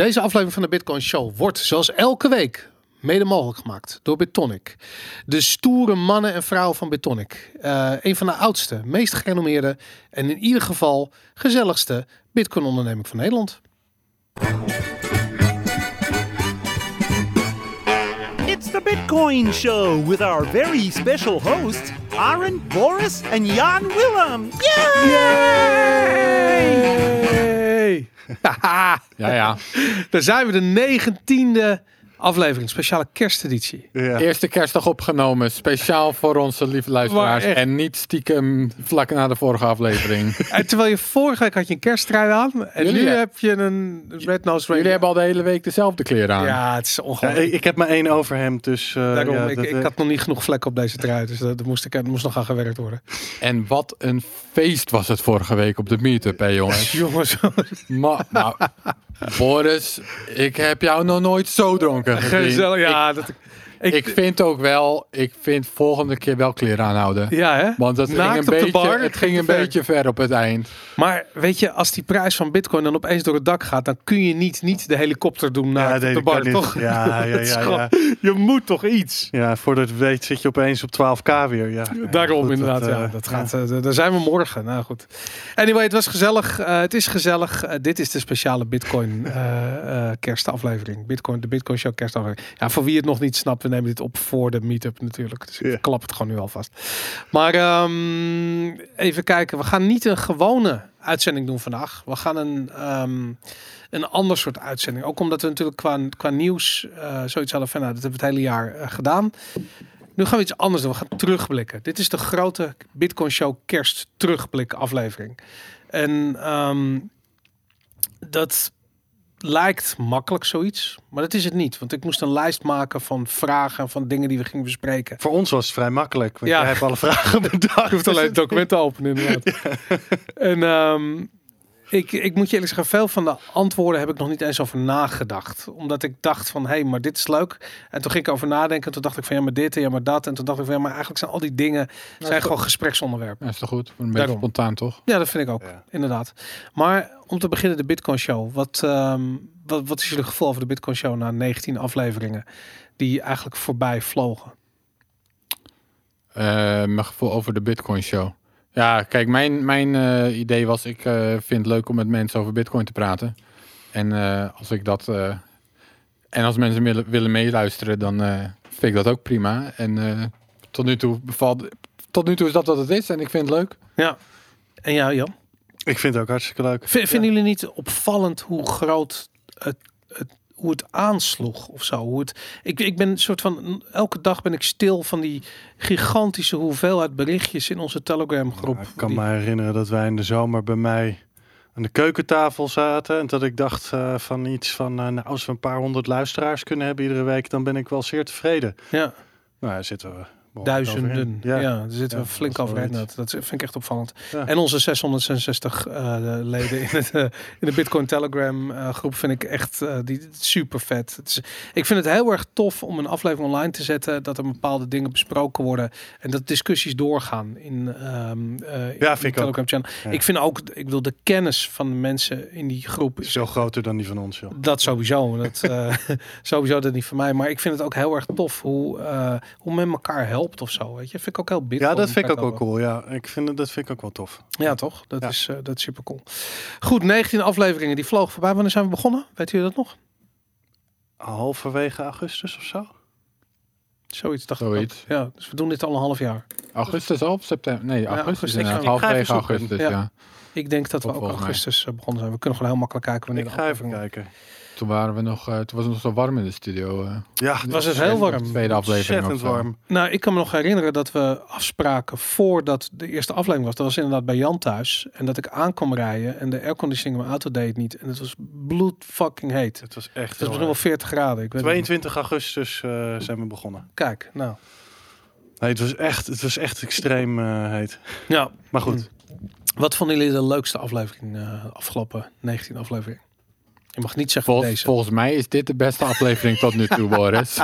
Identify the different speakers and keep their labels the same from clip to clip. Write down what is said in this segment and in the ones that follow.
Speaker 1: Deze aflevering van de Bitcoin Show wordt zoals elke week mede mogelijk gemaakt door Bitonic. De stoere mannen en vrouwen van Bitonic. Uh, een van de oudste, meest gerenommeerde en in ieder geval gezelligste Bitcoin onderneming van Nederland.
Speaker 2: It's the Bitcoin Show with our very special hosts, Aaron, Boris and Jan Willem. Yay!
Speaker 1: Yay!
Speaker 3: Ja, ja.
Speaker 1: Daar zijn we de negentiende aflevering, speciale kersteditie.
Speaker 3: Ja. Eerste kerstdag opgenomen, speciaal voor onze lieve luisteraars. En niet stiekem vlak na de vorige aflevering.
Speaker 1: en terwijl je vorige week had je een kersttrui aan. En nu heb je een red nose.
Speaker 3: Jullie hebben al de hele week dezelfde kleren aan.
Speaker 1: Ja, het is ongelooflijk.
Speaker 4: ik, ik, heb maar één overhemd, dus... Uh,
Speaker 1: Daarom,
Speaker 4: ja,
Speaker 1: ik,
Speaker 4: dat,
Speaker 1: ik
Speaker 4: uh,
Speaker 1: had nog niet genoeg vlekken op deze trui. Dus dat, moest, ik, dat moest nog aan gewerkt worden.
Speaker 3: En wat een feest was het vorige week op de meetup, hè jongens.
Speaker 1: jongens.
Speaker 3: Maar, nou, Boris, ik heb jou nog nooit zo dronken
Speaker 1: Gezellig, ja.
Speaker 3: Ik,
Speaker 1: dat,
Speaker 3: ik, ik, vind ook wel, ik vind volgende keer wel kleren aanhouden.
Speaker 1: Ja, hè?
Speaker 3: Want het ging een, beetje, bar, het ging een ver. beetje ver op het eind.
Speaker 1: Maar weet je, als die prijs van Bitcoin dan opeens door het dak gaat, dan kun je niet, niet de helikopter doen naar
Speaker 4: ja,
Speaker 1: de bar, toch?
Speaker 4: Ja, ja, ja, ja,
Speaker 1: Je moet toch iets.
Speaker 4: Ja, voordat weet zit je opeens op 12k weer. Ja.
Speaker 1: Daarom goed, inderdaad, dat, ja. Dat gaat, uh, daar zijn we morgen. Nou goed. Anyway, het was gezellig. Uh, het is gezellig. Uh, dit is de speciale Bitcoin kerstaflevering. Bitcoin, de Bitcoin Show kerstaflevering. Ja, voor wie het nog niet snapt, nemen dit op voor de meetup natuurlijk. Dus ik klap het gewoon nu alvast. Maar um, even kijken. We gaan niet een gewone uitzending doen vandaag. We gaan een, um, een ander soort uitzending. Ook omdat we natuurlijk qua, qua nieuws uh, zoiets hadden van, nou, dat hebben we het hele jaar uh, gedaan. Nu gaan we iets anders doen. We gaan terugblikken. Dit is de grote Bitcoin Show kerst terugblik aflevering. En um, dat lijkt makkelijk zoiets, maar dat is het niet. Want ik moest een lijst maken van vragen, van dingen die we gingen bespreken.
Speaker 4: Voor ons was het vrij makkelijk, want ja. jij hebt alle vragen bedacht.
Speaker 1: Je hoeft alleen het document te openen inderdaad. Ja. En um, ik, ik moet je eerlijk zeggen, veel van de antwoorden heb ik nog niet eens over nagedacht. Omdat ik dacht van, hé, hey, maar dit is leuk. En toen ging ik over nadenken. En toen dacht ik van, ja, maar dit en ja, maar dat. En toen dacht ik van, ja, maar eigenlijk zijn al die dingen zijn gewoon gespreksonderwerpen.
Speaker 3: Ja, is toch goed? Een beetje Daarom. spontaan, toch?
Speaker 1: Ja, dat vind ik ook, ja. inderdaad. Maar om te beginnen de Bitcoin Show. Wat, um, wat, wat is jullie gevoel over de Bitcoin Show na 19 afleveringen die eigenlijk voorbij vlogen?
Speaker 3: Uh, mijn gevoel over de Bitcoin Show. Ja, kijk, mijn, mijn uh, idee was, ik uh, vind het leuk om met mensen over Bitcoin te praten. En uh, als ik dat. en als mensen willen, willen meeluisteren, dan vind ik dat ook prima. En tot nu toe bevalt. Tot nu toe is dat wat het is en ik vind het leuk.
Speaker 1: Ja. En jou, Jan?
Speaker 4: Ik vind het ook hartstikke leuk.
Speaker 1: V vinden ja. jullie niet opvallend hoe groot het, het hoe het aansloeg of zo. Hoe het, ik, ik ben een soort van elke dag ben ik stil van die gigantische hoeveelheid berichtjes in onze Telegram groep. Ja,
Speaker 4: ik kan
Speaker 1: die...
Speaker 4: me herinneren dat wij in de zomer bij mij aan de keukentafel zaten en dat ik dacht uh, van iets van uh, nou, als we een paar honderd luisteraars kunnen hebben iedere week, dan ben ik wel zeer tevreden.
Speaker 1: Ja.
Speaker 4: Nou, ja, zitten we
Speaker 1: Duizenden. Ja. ja, daar zitten we ja, flink overheen. Dat, dat vind ik echt opvallend. Ja. En onze 666 uh, leden in, het, uh, in de Bitcoin Telegram uh, groep vind ik echt die, super vet. Het is, ik vind het heel erg tof om een aflevering online te zetten. Dat er bepaalde dingen besproken worden. En dat discussies doorgaan in, um,
Speaker 4: ja,
Speaker 1: in
Speaker 4: vind
Speaker 1: de Telegram channel. Ik vind ook, ik wil de kennis van de mensen in die groep.
Speaker 4: Is veel groter dan die van ons. Joh.
Speaker 1: Dat sowieso. Dat, sowieso dat niet van mij. Maar ik vind het ook heel erg tof hoe, hoe men elkaar helpt of zo. Weet je, vind ik ook heel Bitcoin.
Speaker 4: Ja, dat vind ik ook wel cool. Ja, ik vind het, dat vind ik ook wel tof.
Speaker 1: Ja, toch? Dat, ja. Is, uh, dat is super cool. Goed, 19 afleveringen die vlogen voorbij. Wanneer zijn we begonnen? Weet u dat nog?
Speaker 4: Halverwege augustus of zo?
Speaker 1: Zoiets dacht
Speaker 3: Zoiets.
Speaker 1: ik ook. Ja, dus we doen dit al een half jaar.
Speaker 3: Augustus al? September? Nee, augustus.
Speaker 1: Ja, augustus.
Speaker 3: Ja, halverwege augustus, ja. ja.
Speaker 1: Ik denk dat we ook augustus mij. begonnen zijn. We kunnen gewoon heel makkelijk kijken wanneer
Speaker 4: ik ga even kijken.
Speaker 3: Toen waren we nog, uh, toen was het nog zo warm in de studio. Uh.
Speaker 4: Ja,
Speaker 1: was het heel warm.
Speaker 3: Tweede aflevering.
Speaker 4: warm.
Speaker 1: Nou, ik kan me nog herinneren dat we afspraken voordat de eerste aflevering was. Dat was inderdaad bij Jan thuis. En dat ik aankwam rijden en de airconditioning in mijn auto deed het niet. En het was bloed fucking heet.
Speaker 4: Het was echt.
Speaker 1: Het was nog wel 40 graden. Ik weet
Speaker 4: 22 augustus uh, zijn we begonnen.
Speaker 1: Kijk, nou.
Speaker 4: Nee, het was echt, het was echt extreem uh, heet.
Speaker 1: Ja.
Speaker 4: Maar goed.
Speaker 1: Wat vonden jullie de leukste aflevering uh, afgelopen 19 aflevering? Je mag niet zeggen
Speaker 3: Vol
Speaker 1: deze.
Speaker 3: Volgens mij is dit de beste aflevering tot nu toe, Boris.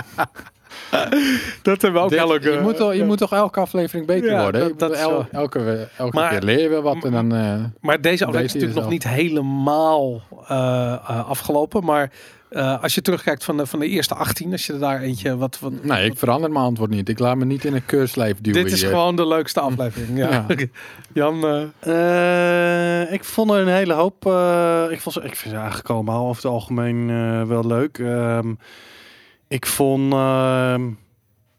Speaker 1: dat hebben we ook
Speaker 3: Dit-
Speaker 1: wel ook.
Speaker 3: je, moet toch, je moet toch elke aflevering beter
Speaker 1: Ja,
Speaker 3: worden?
Speaker 1: dat-
Speaker 3: el- elke elke
Speaker 1: Maar-
Speaker 3: keer leer je wat en dan... eh,
Speaker 1: Maar deze aflevering is natuurlijk nog niet helemaal eh, eh, afgelopen. Maar eh, als je terugkijkt van de, van de eerste 18, als je er daar eentje wat... wat
Speaker 3: nee, ik verander mijn antwoord niet. Ik laat me niet in een keurslijf duwen
Speaker 1: dit is
Speaker 3: hier.
Speaker 1: gewoon de leukste aflevering. Ja.
Speaker 3: Ja.
Speaker 1: Jan, eh,
Speaker 4: Eh, ik vond er een hele hoop. eh, ik, vond ze, ik vind ze eigenlijk allemaal over het algemeen eh, wel leuk. Ehm, ik vond ehm,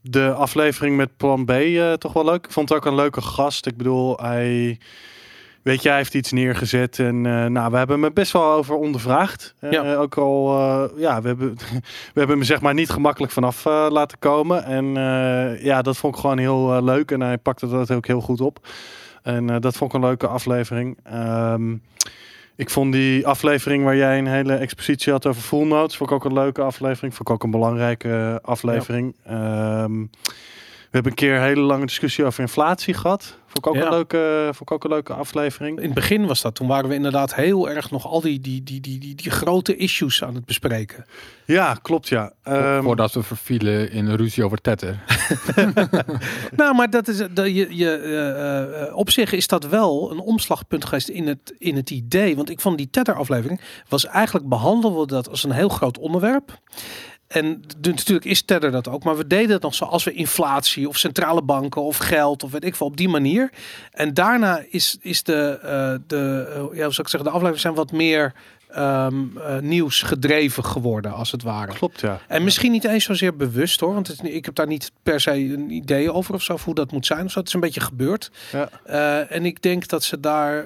Speaker 4: de aflevering met Plan B eh, toch wel leuk. Ik vond het ook een leuke gast. Ik bedoel, hij. Weet je, hij heeft iets neergezet en eh, nou, we hebben hem best wel over ondervraagd. Eh,
Speaker 1: Ja.
Speaker 4: Ook al, eh, ja, we hebben, we hebben hem zeg maar niet gemakkelijk vanaf laten komen. En ja, dat vond ik gewoon heel leuk en hij pakte dat ook heel goed op. En dat vond ik een leuke aflevering. Ehm, ik vond die aflevering waar jij een hele expositie had over full notes, vond ik ook een leuke aflevering. Vond ik ook een belangrijke aflevering. Ehm, hebben een keer een hele lange discussie over inflatie gehad. Vond ik ook,
Speaker 1: Ja.
Speaker 4: een, leuke, vond ik ook een leuke aflevering.
Speaker 1: in het begin was dat. Toen waren we inderdaad heel erg nog al die, die, die, die, die, die grote issues aan het bespreken.
Speaker 4: Ja, klopt ja. Ehm,
Speaker 3: Voordat we vervielen in een ruzie over tetter.
Speaker 1: Nou, maar dat is, dat je, je, eh, eh, op zich is dat wel een omslagpunt geweest in het, in het idee. Want ik vond die Tether-aflevering was eigenlijk behandelden we dat als een heel groot onderwerp. En natuurlijk is Tether dat ook, maar we deden het nog zoals we inflatie of centrale banken of geld of weet ik veel op die manier. En daarna is, is de, eh, de, eh, ja, hoe zou ik zeggen, de afleveringen zijn wat meer eh, nieuws gedreven geworden, als het ware.
Speaker 4: klopt ja.
Speaker 1: En misschien niet eens zozeer bewust hoor, want het, ik heb daar niet per se een idee over of zo, of hoe dat moet zijn. Of zo. Het is een beetje gebeurd.
Speaker 4: Ja.
Speaker 1: En ik denk dat ze daar,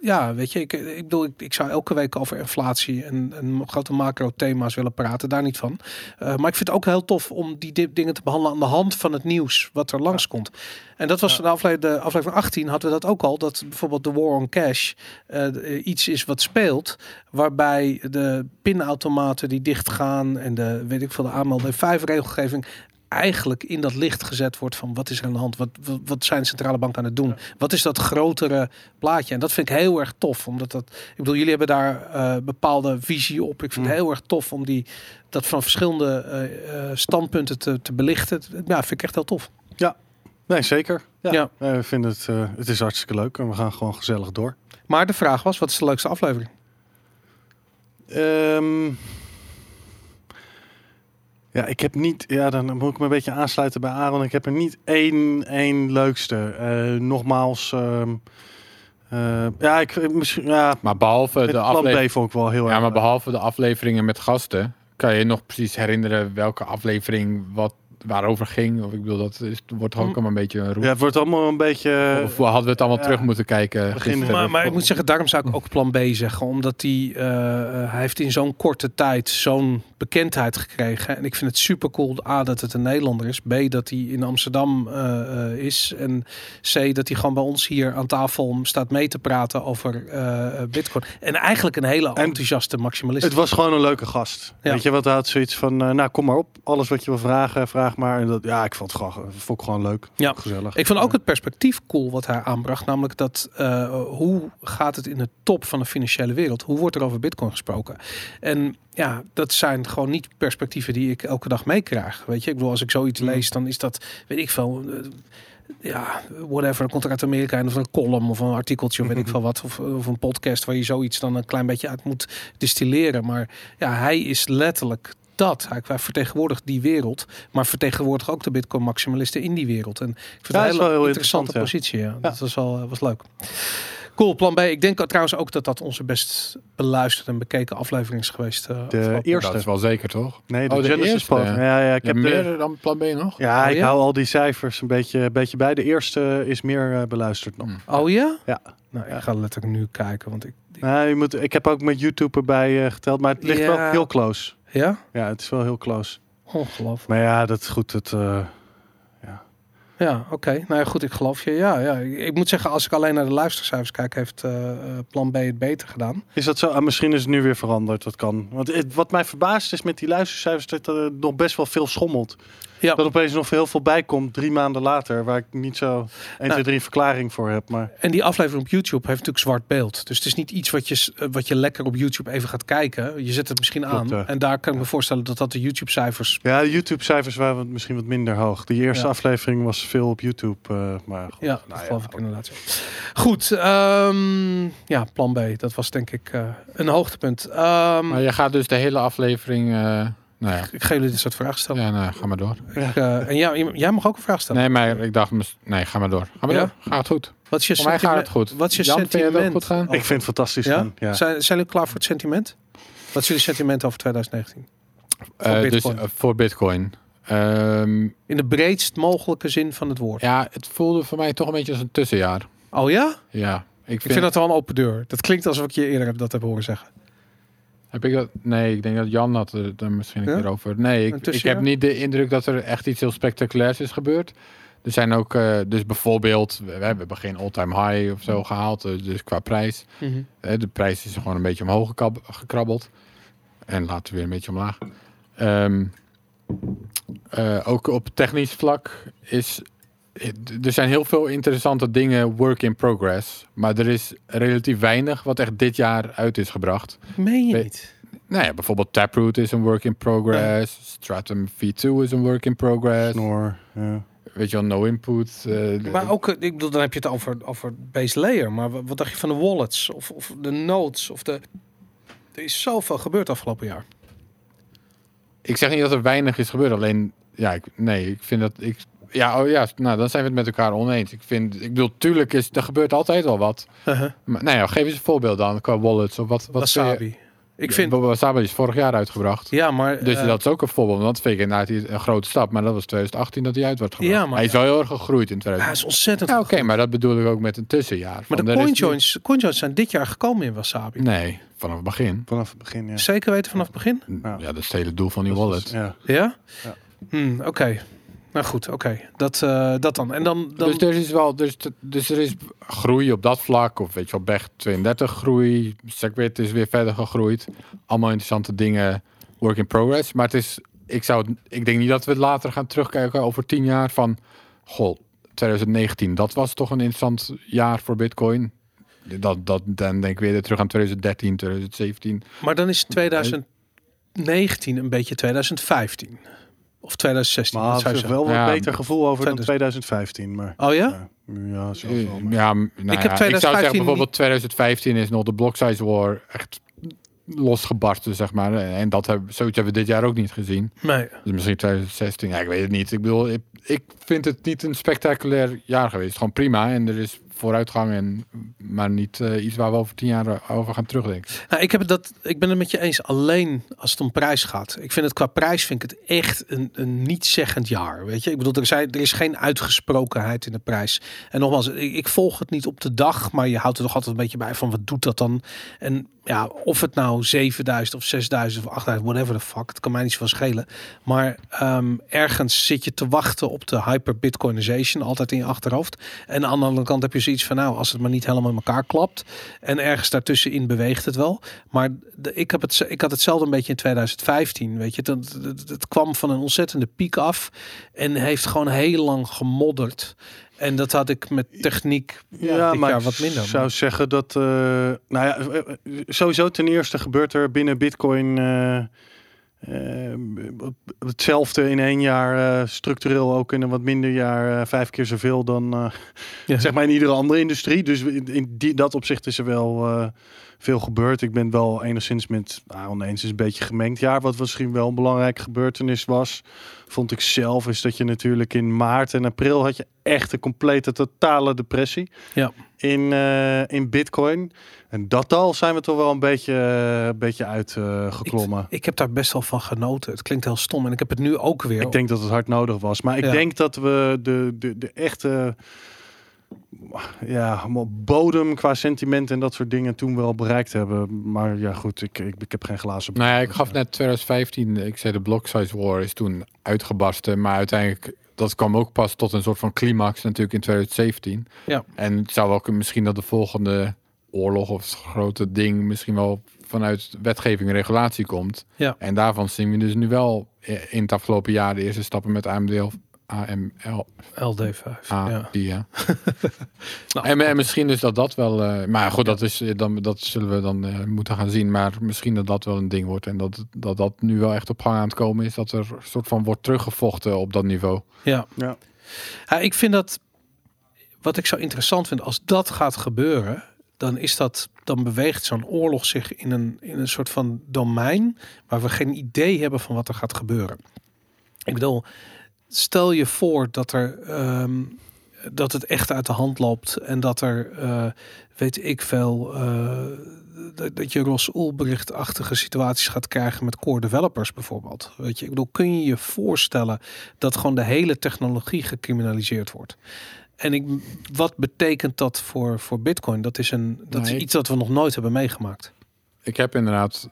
Speaker 1: ja, weet je, ik, ik bedoel, ik, ik zou elke week over inflatie en, en grote macro-thema's willen praten, daar niet van. Eh, maar ik vind het ook heel tof om die di- dingen te behandelen aan de hand van het nieuws wat er langskomt. En dat was de, aflevering, de aflevering 18 hadden we dat ook al, dat bijvoorbeeld de War on Cash eh, eh, iets is wat speelt, waarbij de pinautomaten die dichtgaan en de, weet ik veel, de aanmelden en vijf regelgeving eigenlijk in dat licht gezet wordt van wat is er aan de hand, wat, wat, wat zijn centrale banken aan het doen, wat is dat grotere plaatje. En dat vind ik heel erg tof, omdat dat, ik bedoel, jullie hebben daar eh, bepaalde visie op. Ik vind het
Speaker 4: Mm.
Speaker 1: heel erg tof om die, dat van verschillende eh, eh, standpunten te, te belichten. Ja, vind ik echt heel tof.
Speaker 4: Nee, zeker. Ja.
Speaker 1: Ja.
Speaker 4: We vinden het, het is hartstikke leuk en we gaan gewoon gezellig door.
Speaker 1: Maar de vraag was, wat is de leukste aflevering?
Speaker 4: Ehm, ja, ik heb niet. Ja, dan moet ik me een beetje aansluiten bij Aaron. Ik heb er niet één, één leukste. Eh, nogmaals. ehm, eh, ja, ik misschien. Ja,
Speaker 3: Maar behalve de aflevering...
Speaker 4: Wel heel
Speaker 3: Ja,
Speaker 4: erg.
Speaker 3: maar
Speaker 4: leuk.
Speaker 3: behalve de afleveringen met gasten, kan je nog precies herinneren welke aflevering wat waarover ging? Of ik bedoel, dat is, wordt ook
Speaker 1: Mm.
Speaker 3: allemaal een beetje een roep.
Speaker 4: Ja, het wordt allemaal een beetje.
Speaker 3: Of hadden we het allemaal
Speaker 4: ja.
Speaker 3: terug moeten kijken?
Speaker 4: Begin-
Speaker 3: gisteren?
Speaker 1: Maar, maar ik moet zeggen, daarom zou ik ook plan B zeggen. Omdat hij, eh, eh, hij heeft in zo'n korte tijd zo'n bekendheid gekregen. En ik vind het super cool, A, dat het een Nederlander is. B, dat hij in Amsterdam eh, eh, is. En C, dat hij gewoon bij ons hier aan tafel staat mee te praten over eh, bitcoin. En eigenlijk een hele
Speaker 4: En
Speaker 1: enthousiaste maximalist.
Speaker 4: Het was gewoon een leuke gast.
Speaker 1: Ja.
Speaker 4: Weet je wat? Hij had zoiets van: Nou, kom maar op. Alles wat je wil vragen, vraag maar. En dat, ja, ik vond het gewoon, vond ik gewoon leuk.
Speaker 1: Ja.
Speaker 4: ik gezellig.
Speaker 1: Ik vond ook het perspectief cool wat hij aanbracht. Namelijk dat eh, hoe gaat het in de top van de financiële wereld? Hoe wordt er over bitcoin gesproken? En ja, dat zijn gewoon niet perspectieven die ik elke dag meekrijg. Weet je, ik bedoel, als ik zoiets
Speaker 4: Mm.
Speaker 1: lees, dan is dat, weet ik veel. eh, ja, whatever, komt er uit Amerika en of een column of een artikeltje of weet ik veel wat. Of, of een podcast waar je zoiets dan een klein beetje uit moet distilleren. Maar ja, hij is letterlijk dat. Hij, vertegenwoordigt die wereld, maar vertegenwoordigt ook de bitcoin maximalisten in die wereld. En ik vind
Speaker 4: Ja,
Speaker 1: het een hele
Speaker 4: wel heel
Speaker 1: interessante
Speaker 4: interessant,
Speaker 1: positie. Ja. Dat was wel was leuk. Cool, plan B. Ik denk trouwens ook dat dat onze best beluisterde en bekeken aflevering is geweest. eh,
Speaker 4: De eerste.
Speaker 3: Dat is wel zeker, toch?
Speaker 4: Nee, de,
Speaker 3: Oh, de
Speaker 4: Genesis
Speaker 3: eerste.
Speaker 4: Ja, ja, ik heb de-
Speaker 3: meer dan plan B nog?
Speaker 4: Ja,
Speaker 1: Oh,
Speaker 4: ik
Speaker 1: ja?
Speaker 4: hou al die cijfers een beetje, een beetje bij. De eerste is meer eh, beluisterd nog.
Speaker 3: Hmm.
Speaker 1: Oh ja?
Speaker 4: Ja.
Speaker 1: Nou, ik ga letterlijk nu kijken, want ik...
Speaker 4: Nou, je moet, ik heb ook met YouTube erbij eh, geteld, maar het ligt
Speaker 1: Ja.
Speaker 4: wel heel close.
Speaker 1: Ja?
Speaker 4: Ja, het is wel heel close.
Speaker 1: Ongelooflijk.
Speaker 4: Maar ja, dat is goed. Het,
Speaker 1: Ja, oké. Nou ja, goed, ik geloof je. Ja, ja. Ik moet zeggen, als ik alleen naar de luistercijfers kijk, heeft eh, eh, Plan B het beter gedaan.
Speaker 4: Is dat zo? Ah, misschien is het nu weer veranderd. Dat kan. Want het, wat mij verbaast is met die luistercijfers dat er nog best wel veel schommelt.
Speaker 1: Ja.
Speaker 4: Dat opeens nog heel veel bij komt drie maanden later. Waar ik niet zo 1, 2, 3 verklaring voor heb. Maar
Speaker 1: En die aflevering op YouTube heeft natuurlijk zwart beeld. Dus het is niet iets wat je, eh, wat je lekker op YouTube even gaat kijken. Je zet het misschien aan.
Speaker 4: Klopt.
Speaker 1: En daar kan ik me voorstellen dat dat de YouTube-cijfers...
Speaker 4: ja, de YouTube-cijfers waren misschien wat minder hoog. Die eerste
Speaker 1: Ja.
Speaker 4: aflevering was veel op YouTube. eh, maar goed.
Speaker 1: Ja,
Speaker 4: Nou
Speaker 1: dat
Speaker 4: ja,
Speaker 1: geloof ik inderdaad. ja. Goed, ehm, ja, plan B. Dat was denk ik eh, een hoogtepunt. Ehm,
Speaker 3: Maar je gaat dus de hele aflevering... eh, nou ja,
Speaker 1: Ik ga jullie dit soort vragen stellen.
Speaker 3: ja nou, ga maar door.
Speaker 1: Ik, en jij, jij mag ook een vraag stellen.
Speaker 3: Nee, maar ik dacht... Nee, ga maar door. Ga maar
Speaker 1: Ja?
Speaker 3: door. Gaat het goed.
Speaker 1: Wat is je
Speaker 3: Voor mij gaat
Speaker 1: sentiment-
Speaker 3: het goed.
Speaker 1: Wat is je
Speaker 3: Jan, vind je het ook
Speaker 1: sentiment?
Speaker 3: goed gaan?
Speaker 4: Ik vind het fantastisch.
Speaker 1: Ja?
Speaker 4: gaan, Ja?
Speaker 1: Zijn, zijn jullie klaar voor het sentiment? Wat is jullie sentiment over 2019? Voor
Speaker 3: Eh, dus voor Bitcoin. Ehm,
Speaker 1: In de breedst mogelijke zin van het woord.
Speaker 3: ja, het voelde voor mij toch een beetje als een tussenjaar.
Speaker 1: Oh ja?
Speaker 3: Ja, ik vind,
Speaker 1: Ik vind dat wel een open deur. Dat klinkt alsof ik je eerder heb dat heb horen zeggen.
Speaker 3: Heb ik dat? Nee, ik denk dat Jan had er er misschien een
Speaker 1: Ja?
Speaker 3: keer over. Nee, ik, ik heb niet de indruk dat er echt iets heel spectaculairs is gebeurd. Er zijn ook, eh, dus bijvoorbeeld, we, we hebben geen all-time high of zo gehaald, eh, dus qua prijs. Eh, de prijs is gewoon een beetje omhoog gekrabbeld. En later weer een beetje omlaag. Ehm, eh, ook op technisch vlak is. Er zijn heel veel interessante dingen work in progress. Maar er is relatief weinig wat echt dit jaar uit is gebracht.
Speaker 1: Meen je niet?
Speaker 3: Nou ja, bijvoorbeeld Taproot is een work in progress. Stratum V2 is een work in progress.
Speaker 4: Snor, ja.
Speaker 3: Weet je wel, no input. eh,
Speaker 1: Maar ook, eh, ik bedoel, dan heb je het over, over base layer. Maar wat, wat dacht je van de wallets? Of, of de nodes? Of de... Er is zoveel gebeurd afgelopen jaar.
Speaker 3: Ik zeg niet dat er weinig is gebeurd, alleen ja, ik, nee, ik vind dat ik ja, oh ja, nou dan zijn we het met elkaar oneens. Ik vind, ik bedoel, tuurlijk is er gebeurt altijd wel wat. Maar nou ja, geef eens een voorbeeld dan qua wallets of wat. wat je-
Speaker 1: Wasabi. Ik vind...
Speaker 3: Wasabi is vorig jaar uitgebracht.
Speaker 1: Ja, maar...
Speaker 3: Dus
Speaker 1: eh,
Speaker 3: dat is ook een voorbeeld. Want dat vind ik inderdaad een grote stap. Maar dat was 2018 dat hij uit werd gebracht.
Speaker 1: Ja, maar-
Speaker 3: hij is wel heel erg gegroeid in
Speaker 1: Hij
Speaker 3: 2018.
Speaker 1: is ontzettend...
Speaker 3: Ja, oké, maar dat bedoel ik ook met een tussenjaar.
Speaker 1: Maar de coinjoins, coinjoins zijn dit jaar gekomen in Wasabi.
Speaker 3: Nee, vanaf het begin.
Speaker 4: Vanaf het begin, ja.
Speaker 1: Zeker weten vanaf het begin?
Speaker 4: Ja.
Speaker 3: Ja, dat is het hele doel van die
Speaker 4: Dat
Speaker 3: wallet.
Speaker 4: is- ja.
Speaker 1: Ja?
Speaker 4: Ja.
Speaker 1: Hmm, oké. Nou goed, oké. Dat, eh, dat dan. En dan... dan...
Speaker 3: Dus er is wel, dus, dus er is groei op dat vlak, of weet je wel, Bech 32 groei, Segwit is weer verder gegroeid. Allemaal interessante dingen, work in progress. Maar het is, ik zou, ik denk niet dat we het later gaan terugkijken over tien jaar van, goh, 2019, dat was toch een interessant jaar voor Bitcoin. Dat, dat, dan denk ik weer terug aan 2013, 2017.
Speaker 1: Maar dan is 2019 een beetje 2015. Of 2016.
Speaker 4: Maar
Speaker 1: dat
Speaker 4: had
Speaker 1: zou
Speaker 4: ik wel wat
Speaker 3: Ja.
Speaker 4: beter gevoel over dan
Speaker 1: 2000.
Speaker 4: 2015. Maar
Speaker 1: Oh ja?
Speaker 4: ja, wel, maar-
Speaker 3: Ja, nou
Speaker 1: Ik
Speaker 3: ja,
Speaker 1: heb
Speaker 3: ik zou
Speaker 1: 2015
Speaker 3: zeggen bijvoorbeeld 2015 is nog de block size war echt losgebarsten, zeg maar. En dat hebben, zoiets hebben we dit jaar ook niet gezien.
Speaker 1: Nee.
Speaker 3: Dus misschien 2016, ja, ik weet het niet. Ik bedoel, ik, ik vind het niet een spectaculair jaar geweest. Gewoon prima en er is vooruitgang, en, maar niet eh, iets waar we over tien jaar over gaan terugdenken.
Speaker 1: Nou, ik, heb dat, ik ben het met je eens alleen als het om prijs gaat. Ik vind het qua prijs vind ik het echt een, een niet-zeggend jaar. Weet je, ik bedoel, er, zijn, er is geen uitgesprokenheid in de prijs. En nogmaals, ik, volg het niet op de dag, maar je houdt er toch altijd een beetje bij van wat doet dat dan? En ja, of het nou 7000 of 6000 of 8000, whatever the fuck, het kan mij niet zoveel schelen. Maar ehm, ergens zit je te wachten op de hyper-bitcoinization, altijd in je achterhoofd. En aan de andere kant heb je zoiets van, nou, als het maar niet helemaal in elkaar klapt. En ergens daartussenin beweegt het wel. Maar de, ik, heb het, ik had hetzelfde een beetje in 2015. Weet je, het, het, kwam van een ontzettende piek af. En heeft gewoon heel lang gemodderd. En dat had ik met techniek ja, dit jaar
Speaker 4: ik
Speaker 1: wat minder.
Speaker 4: zou zeggen dat, eh, nou ja, eh, eh, sowieso ten eerste gebeurt er binnen Bitcoin eh, hetzelfde in één jaar, eh, structureel ook in een wat minder jaar, eh, vijf keer zoveel dan
Speaker 1: Ja.
Speaker 4: zeg maar in iedere andere industrie. Dus in, in die, dat opzicht is er wel veel gebeurd. Ik ben wel enigszins met, nou, oneens is een beetje gemengd jaar, wat misschien wel een belangrijke gebeurtenis was. Vond ik zelf is dat je natuurlijk in maart en april had je echt een complete totale depressie
Speaker 1: Ja.
Speaker 4: in, eh, in Bitcoin. En dat al zijn we toch wel een beetje, eh, een beetje uitgeklommen.
Speaker 1: Ik heb daar best wel van genoten. Het klinkt heel stom. En ik heb het nu ook weer.
Speaker 4: ik, denk dat het hard nodig was. Maar ik
Speaker 1: Ja.
Speaker 4: denk dat we de, de, de echte ja, bodem qua sentiment en dat soort dingen toen wel bereikt hebben. Maar ja, goed, ik, ik, ik heb geen glazen.
Speaker 3: Nou ja, ik gaf net 2015, ik zei de block size war is toen uitgebarsten, maar uiteindelijk dat kwam ook pas tot een soort van climax natuurlijk in 2017.
Speaker 1: Ja.
Speaker 3: En het zou ook misschien dat de volgende oorlog of grote ding misschien wel vanuit wetgeving en regulatie komt.
Speaker 1: Ja.
Speaker 3: En daarvan zien we dus nu wel in het afgelopen jaar de eerste stappen met AMD of AML.
Speaker 1: LD5.
Speaker 3: Ah,
Speaker 1: ja.
Speaker 3: die, ja.
Speaker 1: Nou,
Speaker 3: en, en misschien is dat dat wel. eh, maar goed, dat, is, eh, dan, dat zullen we dan eh, moeten gaan zien. Maar misschien dat dat wel een ding wordt. En dat, dat dat nu wel echt op gang aan het komen is. Dat er een soort van wordt teruggevochten op dat niveau.
Speaker 1: Ja.
Speaker 4: Ja.
Speaker 1: Ja, ik vind dat, wat ik zo interessant vind, als dat gaat gebeuren, dan is dat, dan beweegt zo'n oorlog zich in een, in een soort van domein waar we geen idee hebben van wat er gaat gebeuren. Ik bedoel, stel je voor dat er ehm, dat het echt uit de hand loopt en dat er, eh, weet ik veel, eh, dat, dat je Ross Ulbricht-achtige situaties gaat krijgen met core developers bijvoorbeeld. Weet je, ik bedoel, kun je je voorstellen dat gewoon de hele technologie gecriminaliseerd wordt? En ik, wat betekent dat voor, voor Bitcoin? Dat is, een, dat is iets dat we nog nooit hebben meegemaakt.
Speaker 3: Ik heb inderdaad.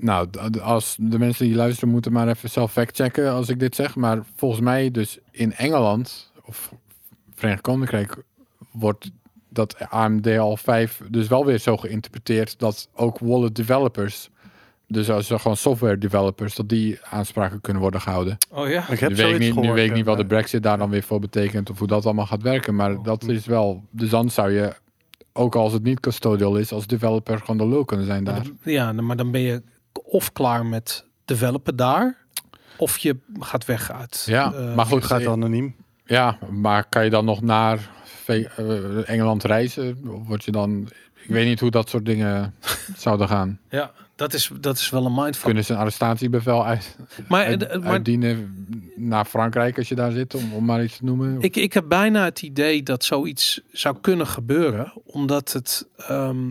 Speaker 3: Nou, als de mensen die luisteren moeten maar even zelf factchecken als ik dit zeg. Maar volgens mij dus in Engeland of Verenigd Koninkrijk wordt dat AMD al 5 dus wel weer zo geïnterpreteerd dat ook wallet developers, dus als er gewoon software developers, dat die aanspraken kunnen worden gehouden.
Speaker 1: Oh ja?
Speaker 4: Ik heb
Speaker 3: nu weet ik niet, nu
Speaker 4: gehoord,
Speaker 3: weet ik niet wat de brexit daar dan weer voor betekent of hoe dat allemaal gaat werken. Maar dat is wel, dus dan zou je, ook als het niet custodial is, als developer gewoon de lul kunnen zijn daar.
Speaker 1: Ja, maar dan ben je of klaar met developen daar, of je gaat weg uit.
Speaker 3: Ja,
Speaker 1: eh,
Speaker 3: maar goed,
Speaker 4: Het gaat anoniem.
Speaker 3: Ja, maar kan je dan nog naar eh, Engeland reizen? Of Word je dan... Ik weet niet hoe dat soort dingen zouden gaan.
Speaker 1: Ja, dat is, dat is wel een mindfuck.
Speaker 3: Kunnen ze een arrestatiebevel uit,
Speaker 1: Maar,
Speaker 3: uit-
Speaker 1: eh, maar
Speaker 3: uitdienen naar Frankrijk als je daar zit, om, om maar iets te noemen?
Speaker 1: ik, ik heb bijna het idee dat zoiets zou kunnen gebeuren, omdat het, ehm,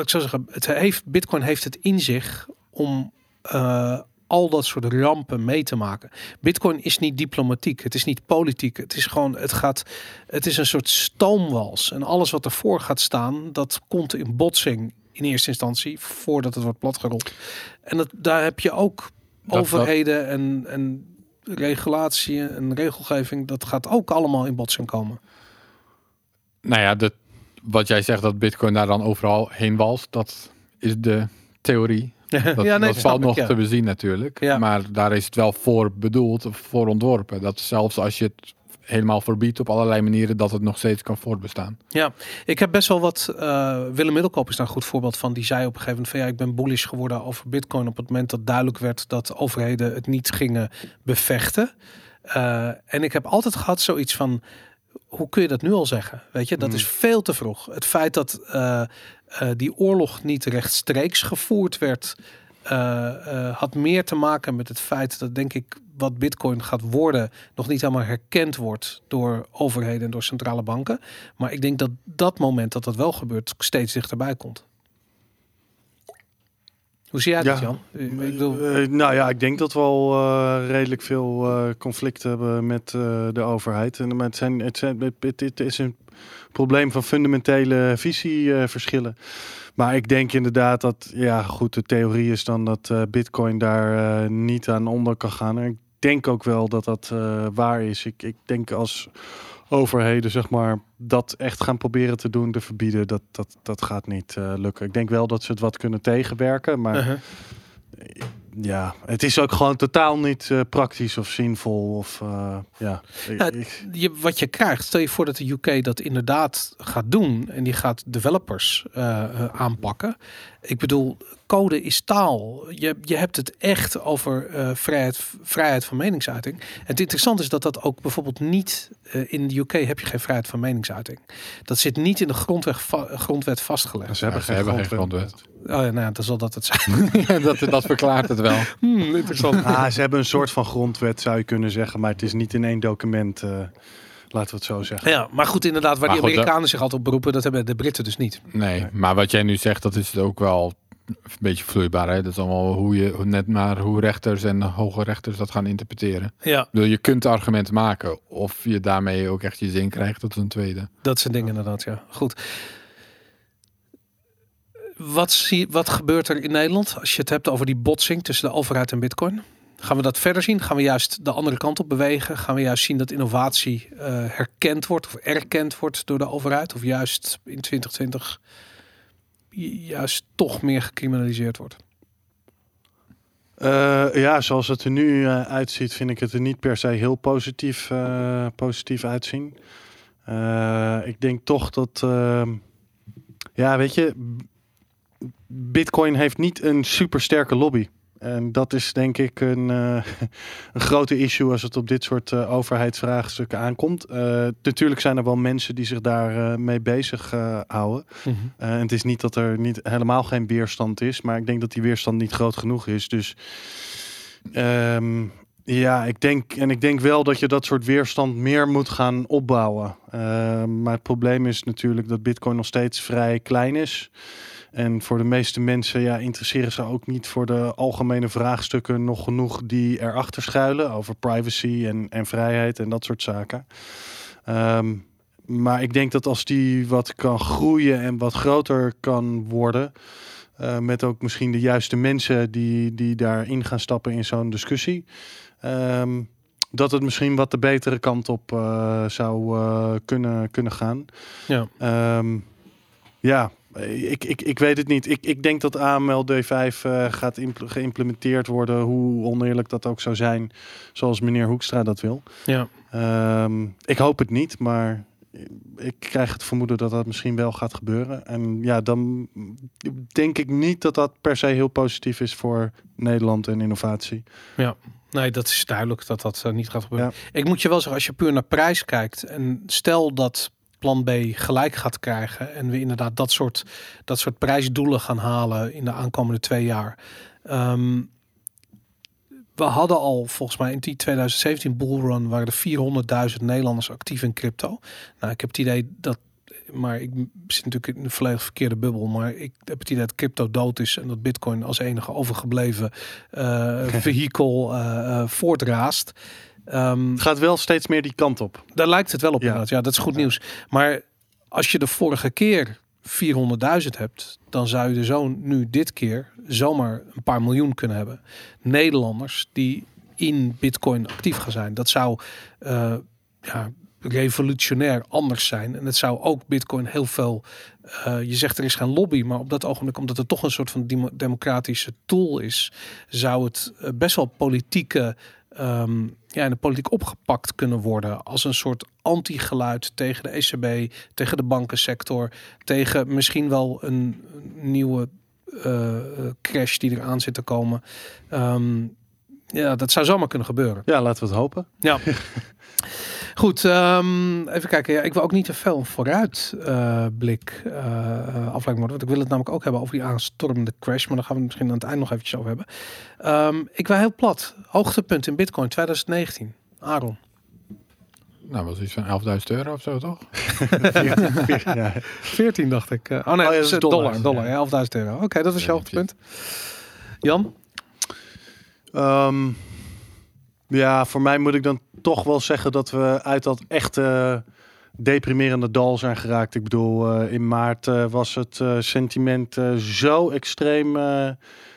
Speaker 1: ik zo zeggen, het heeft, Bitcoin heeft het in zich om eh, al dat soort rampen mee te maken. Bitcoin is niet diplomatiek, het is niet politiek, het is gewoon, het gaat, het is een soort stoomwals en alles wat ervoor gaat staan, dat komt in botsing in eerste instantie voordat het wordt platgerold. En dat, daar heb je ook
Speaker 3: dat-
Speaker 1: overheden en, en regulatie en regelgeving, dat gaat ook allemaal in botsing komen.
Speaker 3: Nou ja, dat, wat jij zegt dat bitcoin daar dan overal heen walst, dat is de theorie. Dat,
Speaker 1: ja, nee,
Speaker 3: dat valt
Speaker 1: ik,
Speaker 3: nog
Speaker 1: ja.
Speaker 3: te bezien natuurlijk.
Speaker 1: Ja.
Speaker 3: Maar daar is het wel voor bedoeld, of voor ontworpen. Dat zelfs als je het helemaal verbiedt op allerlei manieren, dat het nog steeds kan voortbestaan.
Speaker 1: Ja, ik heb best wel wat. eh Willem Middelkoop is daar een goed voorbeeld van. Die zei op een gegeven moment van ja, ik ben bullish geworden over Bitcoin op het moment dat duidelijk werd dat overheden het niet gingen bevechten. Eh, en ik heb altijd gehad zoiets van. Hoe kun je dat nu al zeggen? Weet je, dat
Speaker 3: Mm.
Speaker 1: is veel te vroeg. Het feit dat eh, eh, die oorlog niet rechtstreeks gevoerd werd, eh, had meer te maken met het feit dat, denk ik, wat Bitcoin gaat worden, nog niet helemaal herkend wordt door overheden en door centrale banken. Maar ik denk dat dat moment dat dat wel gebeurt, steeds dichterbij komt. Hoe zie jij dat,
Speaker 4: Ja.
Speaker 1: Jan? Ik bedoel,
Speaker 4: Eh, nou ja, ik denk dat we al eh, redelijk veel eh conflicten hebben met eh, de overheid. En maar het, zijn, het, zijn, het, het- is een probleem van fundamentele visieverschillen. maar ik denk inderdaad dat, ja goed, de theorie is dan dat eh, bitcoin daar eh, niet aan onder kan gaan. En ik denk ook wel dat dat eh, waar is. Ik, ik denk als overheden, zeg maar, dat echt gaan proberen te doen, te verbieden, dat, dat, dat gaat niet eh, lukken. Ik denk wel dat ze het wat kunnen tegenwerken, maar...
Speaker 1: uh-huh.
Speaker 4: Ja, het is ook gewoon totaal niet eh, praktisch of zinvol. Of, eh, ja.
Speaker 1: Je, wat je krijgt, stel je voor dat de UK dat inderdaad gaat doen en die gaat developers eh, aanpakken. Ik bedoel, code is taal. Je, je hebt het echt over eh, vrijheid, vrijheid van meningsuiting. En het interessante is dat dat ook bijvoorbeeld niet eh, in de UK heb je geen vrijheid van meningsuiting. Dat zit niet in de grondwet, va- grondwet vastgelegd.
Speaker 4: ze hebben,
Speaker 3: ze
Speaker 4: geen,
Speaker 3: hebben geen
Speaker 4: grondwet.
Speaker 1: Oh ja, nou ja, dan zal dat het zijn.
Speaker 3: dat, dat verklaart het wel.
Speaker 1: Hmm, interessant.
Speaker 4: Ah, ze hebben een soort van grondwet, zou je kunnen zeggen. Maar het is niet in één document, eh, laten we het zo zeggen.
Speaker 1: Ja, maar goed, inderdaad, waar
Speaker 3: Maar
Speaker 1: die
Speaker 3: goed,
Speaker 1: Amerikanen zich altijd op beroepen, dat hebben de Britten dus niet.
Speaker 3: Nee, maar wat jij nu zegt, dat is ook wel een beetje vloeibaar. Hè? Dat is allemaal hoe je, hoe- net maar hoe rechters en hoge rechters dat gaan interpreteren.
Speaker 1: Ja,
Speaker 3: bedoel, je kunt argumenten maken. Of je daarmee ook echt je zin krijgt, dat is een tweede.
Speaker 1: dat zijn dingen inderdaad, ja. Goed. Wat, zie, wat gebeurt er in Nederland als je het hebt over die botsing tussen de overheid en bitcoin? Gaan we dat verder zien? Gaan we juist de andere kant op bewegen? Gaan we juist zien dat innovatie eh, herkend wordt of erkend wordt door de overheid? Of juist in 2020 ju- juist toch meer gecriminaliseerd wordt?
Speaker 4: Eh, ja, zoals het er nu eh, uitziet, vind ik het er niet per se heel positief, positief uitzien. Ik denk toch dat, ehm, ja, weet je, Bitcoin heeft niet een super sterke lobby. En dat is denk ik een, eh, een grote issue als het op dit soort eh, overheidsvraagstukken aankomt. Eh, natuurlijk zijn er wel mensen die zich daar eh, mee bezig houden. Eh, en het is niet dat er niet helemaal geen weerstand is, maar ik denk dat die weerstand niet groot genoeg is. Dus ehm, ja, ik denk en ik denk wel dat je dat soort weerstand meer moet gaan opbouwen. Maar het probleem is natuurlijk dat Bitcoin nog steeds vrij klein is. En voor de meeste mensen ja, interesseren ze ook niet voor de algemene vraagstukken nog genoeg die erachter schuilen over privacy en, en vrijheid en dat soort zaken. Ehm, maar ik denk dat als die wat kan groeien en wat groter kan worden, eh, met ook misschien de juiste mensen die, die daarin gaan stappen in zo'n discussie, ehm, dat het misschien wat de betere kant op eh, zou eh, kunnen, kunnen gaan.
Speaker 1: Ja.
Speaker 4: Ehm, ja, ik, ik, ik weet het niet. Ik, ik denk dat AML D5 eh, gaat geïmplementeerd worden, hoe oneerlijk dat ook zou zijn, zoals meneer Hoekstra dat wil.
Speaker 1: Ja.
Speaker 4: Ehm, ik hoop het niet, maar ik krijg het vermoeden dat dat misschien wel gaat gebeuren. En ja, dan denk ik niet dat dat per se heel positief is voor Nederland en innovatie.
Speaker 1: Nee, dat is duidelijk dat dat eh, niet gaat gebeuren. Ik moet je wel zeggen, als je puur naar prijs kijkt en stel dat plan B gelijk gaat krijgen en we inderdaad dat soort, dat soort prijsdoelen gaan halen in de aankomende twee jaar. Ehm, we hadden al volgens mij in die 2017 bullrun waren er 400.000 Nederlanders actief in crypto. Nou, ik heb het idee dat, maar ik zit natuurlijk in een volledig verkeerde bubbel, maar ik heb het idee dat crypto dood is en dat Bitcoin als enige overgebleven eh vehikel eh, eh, voortraast. Ehm,
Speaker 4: Het gaat wel steeds meer die kant op.
Speaker 1: daar lijkt het wel op
Speaker 4: Ja.
Speaker 1: inderdaad. Ja, dat is goed nieuws. Maar als je de vorige keer 400.000 hebt, dan zou je er zo nu dit keer zomaar een paar miljoen kunnen hebben. Nederlanders die in Bitcoin actief gaan zijn. Dat zou eh, ja, revolutionair anders zijn. En het zou ook Bitcoin heel veel. eh, je zegt er is geen lobby, maar op dat ogenblik, omdat het toch een soort van demo- democratische tool is, zou het eh, best wel politieke ehm, ja, in de politiek opgepakt kunnen worden als een soort anti-geluid tegen de ECB, tegen de bankensector, tegen misschien wel een nieuwe eh, eh, crash die eraan zit te komen. Ehm, ja, dat zou zomaar kunnen gebeuren.
Speaker 4: Ja, laten we het hopen.
Speaker 1: Ja. Goed, ehm, even kijken. Ja, ik wil ook niet te veel een vooruit eh, blik eh, afleiding worden. Want ik wil het namelijk ook hebben over die aanstormende crash. Maar daar gaan we het misschien aan het eind nog eventjes over hebben. Ehm, ik wil heel plat. Hoogtepunt in Bitcoin 2019. Aaron.
Speaker 3: Nou, was iets van 11.000 euro of zo, toch?
Speaker 4: ja.
Speaker 1: 14 dacht ik. Eh, oh nee,
Speaker 4: Oh ja,
Speaker 1: dat is
Speaker 4: is
Speaker 1: dollar. dollar,
Speaker 4: ja.
Speaker 1: ja. 11.000 euro. Oké, dat was je hoogtepunt. Jan?
Speaker 4: Ehm, ja, voor mij moet ik dan toch wel zeggen dat we uit dat echte deprimerende dal zijn geraakt. Ik bedoel, eh, in maart eh, was het eh, sentiment eh, zo extreem. eh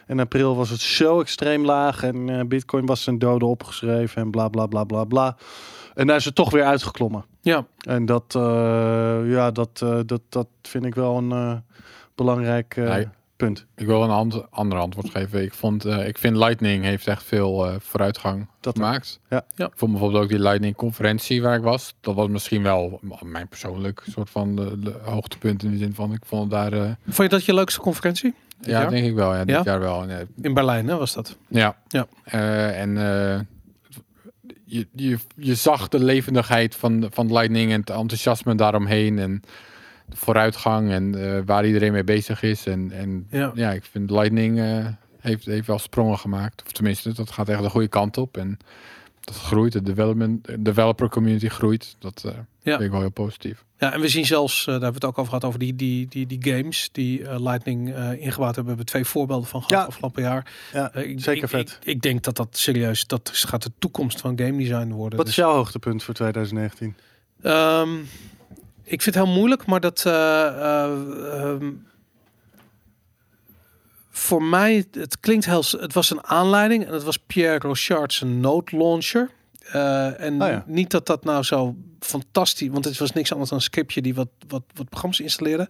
Speaker 4: in april was het zo extreem laag. En eh, Bitcoin was zijn dode opgeschreven en bla bla bla bla bla. En daar is het toch weer uitgeklommen.
Speaker 1: Ja,
Speaker 4: En dat, eh, ja, dat, eh, dat, dat vind ik wel een eh, belangrijk eh. Punt.
Speaker 3: Ik wil een ander antwoord geven. Ik, vond, eh, ik vind Lightning heeft echt veel eh, vooruitgang
Speaker 4: Dat
Speaker 3: gemaakt.
Speaker 4: Ja.
Speaker 1: Ja.
Speaker 3: Ik vond bijvoorbeeld ook die Lightning conferentie waar ik was. Dat was misschien wel mijn persoonlijk soort van de, de hoogtepunt in de zin van ik vond het daar. eh,
Speaker 1: vond je dat je leukste conferentie? dit
Speaker 3: ja,
Speaker 1: jaar?
Speaker 3: denk ik wel. Ja, dit
Speaker 1: Ja?
Speaker 3: jaar wel.
Speaker 1: In Berlijn, hè, was dat?
Speaker 3: Ja.
Speaker 1: Ja.
Speaker 3: Eh, en eh, je, je, je zag de levendigheid van, van Lightning en het enthousiasme daaromheen en de vooruitgang en eh, waar iedereen mee bezig is. En, en
Speaker 1: Ja.
Speaker 3: ja. ik vind Lightning eh, heeft, heeft wel sprongen gemaakt. Of tenminste, dat gaat echt de goede kant op. En dat groeit, de development, developer community groeit. Dat eh
Speaker 1: Ja.
Speaker 3: vind ik wel heel positief.
Speaker 1: Ja, en we zien zelfs, eh, daar hebben we het ook over gehad, over die, die, die, die games die eh, Lightning eh ingebouwd hebben. We hebben twee voorbeelden van gehad
Speaker 4: Ja.
Speaker 1: afgelopen jaar.
Speaker 4: Ja,
Speaker 1: ik,
Speaker 4: zeker
Speaker 1: ik,
Speaker 4: vet.
Speaker 1: Ik, ik denk dat dat serieus, dat is- gaat de toekomst van game design worden.
Speaker 4: Wat is
Speaker 1: Dus,
Speaker 4: jouw hoogtepunt voor 2019?
Speaker 1: ehm, ik vind het heel moeilijk, maar dat... eh, eh, ehm, voor mij, het klinkt heel, het was een aanleiding en het was Pierre Rochard's node launcher. Eh, en
Speaker 4: Oh ja.
Speaker 1: niet dat dat nou zo fantastisch, want het was niks anders dan een scriptje die wat, wat, wat programma's installeerde.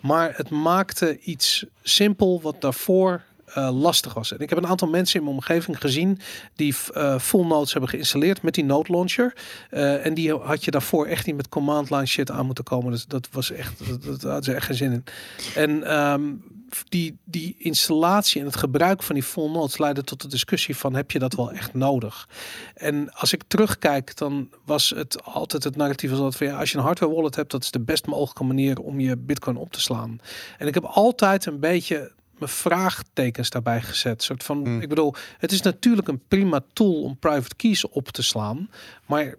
Speaker 1: Maar het maakte iets simpel wat daarvoor eh, lastig was. En ik heb een aantal mensen in mijn omgeving gezien die eh, full nodes hebben geïnstalleerd met die node launcher. Eh, en die had je daarvoor echt niet met command line shit aan moeten komen. Dus dat was echt, dat, had ze echt geen zin in. En ehm, die, die installatie en het gebruik van die full nodes leidde tot de discussie van heb je dat wel echt nodig? En als ik terugkijk, dan was het altijd het narratief dat van ja, als je een hardware wallet hebt, dat is de best mogelijke manier om je bitcoin op te slaan. En ik heb altijd een beetje mijn vraagtekens daarbij gezet. Soort van,
Speaker 4: Hmm.
Speaker 1: ik bedoel, het is natuurlijk een prima tool om private keys op te slaan, maar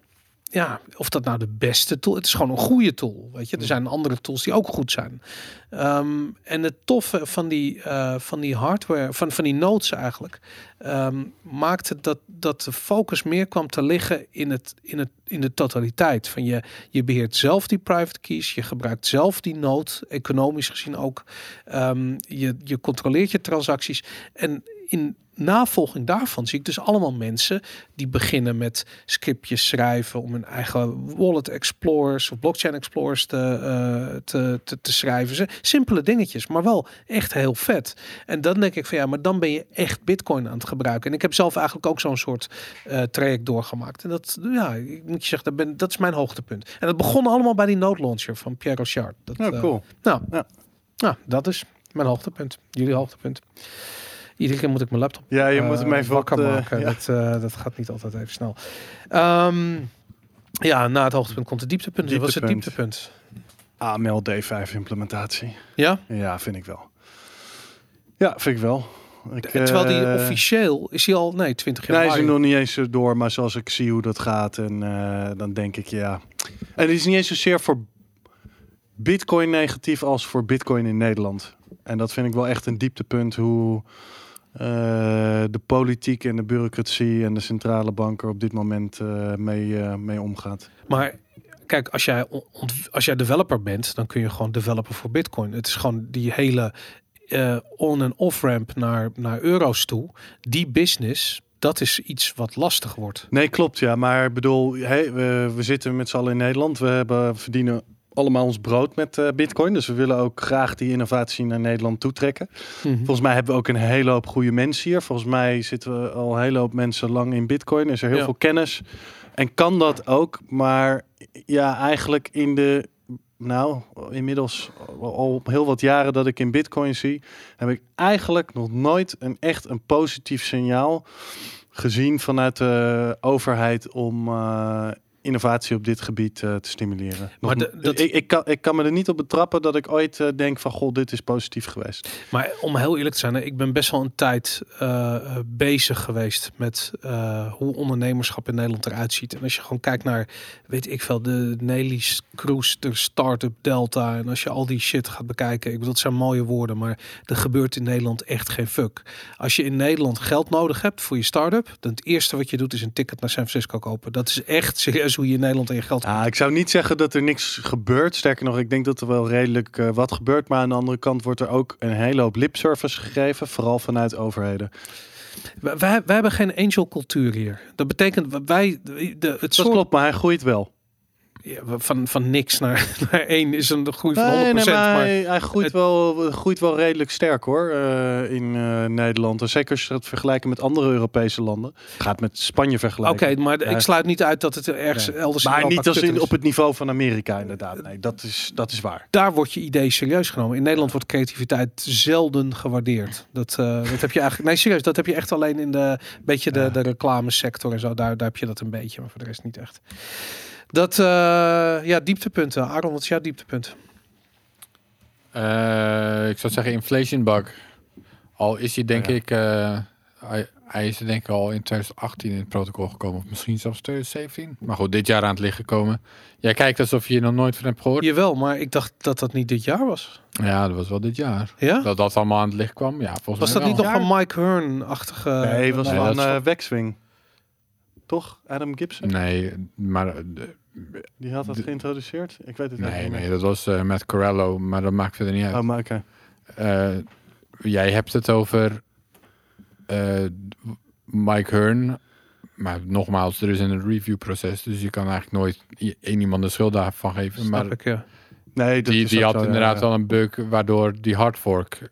Speaker 1: ja, of dat nou de beste tool, het is gewoon een goede tool. Weet je, er zijn andere tools die ook goed zijn. Ehm, en het toffe van die, eh, van die hardware, van, van die nodes eigenlijk, ehm, maakte dat, dat de focus meer kwam te liggen in, het, in, het, in de totaliteit. Van je, je beheert zelf die private keys, je gebruikt zelf die node, economisch gezien ook. Ehm, je, je controleert je transacties. En in navolging daarvan zie ik dus allemaal mensen die beginnen met scriptjes schrijven om hun eigen wallet explorers of blockchain explorers te, eh, te, te, te schrijven. Ze simpele dingetjes, maar wel echt heel vet. En dan denk ik van ja, maar dan ben je echt Bitcoin aan het gebruiken. En ik heb zelf eigenlijk ook zo'n soort eh, traject doorgemaakt. En dat, ja, ik moet je zeggen, dat, ben, dat is mijn hoogtepunt. En dat begon allemaal bij die node launcher van Pierre Rochard. Dat,
Speaker 4: Oh,
Speaker 1: eh,
Speaker 4: cool.
Speaker 1: nou,
Speaker 4: Ja.
Speaker 1: nou, dat is mijn hoogtepunt. Jullie hoogtepunt. Iedere keer moet ik mijn laptop
Speaker 4: Ja, je
Speaker 1: eh,
Speaker 4: moet hem even
Speaker 1: wakker
Speaker 4: de-
Speaker 1: maken.
Speaker 4: ja.
Speaker 1: Dat, eh, dat gaat niet altijd even snel. Ehm, ja, na het hoogtepunt komt het dieptepunt. Dit was het
Speaker 4: Dieptepunt. AML D5 implementatie.
Speaker 1: Ja?
Speaker 4: Ja, vind ik wel. Ja, vind ik wel. Ik,
Speaker 1: Terwijl die
Speaker 4: eh,
Speaker 1: officieel is hij al, nee, 20 jaar.
Speaker 4: Nee, is er nog niet eens door, maar zoals ik zie hoe dat gaat, en eh, dan denk ik ja. En het is niet eens zozeer voor Bitcoin negatief als voor Bitcoin in Nederland. En dat vind ik wel echt een dieptepunt hoe eh, de politiek en de bureaucratie en de centrale banken op dit moment eh, mee, eh, mee omgaat.
Speaker 1: Maar kijk, als jij, als jij developer bent, dan kun je gewoon developer voor Bitcoin. Het is gewoon die hele eh, on- en off-ramp naar, naar euro's toe. Die business, dat is iets wat lastig wordt.
Speaker 4: Nee, klopt ja. Maar ik bedoel, hey, we, we zitten met z'n allen in Nederland. We hebben, verdienen allemaal ons brood met eh, Bitcoin. Dus we willen ook graag die innovatie naar Nederland toetrekken. Volgens mij hebben we ook een hele hoop goede mensen hier. Volgens mij zitten we al een hele hoop mensen lang in Bitcoin. Is er heel
Speaker 1: Ja.
Speaker 4: veel kennis. En kan dat ook. Maar ja, eigenlijk in de. Nou, inmiddels al heel wat jaren dat ik in Bitcoin zie, heb ik eigenlijk nog nooit een echt een positief signaal gezien vanuit de overheid om eh, innovatie op dit gebied eh, te stimuleren.
Speaker 1: Maar de- dat-
Speaker 4: ik, ik, kan, ik kan me er niet op betrappen dat ik ooit eh, denk van, goh, dit is positief geweest.
Speaker 1: Maar om heel eerlijk te zijn, ik ben best wel een tijd eh, bezig geweest met hoe ondernemerschap in Nederland eruit ziet. En als je gewoon kijkt naar, weet ik veel, de Nelly's Cruise, de Startup Delta. En als je al die shit gaat bekijken, ik bedoel, dat zijn mooie woorden, maar er gebeurt in Nederland echt geen fuck. Als je in Nederland geld nodig hebt voor je start-up, dan het eerste wat je doet is een ticket naar San Francisco kopen. Dat is echt serieus hoe je in Nederland aan je geld
Speaker 4: Ja, ik zou niet zeggen dat er niks gebeurt. Sterker nog, ik denk dat er wel redelijk eh, wat gebeurt. Maar aan de andere kant wordt er ook een hele hoop lipservice gegeven. Vooral vanuit overheden.
Speaker 1: Wij, wij, wij hebben geen angel cultuur hier. Dat betekent wij, de, de, het
Speaker 4: Dat
Speaker 1: soort
Speaker 4: klopt, maar hij groeit wel.
Speaker 1: Ja, van, van niks naar, naar één is een groei van 100%.
Speaker 4: Nee, nee, maar
Speaker 1: maar
Speaker 4: hij, groeit,
Speaker 1: het-
Speaker 4: wel, groeit wel redelijk sterk hoor eh, in eh, Nederland. En zeker als je het vergelijken met andere Europese landen. Gaat met Spanje
Speaker 1: Oké,
Speaker 4: vergelijken.
Speaker 1: maar
Speaker 4: Ja.
Speaker 1: ik sluit niet uit dat het ergens
Speaker 4: Nee.
Speaker 1: elders in
Speaker 4: Maar niet als in, op het niveau van Amerika inderdaad. Nee, dat is, dat is waar.
Speaker 1: Daar wordt je idee serieus genomen. In Nederland wordt creativiteit zelden gewaardeerd. Dat, eh, dat heb je eigenlijk. Nee, serieus, dat heb je echt alleen in de beetje de, de reclamesector en zo. Daar, daar heb je dat een beetje, maar voor de rest niet echt. Dat, eh, ja, dieptepunten. Aaron, wat is jouw dieptepunt?
Speaker 3: Eh, ik zou zeggen inflation bug. Al is hij denk
Speaker 4: Ja.
Speaker 3: ik, eh, hij, hij is er denk ik al in 2018 in het protocol gekomen. Of misschien zelfs 2017. Maar goed, dit jaar aan het licht gekomen. Jij kijkt alsof je hier nog nooit van hebt gehoord.
Speaker 1: Jawel, maar ik dacht dat dat niet dit jaar was.
Speaker 3: Ja, dat was wel dit jaar.
Speaker 1: Ja?
Speaker 3: Dat dat allemaal aan het licht kwam. Ja, volgens
Speaker 1: Was
Speaker 3: mij
Speaker 1: dat niet nog een Mike Hearn-achtige...
Speaker 4: nee, was
Speaker 3: nee,
Speaker 4: van
Speaker 3: dat is-
Speaker 4: eh Waxwing. Toch? Adam Gibson?
Speaker 3: Nee, maar eh,
Speaker 4: Die had dat geïntroduceerd? Ik weet het
Speaker 3: nee,
Speaker 4: niet
Speaker 3: nee,
Speaker 4: meer.
Speaker 3: dat was eh met Corello, maar dat maakt verder niet uit.
Speaker 4: Oh, maar oké.
Speaker 3: Eh, jij hebt het over eh, Mike Hearn. Maar nogmaals, er is een reviewproces. Dus je kan eigenlijk nooit één iemand de schuld daarvan geven.
Speaker 1: Snap
Speaker 3: Maar
Speaker 1: ik, ja.
Speaker 4: Nee, dat
Speaker 3: die,
Speaker 4: is
Speaker 3: die
Speaker 4: ook
Speaker 3: had
Speaker 4: zo,
Speaker 3: inderdaad
Speaker 4: ja.
Speaker 3: wel een bug waardoor die hardfork...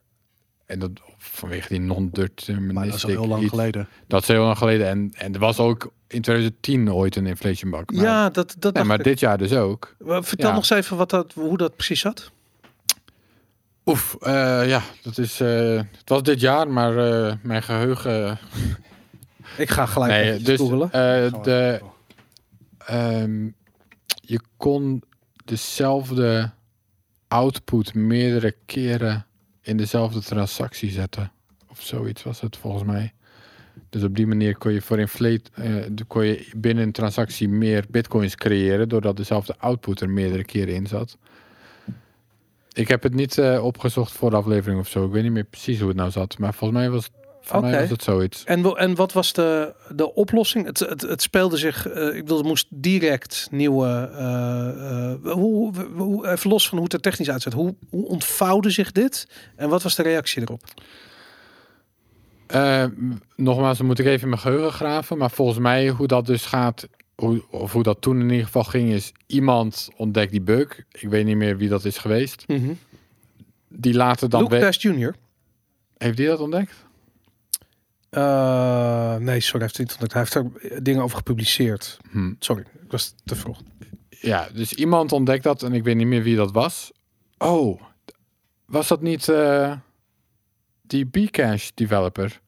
Speaker 3: En dat vanwege die
Speaker 4: Maar dat is al
Speaker 3: non-deterministic...
Speaker 4: heel lang
Speaker 3: iets-
Speaker 4: geleden.
Speaker 3: Dat is heel lang geleden. En, en er was ook in 2010 ooit een inflation bug. Maar,
Speaker 1: ja, dat, dat
Speaker 3: nee, maar
Speaker 1: ik.
Speaker 3: dit jaar dus ook.
Speaker 1: Maar Vertel
Speaker 3: ja.
Speaker 1: nog eens even wat dat, hoe dat precies zat.
Speaker 3: Oef, eh, ja, dat is. eh, het was dit jaar, maar eh, mijn geheugen.
Speaker 1: Ik ga gelijk
Speaker 3: nee,
Speaker 1: even
Speaker 3: dus
Speaker 1: googelen.
Speaker 3: eh, de, ehm, je kon dezelfde output meerdere keren in dezelfde transactie zetten. Of zoiets was het volgens mij. Dus op die manier kon je voor inflate, eh, de- kon je binnen een transactie meer bitcoins creëren, doordat dezelfde output er meerdere keren in zat. Ik heb het niet eh, opgezocht voor de aflevering of zo. Ik weet niet meer precies hoe het nou zat. Maar volgens mij was, volgens mij was het zoiets.
Speaker 1: En, en wat was de, de oplossing? Het, het, het speelde zich, eh, ik bedoel, er moest direct nieuwe, eh, eh, hoe, hoe- even los van hoe het er technisch uitziet, hoe, hoe ontvouwde zich dit? En wat was de reactie erop?
Speaker 3: Eh, nogmaals, dan moet ik even in mijn geheugen graven. Maar volgens mij, hoe dat dus gaat, hoe, of hoe dat toen in ieder geval ging, is iemand ontdekt die bug. Ik weet niet meer wie dat is geweest. Die later dan.
Speaker 1: Luke Dash Jr.
Speaker 3: Heeft die dat ontdekt?
Speaker 1: Eh, nee, sorry, hij heeft niet ontdekt. Hij heeft er dingen over gepubliceerd.
Speaker 3: Hm.
Speaker 1: Sorry, ik was te vroeg.
Speaker 3: Ja, dus iemand ontdekt dat en ik weet niet meer wie dat was. Oh, was dat niet eh, die Bcash developer?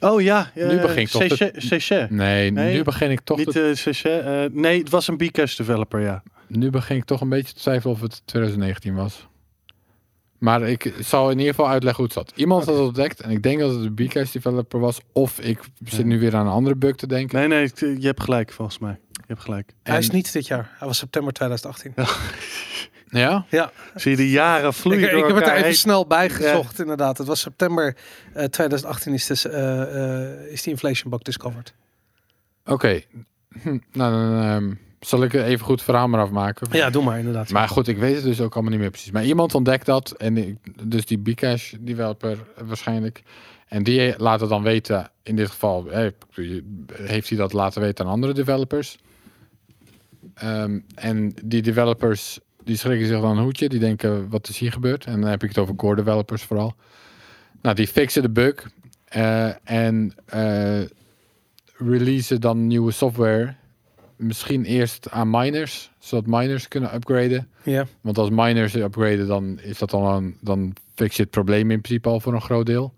Speaker 4: Oh ja,
Speaker 3: Nu
Speaker 4: eh,
Speaker 3: begin ik toch
Speaker 4: Seche- Seche.
Speaker 3: Nee,
Speaker 4: Nee,
Speaker 3: nu begin ik toch
Speaker 4: Niet
Speaker 3: te-
Speaker 4: eh Seche, eh, nee, het was een Bcash developer, ja.
Speaker 3: Nu begin ik toch een beetje te twijfelen of het 2019 was. Maar ik zal in ieder geval uitleggen hoe het zat. Iemand had het ontdekt en ik denk dat het een Bcash developer was. Of ik zit nu weer aan een andere bug te denken.
Speaker 4: Nee, nee, je hebt gelijk volgens mij. Je hebt gelijk.
Speaker 1: Hij is niet dit jaar. Hij was september 2018.
Speaker 3: Ja?
Speaker 1: Ja,
Speaker 4: Zie je de jaren
Speaker 1: ik,
Speaker 4: vloeien
Speaker 1: ik
Speaker 4: door
Speaker 1: heb het er even
Speaker 4: heen.
Speaker 1: snel bij gezocht, inderdaad. Het was september eh, 2018 is, dus, eh, eh, is die inflation bug discovered.
Speaker 3: Oké. Hm, nou, dan ehm, zal ik even goed het verhaal maar afmaken.
Speaker 1: Ja, doe maar inderdaad.
Speaker 3: Maar goed, ik weet het dus ook allemaal niet meer precies. Maar iemand ontdekt dat. En ik, dus die Bcash developer eh, waarschijnlijk. En die laat het dan weten. In dit geval eh, heeft hij dat laten weten aan andere developers. Ehm, en die developers die schrikken zich dan een hoedje. Die denken, wat is hier gebeurd? En dan heb ik het over core developers vooral. Nou, die fixen de bug. eh, en eh releasen dan nieuwe software. Misschien eerst aan miners, zodat miners kunnen upgraden.
Speaker 1: Ja,
Speaker 3: Want als miners upgraden, dan is dat al een, dan fix je het probleem in principe al voor een groot deel.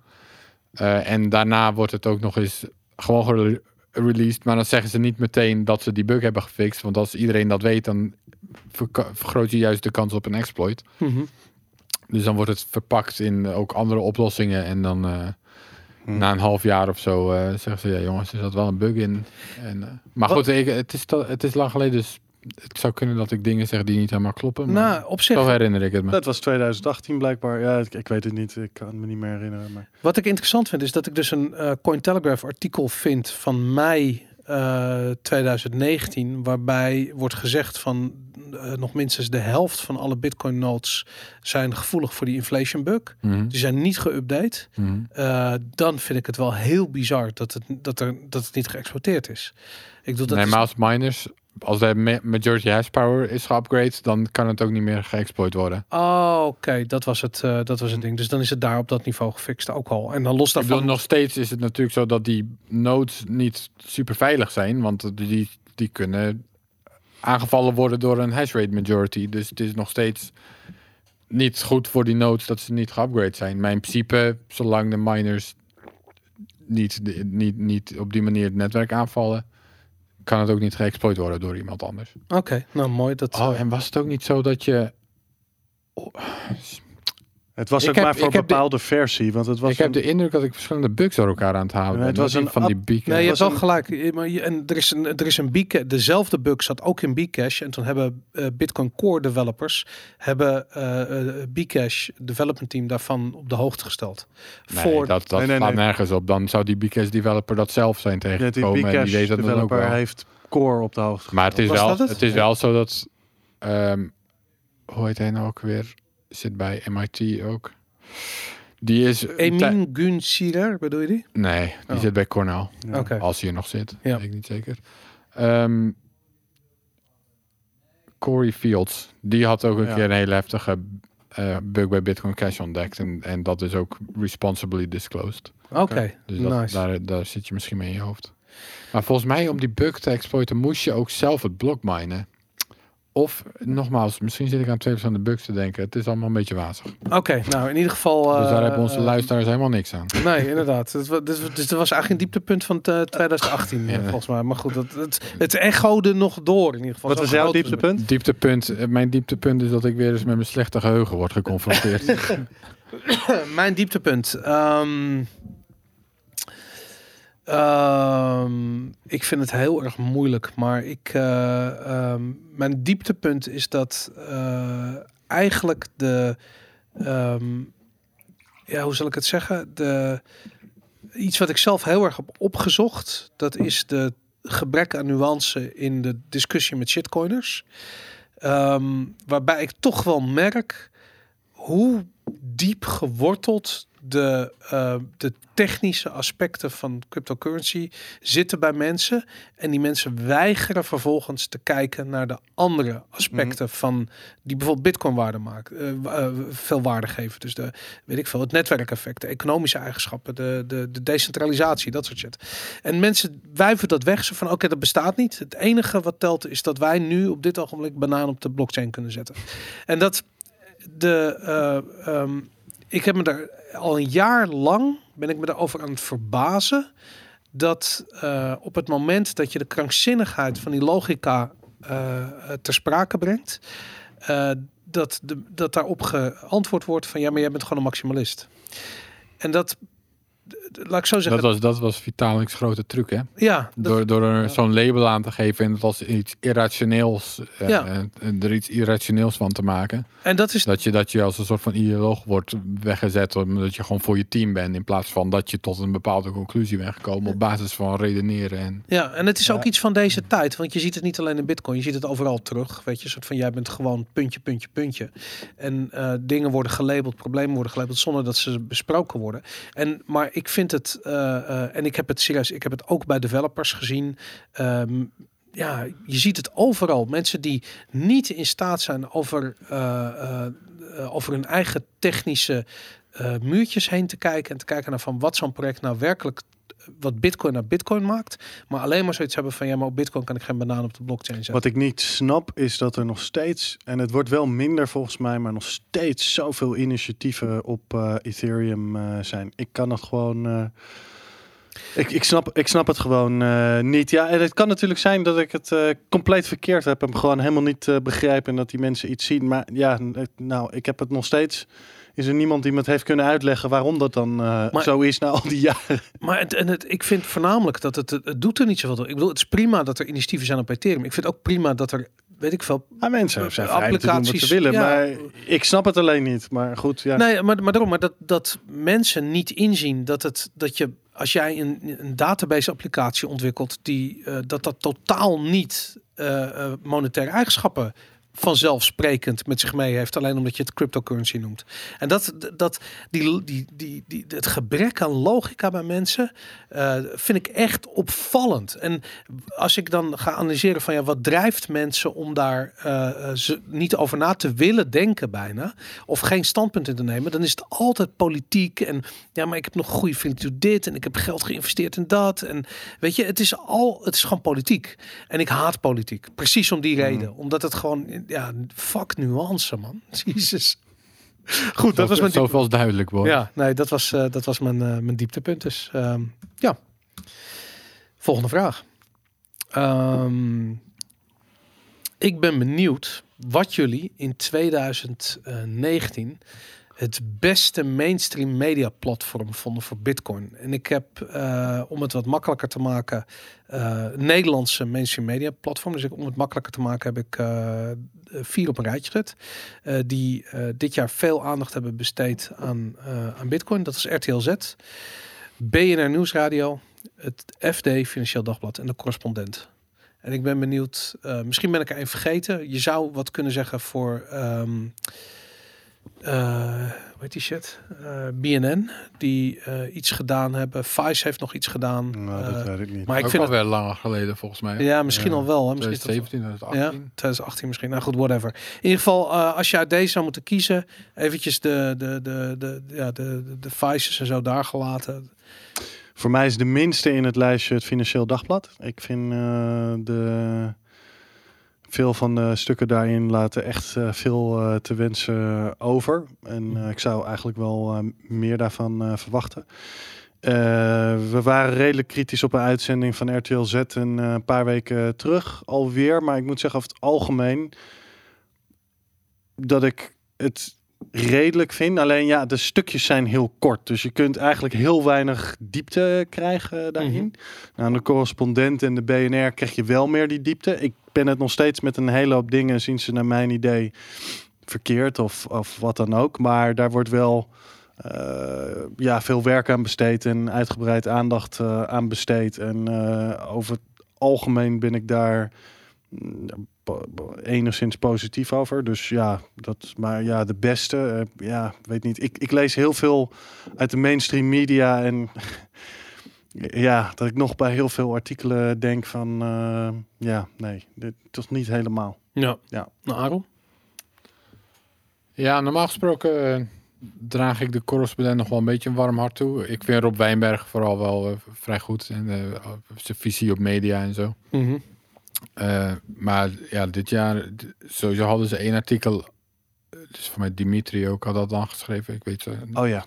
Speaker 3: Eh, en daarna wordt het ook nog eens gewoon released. Maar dan zeggen ze niet meteen dat ze die bug hebben gefixt. Want als iedereen dat weet, dan vergroot je juist de kans op een exploit.
Speaker 1: Mhm.
Speaker 3: Dus dan wordt het verpakt in ook andere oplossingen. En dan eh,
Speaker 4: Hmm.
Speaker 3: na een half jaar of zo eh, zeggen ze, ja jongens, er zat wel een bug in. En, eh, maar
Speaker 1: Wat-
Speaker 3: goed, ik, het, is het is lang geleden, dus het zou kunnen dat ik dingen zeg die niet helemaal kloppen. Maar
Speaker 1: nou, op zich,
Speaker 3: zo herinner ik het me.
Speaker 4: Dat was 2018 blijkbaar. Ja, ik, ik weet het niet. Ik kan me niet meer herinneren. Maar...
Speaker 1: wat ik interessant vind, is dat ik dus een eh Cointelegraph artikel vind van mei eh, 2019, waarbij wordt gezegd van eh, nog minstens de helft van alle Bitcoin nodes zijn gevoelig voor die inflation bug.
Speaker 3: Mhm,
Speaker 1: Die zijn niet geüpdate.
Speaker 3: mhm.
Speaker 1: Eh, dan vind ik het wel heel bizar dat het, dat er, dat het niet geëxporteerd is. Ik bedoel, dat
Speaker 3: nee, maar als miners, als de ma- majority hash power is geupgrade, dan kan het ook niet meer geëxploit worden.
Speaker 1: Oh, oké, dat was het. eh, dat was het ding. Dus dan is het daar op dat niveau gefixt ook al. En dan los
Speaker 3: Ik bedoel,
Speaker 1: daarvan.
Speaker 3: nog steeds is het natuurlijk zo dat die nodes niet super veilig zijn, want die, die kunnen aangevallen worden door een hash rate majority. Dus het is nog steeds niet goed voor die nodes dat ze niet geupgrade zijn. Maar in principe, zolang de miners niet, niet, niet op die manier het netwerk aanvallen, kan het ook niet geëxploit worden door iemand anders.
Speaker 1: Oké, nou mooi. Dat,
Speaker 3: Oh, en was het ook niet zo dat je...
Speaker 4: Het was
Speaker 3: Ik
Speaker 4: ook
Speaker 3: heb-
Speaker 4: maar voor een
Speaker 3: heb de-
Speaker 4: bepaalde versie. Want het was
Speaker 3: ik heb de indruk dat ik verschillende bugs door elkaar aan het ben.
Speaker 4: het was een
Speaker 3: van die beacon.
Speaker 1: nee, je hebt wel gelijk. Maar je, en er is een, er is een dezelfde bug zat ook in Bcash. En toen hebben eh, Bitcoin Core developers hebben eh eh, Bcash development team daarvan op de hoogte gesteld.
Speaker 3: Nee,
Speaker 1: voor
Speaker 3: dat, dat
Speaker 4: Nee, nee,
Speaker 3: slaat
Speaker 4: nee.
Speaker 3: nergens op. Dan zou die Bcash developer dat zelf zijn
Speaker 4: ja, die
Speaker 3: tegengekomen. en die deed dat dan ook
Speaker 4: developer
Speaker 3: wel.
Speaker 4: heeft Core op de hoogte.
Speaker 3: Maar het is,
Speaker 1: Was
Speaker 3: wel, het?
Speaker 1: het?
Speaker 3: is
Speaker 1: Ja.
Speaker 3: wel zo dat... ehm, hoe heet hij nou ook weer? Zit bij MIT ook. Die is...
Speaker 1: Emin Gun Sirer, bedoel je die?
Speaker 3: Nee, die
Speaker 1: Oh.
Speaker 3: zit bij Cornell.
Speaker 1: Oké.
Speaker 3: Als hij er nog zit.
Speaker 1: Ja.
Speaker 3: Weet ik niet zeker. Ehm, Corey Fields. Die had ook een
Speaker 4: Ja.
Speaker 3: keer een hele heftige eh, bug bij Bitcoin Cash ontdekt. En, en dat is ook responsibly disclosed.
Speaker 1: Oké,
Speaker 3: Dus dat,
Speaker 1: nice.
Speaker 3: daar, daar zit je misschien mee in je hoofd. Maar volgens mij om die bug te exploiten moest je ook zelf het blok minen. Of nogmaals, misschien zit ik aan twee verschillende bugs te denken. Het is allemaal een beetje wazig.
Speaker 1: Oké, nou in ieder geval...
Speaker 3: dus daar hebben onze
Speaker 1: eh,
Speaker 3: luisteraars helemaal niks aan.
Speaker 1: Nee, inderdaad. Dus, dus dat was eigenlijk een dieptepunt van het, eh, 2018,
Speaker 3: Ja.
Speaker 1: eh, volgens mij. Maar goed, dat, het, het echode nog door in ieder geval.
Speaker 4: Wat was jouw dieptepunt?
Speaker 3: Dieptepunt, eh, mijn dieptepunt is dat ik weer eens met mijn slechte geheugen word geconfronteerd.
Speaker 1: Mijn dieptepunt. Ehm, ehm, ik vind het heel erg moeilijk, maar ik, ehm, mijn dieptepunt is dat eh, eigenlijk de, ehm, ja, hoe zal ik het zeggen? De, iets wat ik zelf heel erg heb opgezocht, dat is de gebrek aan nuance in de discussie met shitcoiners. Waarbij ik toch wel merk hoe diep geworteld de, eh, de technische aspecten van cryptocurrency zitten bij mensen. En die mensen weigeren vervolgens te kijken naar de andere aspecten van die bijvoorbeeld bitcoin waarde maken, eh, eh, veel waarde geven. Dus de, weet ik veel, het netwerkeffect, de economische eigenschappen, de, de, de decentralisatie, dat soort shit. En mensen wuiven dat weg, zo van oké, dat bestaat niet. Het enige wat telt is dat wij nu op dit ogenblik banaan op de blockchain kunnen zetten. En dat de, eh, ehm, ik heb me daar al een jaar lang ben ik me daarover aan het verbazen dat eh, op het moment dat je de krankzinnigheid van die logica eh, ter sprake brengt, eh, dat, de, dat daarop geantwoord wordt van ja, maar jij bent gewoon een maximalist. En dat, laat ik zo
Speaker 3: dat,
Speaker 1: zeggen,
Speaker 3: was, dat was Vitalik's grote truc, hè?
Speaker 1: ja, dat-
Speaker 3: Door, door er zo'n label aan te geven en het als iets irrationeels, eh,
Speaker 1: Ja.
Speaker 3: eh, er iets irrationeels van te maken.
Speaker 1: en dat is
Speaker 3: Dat je, dat je als een soort van ideoloog wordt weggezet, omdat je gewoon voor je team bent, in plaats van dat je tot een bepaalde conclusie bent gekomen op basis van redeneren. En,
Speaker 1: Ja, en het is
Speaker 4: Ja.
Speaker 1: ook iets van deze tijd. Want je ziet het niet alleen in Bitcoin, je ziet het overal terug. Weet je, een soort van jij bent gewoon puntje, puntje, puntje. En eh, dingen worden gelabeld, problemen worden gelabeld zonder dat ze besproken worden. En, maar ik vind het, eh, eh, en ik heb het serieus, ik heb het ook bij developers gezien. Ehm, ja, je ziet het overal. Mensen die niet in staat zijn over, eh, over hun eigen technische muurtjes heen te kijken. En te kijken naar van wat zo'n project nou werkelijk wat Bitcoin naar Bitcoin maakt. Maar alleen maar zoiets hebben van ja, maar op Bitcoin kan ik geen banaan op de blockchain zetten.
Speaker 4: Wat ik niet snap is dat er nog steeds, en het wordt wel minder volgens mij, maar nog steeds zoveel initiatieven op eh, Ethereum eh, zijn. Ik kan het gewoon. eh, ik, ik, snap, ik snap het gewoon niet. Ja, en het kan natuurlijk zijn dat ik het compleet verkeerd heb en gewoon helemaal niet eh, begrijp en dat die mensen iets zien. Maar ja, nou, ik heb het nog steeds. Is er niemand die me het heeft kunnen uitleggen waarom dat dan eh,
Speaker 1: Maar-
Speaker 4: zo is na al die jaren?
Speaker 1: Maar het, en het, ik vind voornamelijk dat het, het, doet er niet zoveel toe. Ik bedoel, het is prima dat er initiatieven zijn op Ethereum. Ik vind ook prima dat er, weet ik veel.
Speaker 4: Ah, mensen zijn doen wat
Speaker 1: Applicaties,
Speaker 4: ze willen,
Speaker 1: ja.
Speaker 4: maar ik snap het alleen niet. Maar goed, ja.
Speaker 1: Nee, maar, maar daarom, maar dat, dat mensen niet inzien dat het dat je als jij een, een database applicatie ontwikkelt, die eh, dat dat totaal niet eh, monetaire eigenschappen vanzelfsprekend met zich mee heeft, alleen omdat je het cryptocurrency noemt. En dat, dat die, die, die, die, het gebrek aan logica bij mensen eh, vind ik echt opvallend. En als ik dan ga analyseren van ja, wat drijft mensen om daar eh, eh, ze niet over na te willen denken bijna, of geen standpunt in te nemen, dan is het altijd politiek en ja, maar ik heb nog een goede vriend doet dit en ik heb geld geïnvesteerd in dat en weet je, het is al, het is gewoon politiek. En ik haat politiek, precies om die reden, omdat het gewoon ja, fuck nuance man, Jezus. Goed, dat was mijn
Speaker 3: Zoveel is duidelijk, hoor.
Speaker 1: ja, nee, dat was, eh, dat was mijn, eh, mijn dieptepunt. Dus ehm, ja. Volgende vraag. Ehm, ik ben benieuwd wat jullie in 2019 het beste mainstream media platform vonden voor Bitcoin. En ik heb, eh, om het wat makkelijker te maken, eh, Nederlandse mainstream media platform. Dus ik, om het makkelijker te maken heb ik eh, vier op een rijtje gezet. die dit jaar veel aandacht hebben besteed aan, aan Bitcoin. Dat is RTL Z, BNR Nieuwsradio, het FD Financieel Dagblad en de Correspondent. En ik ben benieuwd, misschien ben ik er een vergeten. Je zou wat kunnen zeggen voor ehm, eh hoe heet die shit? Eh, BNN, die eh, iets gedaan hebben. Vice heeft nog iets gedaan.
Speaker 4: Nou, dat
Speaker 1: Eh,
Speaker 4: weet ik niet.
Speaker 1: maar ik
Speaker 3: Ook
Speaker 1: vind
Speaker 3: al
Speaker 1: het...
Speaker 3: wel langer geleden volgens mij.
Speaker 1: Ja, misschien
Speaker 4: Ja.
Speaker 1: al wel. Hè? Misschien is dat wel-
Speaker 3: 2017,
Speaker 1: Ja,
Speaker 3: 2018.
Speaker 1: 2018 misschien. Nou goed, whatever. In ieder geval, eh, als je uit deze zou moeten kiezen, eventjes de, de, de, de, ja, de, de, de vices en zo daar gelaten.
Speaker 4: Voor mij is de minste in het lijstje het Financieel Dagblad. Ik vind eh, de, veel van de stukken daarin laten echt eh, veel eh, te wensen over. En eh, ik zou eigenlijk wel meer daarvan verwachten. We waren redelijk kritisch op een uitzending van RTL Z een paar weken terug alweer. Maar ik moet zeggen over het algemeen dat ik het redelijk vind. Alleen ja, de stukjes zijn heel kort. Dus je kunt eigenlijk heel weinig diepte krijgen daarin.
Speaker 1: Mhm.
Speaker 4: Nou, de correspondent en de BNR krijg je wel meer die diepte. Ik ben het nog steeds met een hele hoop dingen, zien ze naar mijn idee, verkeerd of, of wat dan ook. Maar daar wordt wel eh, ja, veel werk aan besteed en uitgebreid aandacht eh, aan besteed. En eh, over het algemeen ben ik daar mm, po- enigszins positief over. Dus ja, dat, maar ja, de beste, eh, ja, weet niet. Ik, ik lees heel veel uit de mainstream media en ja, dat ik nog bij heel veel artikelen denk van, eh, ja, nee, dit toch niet helemaal.
Speaker 1: Ja.
Speaker 4: Ja.
Speaker 1: Nou?
Speaker 3: Ja, normaal gesproken eh, draag ik de correspondent nog wel een beetje een warm hart toe. Ik vind Rob Wijnberg vooral wel vrij goed. En eh, zijn visie op media en zo.
Speaker 1: Mhm.
Speaker 3: Eh, maar ja, dit jaar, sowieso hadden ze één artikel. eh, Dus voor mij Dimitri ook had dat dan geschreven. Ik weet ze.
Speaker 4: Oh ja.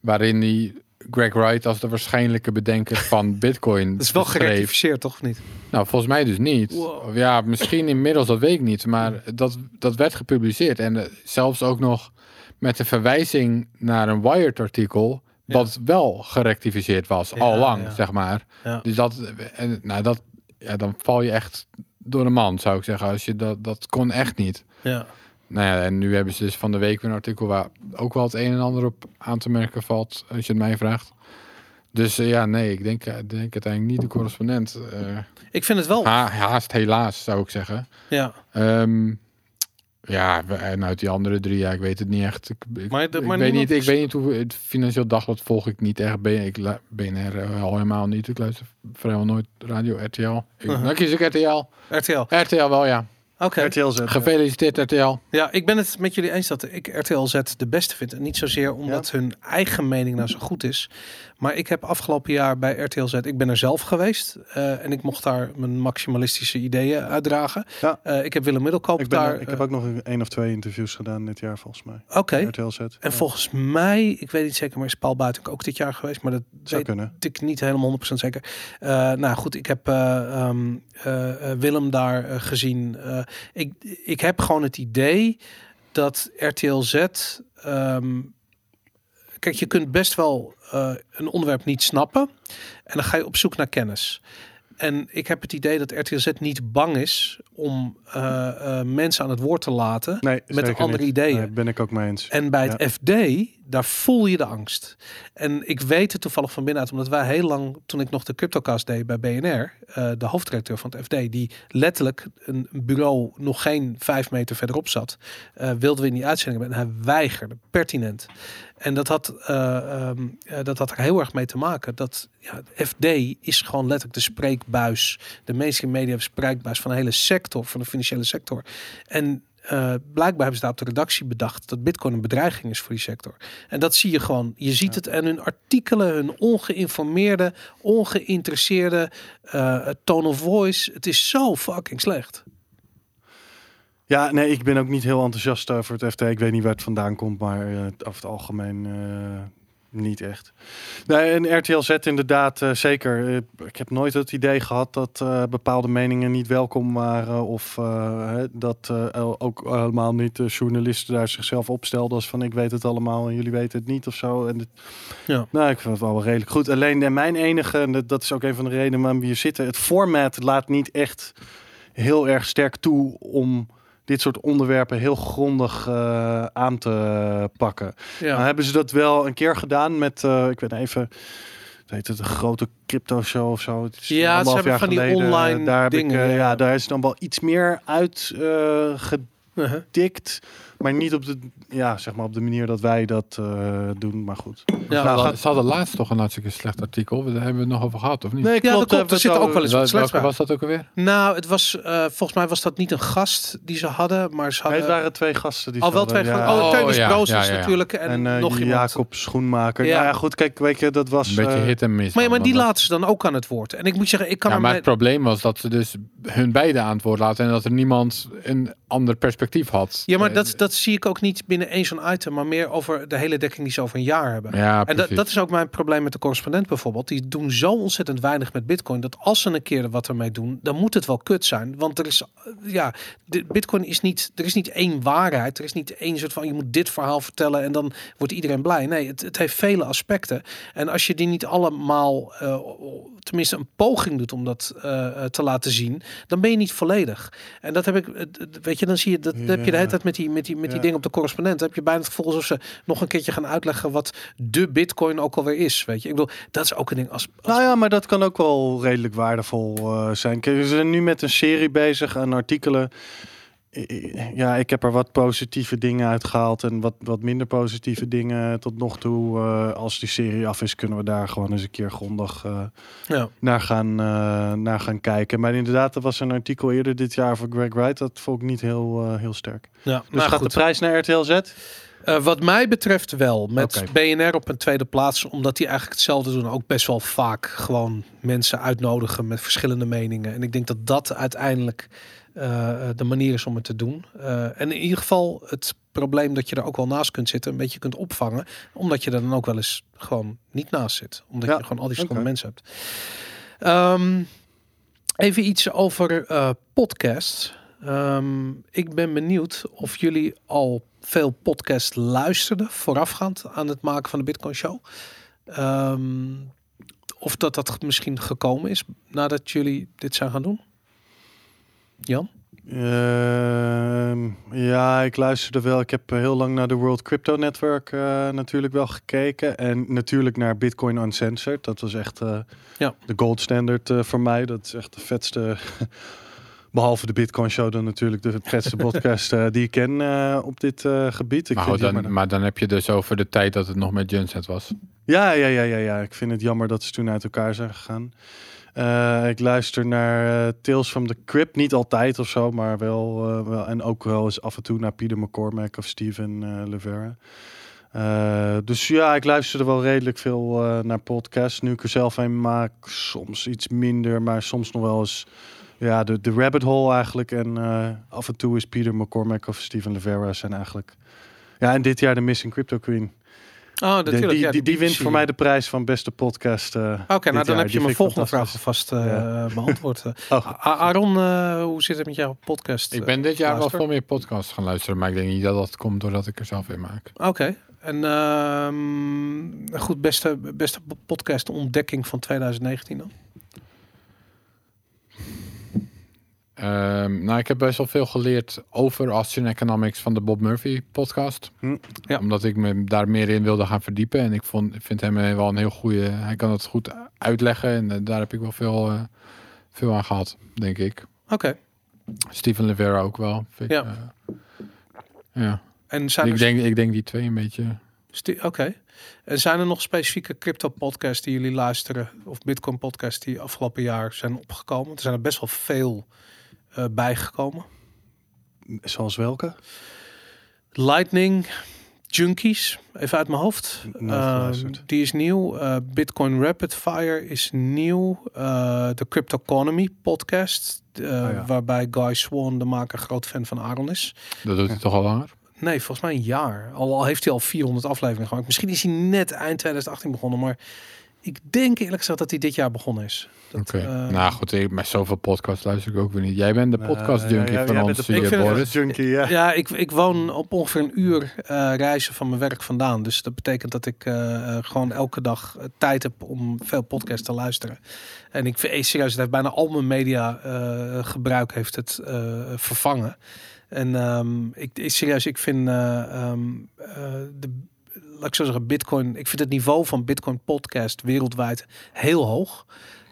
Speaker 3: Waarin hij Greg Wright als de waarschijnlijke bedenker van Bitcoin.
Speaker 1: Dat is wel
Speaker 3: beschreef.
Speaker 1: gerectificeerd, toch? of Niet?
Speaker 3: Nou, volgens mij dus niet.
Speaker 1: Wow.
Speaker 3: Ja, misschien inmiddels, dat weet ik niet. Maar dat, dat werd gepubliceerd. En eh, zelfs ook nog met een verwijzing naar een Wired-artikel. Wat wel gerectificeerd was,
Speaker 1: Ja,
Speaker 3: al lang, zeg maar.
Speaker 1: Ja.
Speaker 3: Dus dat, en, nou, dat, ja, dan val je echt door de man, zou ik zeggen. Als je dat, dat kon echt niet.
Speaker 1: Ja.
Speaker 3: Nou ja, en nu hebben ze dus van de week weer een artikel waar ook wel het een en ander op aan te merken valt, als je het mij vraagt. Dus eh, ja, nee, ik denk, denk uiteindelijk niet de correspondent. eh,
Speaker 1: Ik vind het wel.
Speaker 3: Ha- haast helaas, zou ik zeggen.
Speaker 1: Ja.
Speaker 3: Ehm, ja, en uit die andere drie, ja, ik weet het niet echt. Ik, ik,
Speaker 1: Maar de-
Speaker 3: ik
Speaker 1: maar
Speaker 3: weet niet, ik weet niet hoe het financieel dagblad volg ik niet echt. Ben, ik, BNR eh, al helemaal niet. Ik luister vrijwel nooit radio RTL. Ik,
Speaker 1: Uh-huh.
Speaker 3: Dan kies ik RTL.
Speaker 1: RTL.
Speaker 3: RTL wel, ja.
Speaker 1: Oké.
Speaker 4: RTL Z.
Speaker 3: Gefeliciteerd RTL.
Speaker 1: Ja, ik ben het met jullie eens dat ik RTL Z de beste vind. En niet zozeer omdat hun eigen mening nou zo goed is. Maar ik heb afgelopen jaar bij RTL Z, ik ben er zelf geweest. eh, en ik mocht daar mijn maximalistische ideeën uitdragen.
Speaker 4: Ja.
Speaker 1: Eh, ik heb Willem Middelkoop
Speaker 4: Ik, ben,
Speaker 1: daar...
Speaker 4: ik heb
Speaker 1: eh,
Speaker 4: ook nog een, één of twee interviews gedaan dit jaar, volgens mij.
Speaker 1: Oké.
Speaker 4: RTL Z.
Speaker 1: En
Speaker 4: Ja,
Speaker 1: volgens mij, ik weet niet zeker, maar is Paul Buiten ook dit jaar geweest. Maar dat
Speaker 4: zou
Speaker 1: weet
Speaker 4: kunnen.
Speaker 1: ik niet helemaal 100% zeker. Nou goed, ik heb eh, ehm, eh, eh, Willem daar gezien. Ik, ik heb gewoon het idee dat RTL Z. ehm, kijk, je kunt best wel eh, een onderwerp niet snappen. En dan ga je op zoek naar kennis. En ik heb het idee dat RTL Z niet bang is om eh, eh, mensen aan het woord te laten.
Speaker 4: Nee,
Speaker 1: met andere
Speaker 4: niet.
Speaker 1: ideeën.
Speaker 4: Nee, ben ik ook mee eens.
Speaker 1: En bij het. FD, daar voel je de angst. En ik weet het toevallig van binnenuit, omdat wij heel lang, toen ik nog de CryptoCast deed bij BNR, de hoofdredacteur van het FD, die letterlijk een bureau nog geen vijf meter verderop zat, wilden we in die uitzending hebben. En hij weigerde, pertinent. En dat had, eh, ehm, eh, dat had er heel erg mee te maken. Dat ja, FD is gewoon letterlijk de spreekbuis, de mainstream media spreekbuis van de hele sector, van de financiële sector. En eh, blijkbaar hebben ze daar op de redactie bedacht dat Bitcoin een bedreiging is voor die sector. En dat zie je gewoon. Je ziet het en hun artikelen, hun ongeïnformeerde, ongeïnteresseerde eh, tone of voice. Het is zo fucking slecht.
Speaker 4: Ja, nee, ik ben ook niet heel enthousiast over het FT. Ik weet niet waar het vandaan komt, maar eh, over het algemeen eh, niet echt. Nee, en RTL Z inderdaad, eh, zeker. Ik heb nooit het idee gehad dat bepaalde meningen niet welkom waren. Of hè, dat ook helemaal niet de journalisten daar zichzelf opstelden als van ik weet het allemaal en jullie weten het niet of zo. En het,
Speaker 1: Ja.
Speaker 4: Nou, ik vind het wel redelijk goed. Alleen en mijn enige, en dat- dat is ook een van de redenen waarom we hier zitten. Het format laat niet echt heel erg sterk toe om dit soort onderwerpen heel grondig eh, aan te pakken.
Speaker 1: Ja.
Speaker 4: Nou hebben ze dat wel een keer gedaan met, eh, ik weet even, het heet het een grote crypto show of zo. Het is
Speaker 1: Ja, ze hebben
Speaker 4: jaar
Speaker 1: van die
Speaker 4: geleden.
Speaker 1: online
Speaker 4: daar heb
Speaker 1: dingen,
Speaker 4: Ik, eh,
Speaker 1: ja.
Speaker 4: ja, daar is dan wel iets meer uit eh,
Speaker 1: Uh-huh.
Speaker 4: Maar niet op de, ja, zeg maar op de manier dat wij dat eh, doen. Maar goed.
Speaker 1: Ja,
Speaker 3: Nou,
Speaker 4: Nou,
Speaker 3: gaat... Ze hadden laatst toch een hartstikke slecht artikel. Daar hebben we het nog over gehad, of niet?
Speaker 4: Nee,
Speaker 1: Ja, dat klopt. Er zit ook wel eens wat slechts
Speaker 3: welke
Speaker 1: bij.
Speaker 3: was dat ook alweer?
Speaker 1: Nou, het was, eh, volgens mij was dat niet een gast die ze hadden, maar ze
Speaker 4: Nee,
Speaker 1: hadden...
Speaker 4: het waren twee gasten die
Speaker 1: al
Speaker 4: ze
Speaker 1: wel twee gasten. Oh,
Speaker 3: Oh,
Speaker 1: Teunis
Speaker 3: ja,
Speaker 1: Broos
Speaker 3: ja,
Speaker 1: was
Speaker 3: ja, ja.
Speaker 1: natuurlijk en,
Speaker 4: En eh,
Speaker 1: nog iemand.
Speaker 4: Jacob Schoenmaker.
Speaker 1: Ja.
Speaker 4: Ja. ja, goed, kijk, weet je, dat was...
Speaker 3: Een beetje hit en miss.
Speaker 1: Maar, maar die laten ze dan ook aan het woord. En ik moet zeggen, ik kan
Speaker 3: Ja, maar het probleem was dat ze dus hun beiden aan het woord laten en dat er niemand een ander perspectief had.
Speaker 1: Ja, maar dat, dat zie ik ook niet binnen één zo'n item, maar meer over de hele dekking die ze over een jaar hebben.
Speaker 3: Ja,
Speaker 1: En dat, is ook mijn probleem met de correspondent bijvoorbeeld. Die doen zo ontzettend weinig met Bitcoin dat als ze een keer wat ermee doen, dan moet het wel kut zijn. Want er is, eh, ja, de Bitcoin is niet, er is niet één waarheid. Er is niet één soort van je moet dit verhaal vertellen en dan wordt iedereen blij. Nee, het, het heeft vele aspecten. En als je die niet allemaal, eh, tenminste een poging doet om dat eh, te laten zien, dan ben je niet volledig. En dat heb ik, eh, weet je, dan zie je dat, heb je de hele tijd met die, met die, met die
Speaker 4: Ja.
Speaker 1: dingen op de correspondent. Heb je bijna het gevoel alsof ze nog een keertje gaan uitleggen wat de Bitcoin ook alweer is. Weet je, ik bedoel, dat is ook een ding als. als
Speaker 4: Nou ja, maar dat kan ook wel redelijk waardevol eh, zijn. Kijk, we zijn nu met een serie bezig aan artikelen. Ja, ik heb er wat positieve dingen uitgehaald en wat, wat minder positieve dingen tot nog toe. Eh, als die serie af is, kunnen we daar gewoon eens een keer grondig eh,
Speaker 1: ja.
Speaker 4: naar, gaan, eh, naar gaan kijken. Maar inderdaad, er was een artikel eerder dit jaar voor Greg Wright. Dat vond ik niet heel, heel sterk.
Speaker 1: Ja,
Speaker 4: Dus
Speaker 1: nou
Speaker 4: gaat
Speaker 1: goed.
Speaker 4: de prijs naar RTL Z?
Speaker 1: Wat mij betreft wel. Met. BNR op een tweede plaats. Omdat die eigenlijk hetzelfde doen. Ook best wel vaak gewoon mensen uitnodigen met verschillende meningen. En ik denk dat dat uiteindelijk eh, de manier is om het te doen. Eh, en in ieder geval het probleem dat je er ook wel naast kunt zitten. Een beetje kunt opvangen. Omdat je er dan ook wel eens gewoon niet naast zit. Omdat
Speaker 4: Ja,
Speaker 1: je gewoon al die verschillende mensen hebt. Ehm, even iets over eh podcasts. Ehm, ik ben benieuwd of jullie al veel podcasts luisterden voorafgaand aan het maken van de Bitcoin Show. Ehm, of dat dat misschien gekomen is nadat jullie dit zijn gaan doen. Jan?
Speaker 4: Ehm, ja, ik luisterde wel. Ik heb heel lang naar de World Crypto Network eh, natuurlijk wel gekeken. En natuurlijk naar Bitcoin Uncensored. Dat was echt eh,
Speaker 1: Ja.
Speaker 4: de gold standard eh, voor mij. Dat is echt de vetste... Behalve de Bitcoin Show dan natuurlijk de vetste podcast eh, die ik ken eh, op dit eh, gebied. Ik
Speaker 3: maar,
Speaker 4: vind
Speaker 3: dan,
Speaker 4: jammer
Speaker 3: maar dan heb je dus over de tijd dat het nog met Junset was.
Speaker 4: Ja, ja, ja, ja, ja. Ik vind het jammer dat ze toen uit elkaar zijn gegaan. Eh, ik luister naar eh, Tales from the Crypt. Niet altijd of zo, maar wel, eh, wel. En ook wel eens af en toe naar Peter McCormack of Steven Levera. Dus ja, ik luisterde wel redelijk veel naar podcasts. Nu ik er zelf een maak, soms iets minder, maar soms nog wel eens ja, de, de rabbit hole eigenlijk. En af en toe is Peter McCormack of Steven Levera zijn eigenlijk... Ja, en dit jaar de Missing Crypto Queen.
Speaker 1: Oh,
Speaker 4: De-
Speaker 1: natuurlijk.
Speaker 4: die,
Speaker 1: ja,
Speaker 4: die, die wint voor mij de prijs van beste podcast. eh,
Speaker 1: Oké, nou dan
Speaker 4: jaar.
Speaker 1: heb je
Speaker 4: Die
Speaker 1: mijn volgende vraag alvast eh, beantwoord.
Speaker 4: Oh.
Speaker 1: Aaron, eh, hoe zit het met jouw podcast?
Speaker 3: Ik ben dit jaar wel veel meer podcasts gaan luisteren, maar ik denk niet dat dat komt doordat ik er zelf in maak.
Speaker 1: Oké. En ehm, goed, beste, beste podcast ontdekking van 2019 dan?
Speaker 3: Ehm, nou, ik heb best wel veel geleerd over Austrian Economics van de Bob Murphy podcast.
Speaker 4: Hm.
Speaker 1: Ja.
Speaker 3: Omdat ik me daar meer in wilde gaan verdiepen. En ik vond, ik vind hem wel een heel goede... Hij kan het goed uitleggen en eh, daar heb ik wel veel, eh, veel aan gehad, denk ik.
Speaker 1: Oké.
Speaker 3: Steven Levera ook wel. Vind ik,
Speaker 1: Ja.
Speaker 3: eh, ja.
Speaker 1: En zijn
Speaker 3: Ik,
Speaker 1: er,
Speaker 3: denk, ik denk die twee een beetje...
Speaker 1: Oké. En zijn er nog specifieke crypto podcasts die jullie luisteren of Bitcoin podcasts die afgelopen jaar zijn opgekomen? Er zijn er best wel veel eh, bijgekomen.
Speaker 4: Zoals welke?
Speaker 1: Lightning Junkies, even uit mijn hoofd. Ehm, die is nieuw. Eh, Bitcoin Rapid Fire is nieuw. Eh, de Crypto Economy podcast,
Speaker 4: ja.
Speaker 1: waarbij Guy Swan, de maker, groot fan van Aaron is.
Speaker 3: Dat doet hij toch al langer?
Speaker 1: Nee, volgens mij een jaar. Al, al heeft hij al 400 afleveringen gemaakt. Misschien is hij net eind 2018 begonnen, maar ik denk eerlijk gezegd dat hij dit jaar begonnen is. Dat,
Speaker 3: Oké.
Speaker 1: eh,
Speaker 3: nou goed, ik, met zoveel podcasts luister ik ook weer niet. Jij bent de
Speaker 4: Eh,
Speaker 3: podcast
Speaker 4: ja,
Speaker 3: junkie
Speaker 4: ja,
Speaker 3: van ons, hier,
Speaker 1: Ik vind het
Speaker 3: Boris.
Speaker 4: Junkie, ja.
Speaker 1: Ja, ik, ik woon op ongeveer een uur eh, reizen van mijn werk vandaan. Dus dat betekent dat ik eh, eh, gewoon elke dag eh, tijd heb om veel podcasts te luisteren. En ik vind eh, serieus, het heeft bijna al mijn media eh, gebruik heeft het eh, vervangen. En ehm, ik, ik serieus, ik vind eh, ehm, eh, laat ik zo zeggen, Bitcoin. Ik vind het niveau van Bitcoin podcast wereldwijd heel hoog.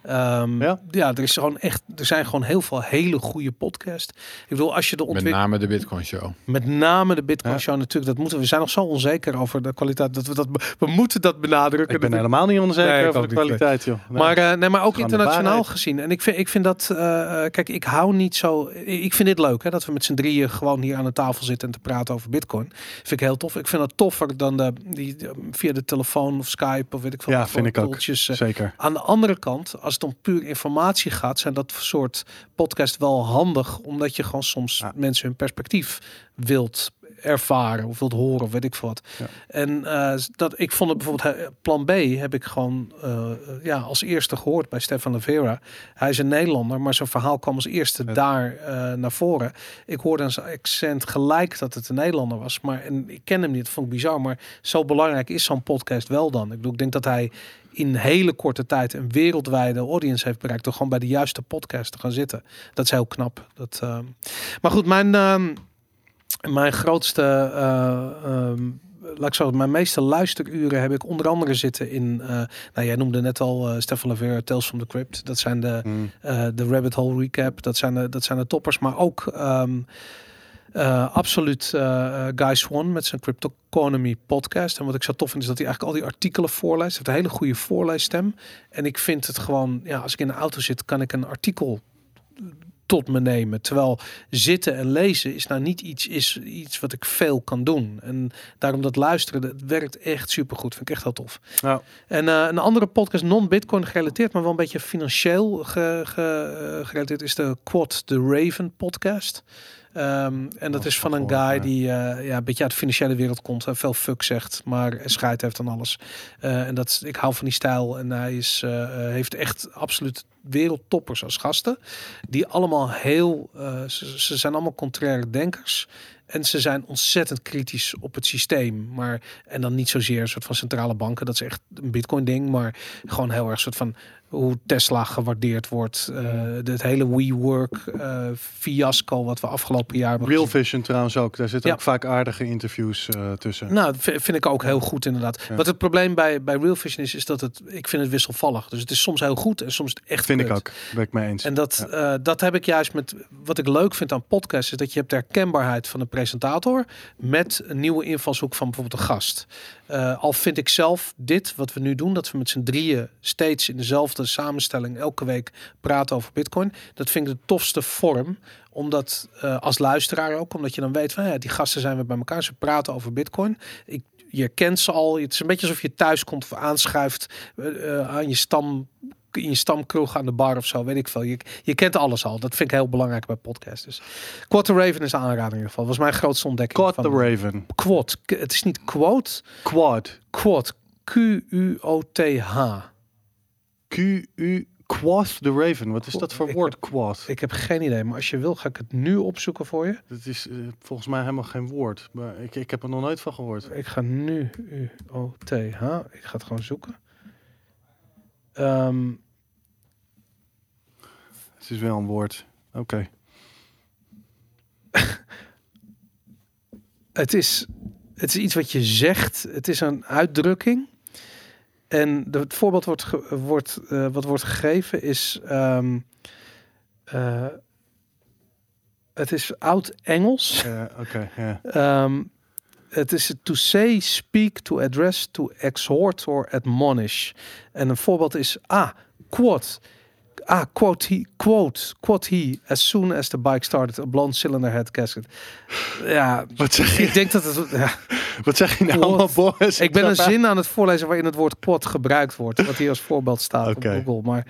Speaker 1: Ehm,
Speaker 4: Ja?
Speaker 1: ja? er is gewoon echt, er zijn gewoon heel veel hele goede podcasts. Ik bedoel, als je de
Speaker 3: Met name de Bitcoin Show.
Speaker 1: met name de Bitcoin
Speaker 4: Ja.
Speaker 1: Show natuurlijk, dat moeten we. Zijn nog zo onzeker over de kwaliteit. Dat we dat we moeten dat benadrukken.
Speaker 4: Ik ben
Speaker 1: Dat-
Speaker 4: helemaal niet onzeker
Speaker 1: Nee,
Speaker 4: over de kwaliteit, joh. Nee.
Speaker 1: Maar, eh, nee, maar ook internationaal gezien. En ik vind, ik vind dat, eh, eh, kijk, ik hou niet zo. Ik vind dit leuk, hè, dat we met z'n drieën gewoon hier aan de tafel zitten en te praten over Bitcoin. Vind ik heel tof. Ik vind dat toffer dan de, die, via de telefoon of Skype of weet ik veel.
Speaker 4: Ja, vind ik ook. Zeker.
Speaker 1: Aan de andere kant, als het om puur informatie gaat, zijn dat soort podcast wel handig, omdat je gewoon soms
Speaker 4: Ja.
Speaker 1: mensen hun perspectief wilt ervaren of wilt horen of weet ik wat.
Speaker 4: Ja.
Speaker 1: En eh, dat ik vond het bijvoorbeeld Plan B heb ik gewoon eh, ja als eerste gehoord bij Stefan Lavera. Hij is een Nederlander, maar zijn verhaal kwam als eerste
Speaker 4: Ja.
Speaker 1: daar eh, naar voren. Ik hoorde aan zijn accent gelijk dat het een Nederlander was, maar en ik ken hem niet. Dat vond ik bizar, maar zo belangrijk is zo'n podcast wel dan. Ik bedoel, ik denk dat hij in hele korte tijd een wereldwijde audience heeft bereikt door gewoon bij de juiste podcast te gaan zitten. Dat is heel knap. Dat, ehm, Maar goed, mijn, ehm, mijn grootste, eh, ehm, laat ik zo, mijn meeste luisteruren heb ik onder andere zitten in, eh, nou jij noemde net al eh Stefan Lavera, Tales from the Crypt. Dat zijn de,
Speaker 4: Mm.
Speaker 1: de Rabbit Hole Recap. Dat zijn de, dat zijn de toppers. Maar ook ehm, eh, absoluut Guy Swan met zijn Cryptoconomy podcast. En wat ik zo tof vind is dat hij eigenlijk al die artikelen voorleest. Hij heeft een hele goede voorleesstem. En ik vind het gewoon, ja, als ik in de auto zit, kan ik een artikel tot me nemen. Terwijl zitten en lezen is nou niet iets, is iets wat ik veel kan doen. En daarom dat luisteren, dat werkt echt supergoed. Vind ik echt heel tof.
Speaker 4: Ja.
Speaker 1: En eh, een andere podcast, non-Bitcoin gerelateerd, maar wel een beetje financieel ge, ge- eh, gerelateerd, is de Quad the Raven podcast. Ehm, en dat
Speaker 4: Oh,
Speaker 1: is van een guy
Speaker 4: ja.
Speaker 1: die eh, ja, een beetje uit de financiële wereld komt. en veel fuck zegt, maar scheid heeft aan alles. En dat ik hou van die stijl. En hij is, heeft echt absoluut wereldtoppers als gasten. Die allemaal heel, eh, ze, ze zijn allemaal contraire denkers. En ze zijn ontzettend kritisch op het systeem. Maar, en dan niet zozeer een soort van centrale banken. Dat is echt een bitcoin ding. Maar gewoon heel erg soort van hoe Tesla gewaardeerd wordt. eh het hele WeWork eh fiasco wat we afgelopen jaar hebben
Speaker 4: Real. Vision trouwens ook. Daar zitten
Speaker 1: Ja.
Speaker 4: ook vaak aardige interviews eh, tussen.
Speaker 1: Nou, vind ik ook heel goed inderdaad.
Speaker 4: Ja.
Speaker 1: Wat het probleem bij, bij Real Vision is, is dat het, ik vind het wisselvallig. Dus het is soms heel goed en soms echt
Speaker 4: Vind ik ook. Ben ik mee eens.
Speaker 1: En dat,
Speaker 4: Ja.
Speaker 1: dat heb ik juist met wat ik leuk vind aan podcasts, is dat je hebt de herkenbaarheid van de presentator met een nieuwe invalshoek van bijvoorbeeld een gast. Al vind ik zelf dit, wat we nu doen, dat we met z'n drieën steeds in dezelfde samenstelling elke week praten over Bitcoin. Dat vind ik de tofste vorm omdat eh, als luisteraar ook, omdat je dan weet van ja, die gasten zijn we bij elkaar, ze praten over Bitcoin. Ik, je kent ze al. Het is een beetje alsof je thuis komt of aanschuift eh, eh, aan je stam in je stamkroeg aan de bar of zo, weet ik veel. Je, je kent alles al. Dat vind ik heel belangrijk bij podcasts. Dus Quad the Raven is een aanrader in ieder geval. Was mijn grootste ontdekking.
Speaker 4: Quad the Raven.
Speaker 1: Quad. K- Het is niet quote.
Speaker 4: Quad.
Speaker 1: Quad. Q-U-O-T-H.
Speaker 4: Q-U... Quad the Raven. Wat is dat voor woord, quad?
Speaker 1: Ik heb geen idee, maar als je wil, ga ik het nu opzoeken voor je.
Speaker 4: Dat is eh, volgens mij helemaal geen woord. Maar ik, ik heb er nog nooit van gehoord.
Speaker 1: Ik ga nu U-O-T-H. Ik ga het gewoon zoeken. Ehm,
Speaker 4: Het is wel een woord. Oké.
Speaker 1: Het is, het is iets wat je zegt. Het is een uitdrukking. En de, het voorbeeld wordt, ge- wordt, eh, wat wordt gegeven is... ehm, eh, het is oud-Engels.
Speaker 4: Eh, Oké.
Speaker 1: Ehm, het is to say, speak, to address, to exhort or admonish. En een voorbeeld is, ah, quote. Ah, quote he, quote, quote he, as soon as the bike started, a blonde cylinder head gasket. Ja,
Speaker 4: Wat zeg je,
Speaker 1: ik denk dat het... Ja,
Speaker 4: wat zeg je nou allemaal, Boris?
Speaker 1: ik ben een zin aan het voorlezen waarin het woord quad gebruikt wordt. Wat hier als voorbeeld staat op Google. Maar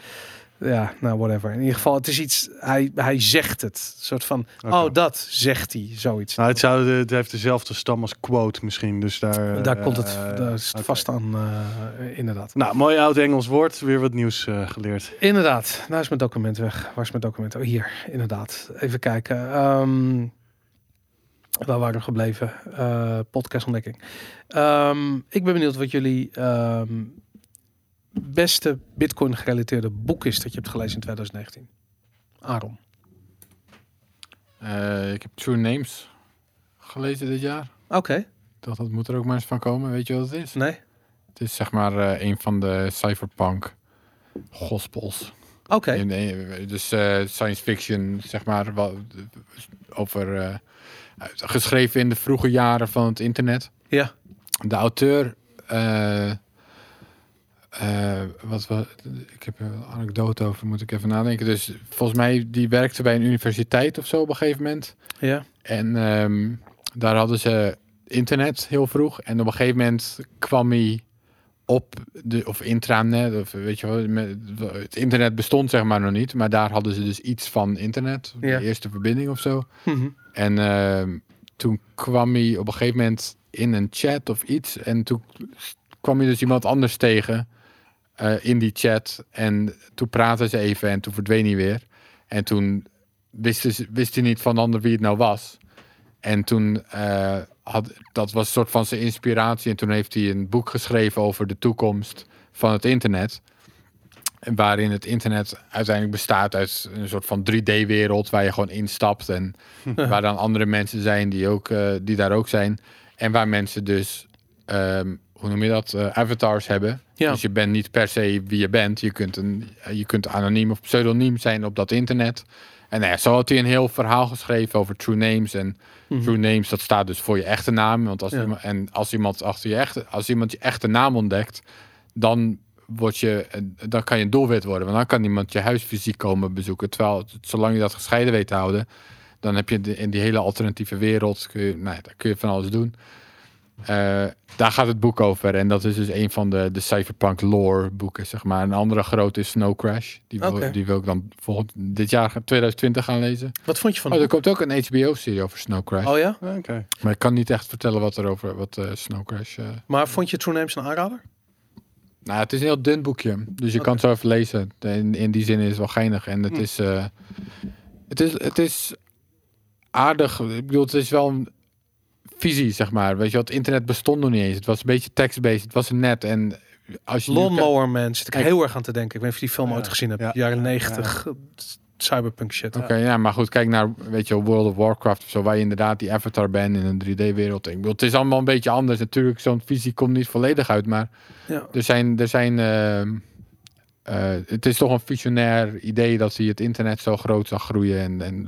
Speaker 1: ja, nou whatever. In ieder geval, het is iets, hij, hij zegt het. Een soort van, oh dat zegt hij, zoiets.
Speaker 4: Nou, het, zou, het heeft dezelfde stam als quote misschien. Dus daar,
Speaker 1: Daar komt het,
Speaker 4: eh,
Speaker 1: daar is het vast aan, eh, inderdaad.
Speaker 4: Nou, mooi oud Engels woord. Weer wat nieuws eh, geleerd.
Speaker 1: Inderdaad, nou is mijn document weg. Waar is mijn document? Oh, hier, inderdaad. Even kijken. Ehm, waar waren we gebleven? Eh podcastontdekking. Ehm, ik ben benieuwd wat jullie ehm, beste Bitcoin gerelateerde boek is dat je hebt gelezen in 2019. Aaron.
Speaker 3: Eh, ik heb True Names gelezen dit jaar.
Speaker 1: Oké,
Speaker 3: dacht, dat moet er ook maar eens van komen. Weet je wat het is?
Speaker 1: nee.
Speaker 3: Het is zeg maar eh, een van de cypherpunk gospels.
Speaker 1: Oké.
Speaker 3: Dus eh, science fiction, zeg maar, wat, over geschreven in de vroege jaren van het internet.
Speaker 1: Ja.
Speaker 3: De auteur, eh, eh, wat was, ik heb een anekdote over, moet ik even nadenken. Dus volgens mij die werkte bij een universiteit of zo op een gegeven moment.
Speaker 1: Ja.
Speaker 3: En ehm, daar hadden ze internet heel vroeg. En op een gegeven moment kwam hij op de of intranet of weet je wel, met, het internet bestond zeg maar nog niet, maar daar hadden ze dus iets van internet,
Speaker 1: Ja.
Speaker 3: de eerste verbinding of zo.
Speaker 1: Mhm.
Speaker 3: En ehm, toen kwam hij op een gegeven moment in een chat of iets en toen kwam hij dus iemand anders tegen eh, in die chat en toen praten ze even en toen verdween hij weer. En toen wist, ze- wist hij niet van de ander wie het nou was. En toen eh, had dat was een soort van zijn inspiratie. En toen heeft hij een boek geschreven over de toekomst van het internet. Waarin het internet uiteindelijk bestaat uit een soort van 3D-wereld waar je gewoon instapt. En waar dan andere mensen zijn die, ook, eh, die daar ook zijn. En waar mensen dus, ehm, hoe noem je dat, eh, avatars hebben.
Speaker 1: Ja.
Speaker 3: Dus je bent niet per se wie je bent. Je kunt, een, je kunt anoniem of pseudoniem zijn op dat internet. En nou ja, zo had hij een heel verhaal geschreven over true names. En
Speaker 1: Mhm.
Speaker 3: true names, dat staat dus voor je echte naam. Want als
Speaker 1: Ja.
Speaker 3: iemand, en als iemand achter je echte, als iemand je echte naam ontdekt, dan word je, dan kan je een doelwit worden. Want dan kan iemand je huis fysiek komen bezoeken. Terwijl, zolang je dat gescheiden weet te houden, dan heb je de- in die hele alternatieve wereld, kun je, nou ja, daar kun je van alles doen. Eh, daar gaat het boek over. En dat is dus een van de, de cyberpunk lore boeken, zeg maar. Een andere grote is Snow Crash. Die wil, die wil ik dan volgend, dit jaar, 2020, gaan lezen.
Speaker 1: Wat vond je van
Speaker 3: Oh, er komt ook een HBO-serie over Snow Crash.
Speaker 1: Oh ja?
Speaker 4: Oké.
Speaker 3: Maar ik kan niet echt vertellen wat er over wat eh, Snow Crash. eh,
Speaker 1: Maar vond je True Names een aanrader?
Speaker 3: Nou, het is een heel dun boekje. Dus je kan het zo even lezen. In, in die zin is het wel geinig. En het
Speaker 1: Hm.
Speaker 3: is. eh, het is. Het is aardig. Ik bedoel, het is wel een visie, zeg maar. Weet je, wel, het internet bestond nog niet eens. Het was een beetje text-based. Het was een net. En als je.
Speaker 1: Lawnmower Man zit ik
Speaker 3: Kijk.
Speaker 1: heel erg aan te denken. Ik weet niet of je die film
Speaker 4: Ja,
Speaker 1: ooit gezien hebt.
Speaker 4: ja,
Speaker 1: Jaren
Speaker 4: ja,
Speaker 1: 90. Cyberpunk shit.
Speaker 3: Oké, ja, maar goed, kijk naar, weet je, World of Warcraft of zo, waar je inderdaad die avatar bent in een 3D-wereld. Ik bedoel, het is allemaal een beetje anders. Natuurlijk, zo'n visie komt niet volledig uit, maar
Speaker 1: Ja.
Speaker 3: er zijn, er zijn, ehm, eh, het is toch een visionair idee dat hij het internet zo groot zag groeien. En, en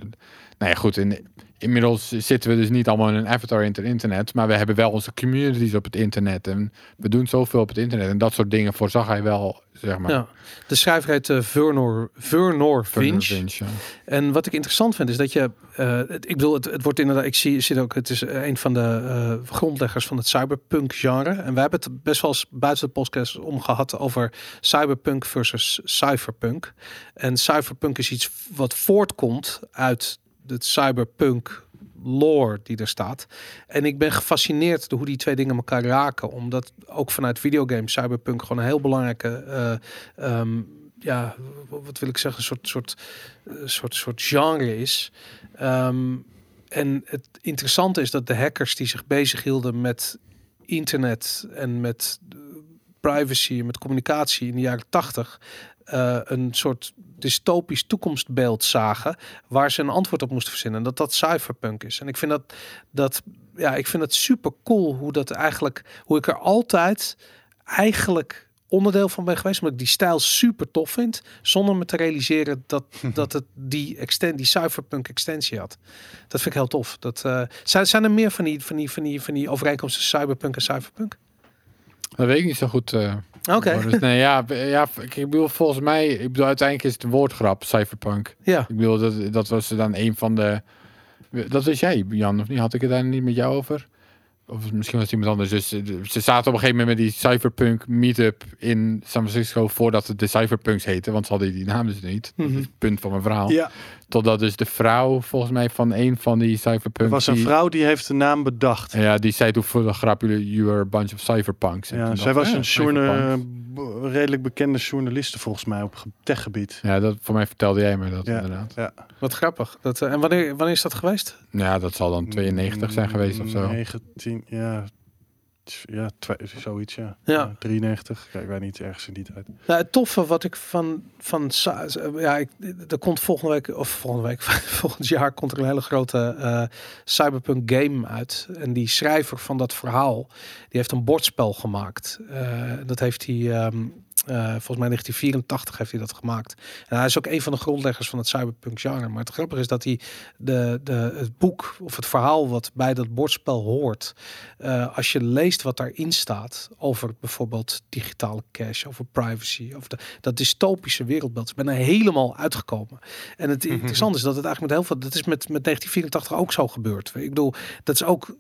Speaker 3: nou ja, goed, in, inmiddels zitten we dus niet allemaal in een avatar in het internet, maar we hebben wel onze communities op het internet en we doen zoveel op het internet en dat soort dingen voorzag hij wel, zeg maar.
Speaker 1: Ja. De schrijver heet eh, Vernor, Vernor
Speaker 3: ja.
Speaker 1: En wat ik interessant vind is dat je, eh, ik bedoel, het, het wordt inderdaad, ik zie, zit ook, het is een van de eh, grondleggers van het cyberpunk genre. En wij hebben het best wel eens buiten de podcast om gehad over cyberpunk versus cypherpunk. En cyberpunk is iets wat voortkomt uit het cyberpunk lore die er staat. En ik ben gefascineerd door hoe die twee dingen elkaar raken. Omdat ook vanuit videogames cyberpunk gewoon een heel belangrijke... eh, ehm, ja, wat wil ik zeggen, een soort, soort, eh, soort, soort genre is. Ehm, en het interessante is dat de hackers die zich bezighielden met internet en met privacy en met communicatie in de jaren tachtig eh, een soort dystopisch toekomstbeeld zagen waar ze een antwoord op moesten verzinnen. En dat dat cyberpunk is. En ik vind dat, dat ja, ik vind dat super cool hoe dat eigenlijk, hoe ik er altijd eigenlijk onderdeel van ben geweest, omdat ik die stijl super tof vind, zonder me te realiseren dat, dat het die, exten die cyberpunk extensie had. Dat vind ik heel tof. Dat, eh, zijn, zijn er meer van die, van, die, van, die, van die overeenkomsten cyberpunk en cyberpunk?
Speaker 3: Dat weet ik niet zo goed. eh,
Speaker 1: Oké.
Speaker 3: Nee, ja, ja, ik bedoel, volgens mij, ik bedoel, uiteindelijk is het een woordgrap, cypherpunk.
Speaker 1: ja.
Speaker 3: Ik bedoel, dat, dat was dan een van de... Dat was jij, Jan, of niet? Had ik het daar niet met jou over? Of misschien was het iemand anders. Dus eh, ze zaten op een gegeven moment met die cypherpunk meetup in San Francisco voordat het de cypherpunks heette, want ze hadden die naam dus niet. Dat is
Speaker 1: Mhm.
Speaker 3: het punt van mijn verhaal.
Speaker 4: Ja,
Speaker 3: Totdat dus de vrouw, volgens mij, van een van die
Speaker 4: er
Speaker 3: cypherpunks...
Speaker 4: was een vrouw die heeft de naam bedacht.
Speaker 3: Ja, die zei toen voor de grap, jullie you are a bunch of cypherpunks. En
Speaker 4: Ja, zij
Speaker 3: dacht
Speaker 4: was
Speaker 3: ja,
Speaker 4: een journa- redelijk bekende journaliste volgens mij op ge- techgebied.
Speaker 3: Ja, dat, voor mij vertelde jij me dat
Speaker 4: Ja.
Speaker 3: inderdaad.
Speaker 1: Wat grappig. Dat, eh, en wanneer, wanneer is dat geweest?
Speaker 3: Ja, dat zal dan 92 zijn geweest of zo.
Speaker 4: 19, ja, ja zoiets, ja.
Speaker 1: Ja.
Speaker 4: 93, kijk, weet niet, ergens in die tijd.
Speaker 1: Nou, het toffe wat ik van, van ja, ik, er komt volgende week, of volgende week, volgend jaar komt er een hele grote eh, cyberpunk game uit. En die schrijver van dat verhaal, die heeft een bordspel gemaakt. Eh, dat heeft hij, ehm, volgens mij 1984 heeft hij dat gemaakt. En hij is ook een van de grondleggers van het cyberpunk genre. Maar het grappige is dat hij de, de, het boek of het verhaal wat bij dat bordspel hoort, eh, als je leest wat daarin staat over bijvoorbeeld digitale cash, over privacy, over de, dat dystopische wereldbeeld, is bijna helemaal uitgekomen. En het interessante is dat het eigenlijk met heel veel, dat is met, met 1984 ook zo gebeurd. Ik bedoel, dat is ook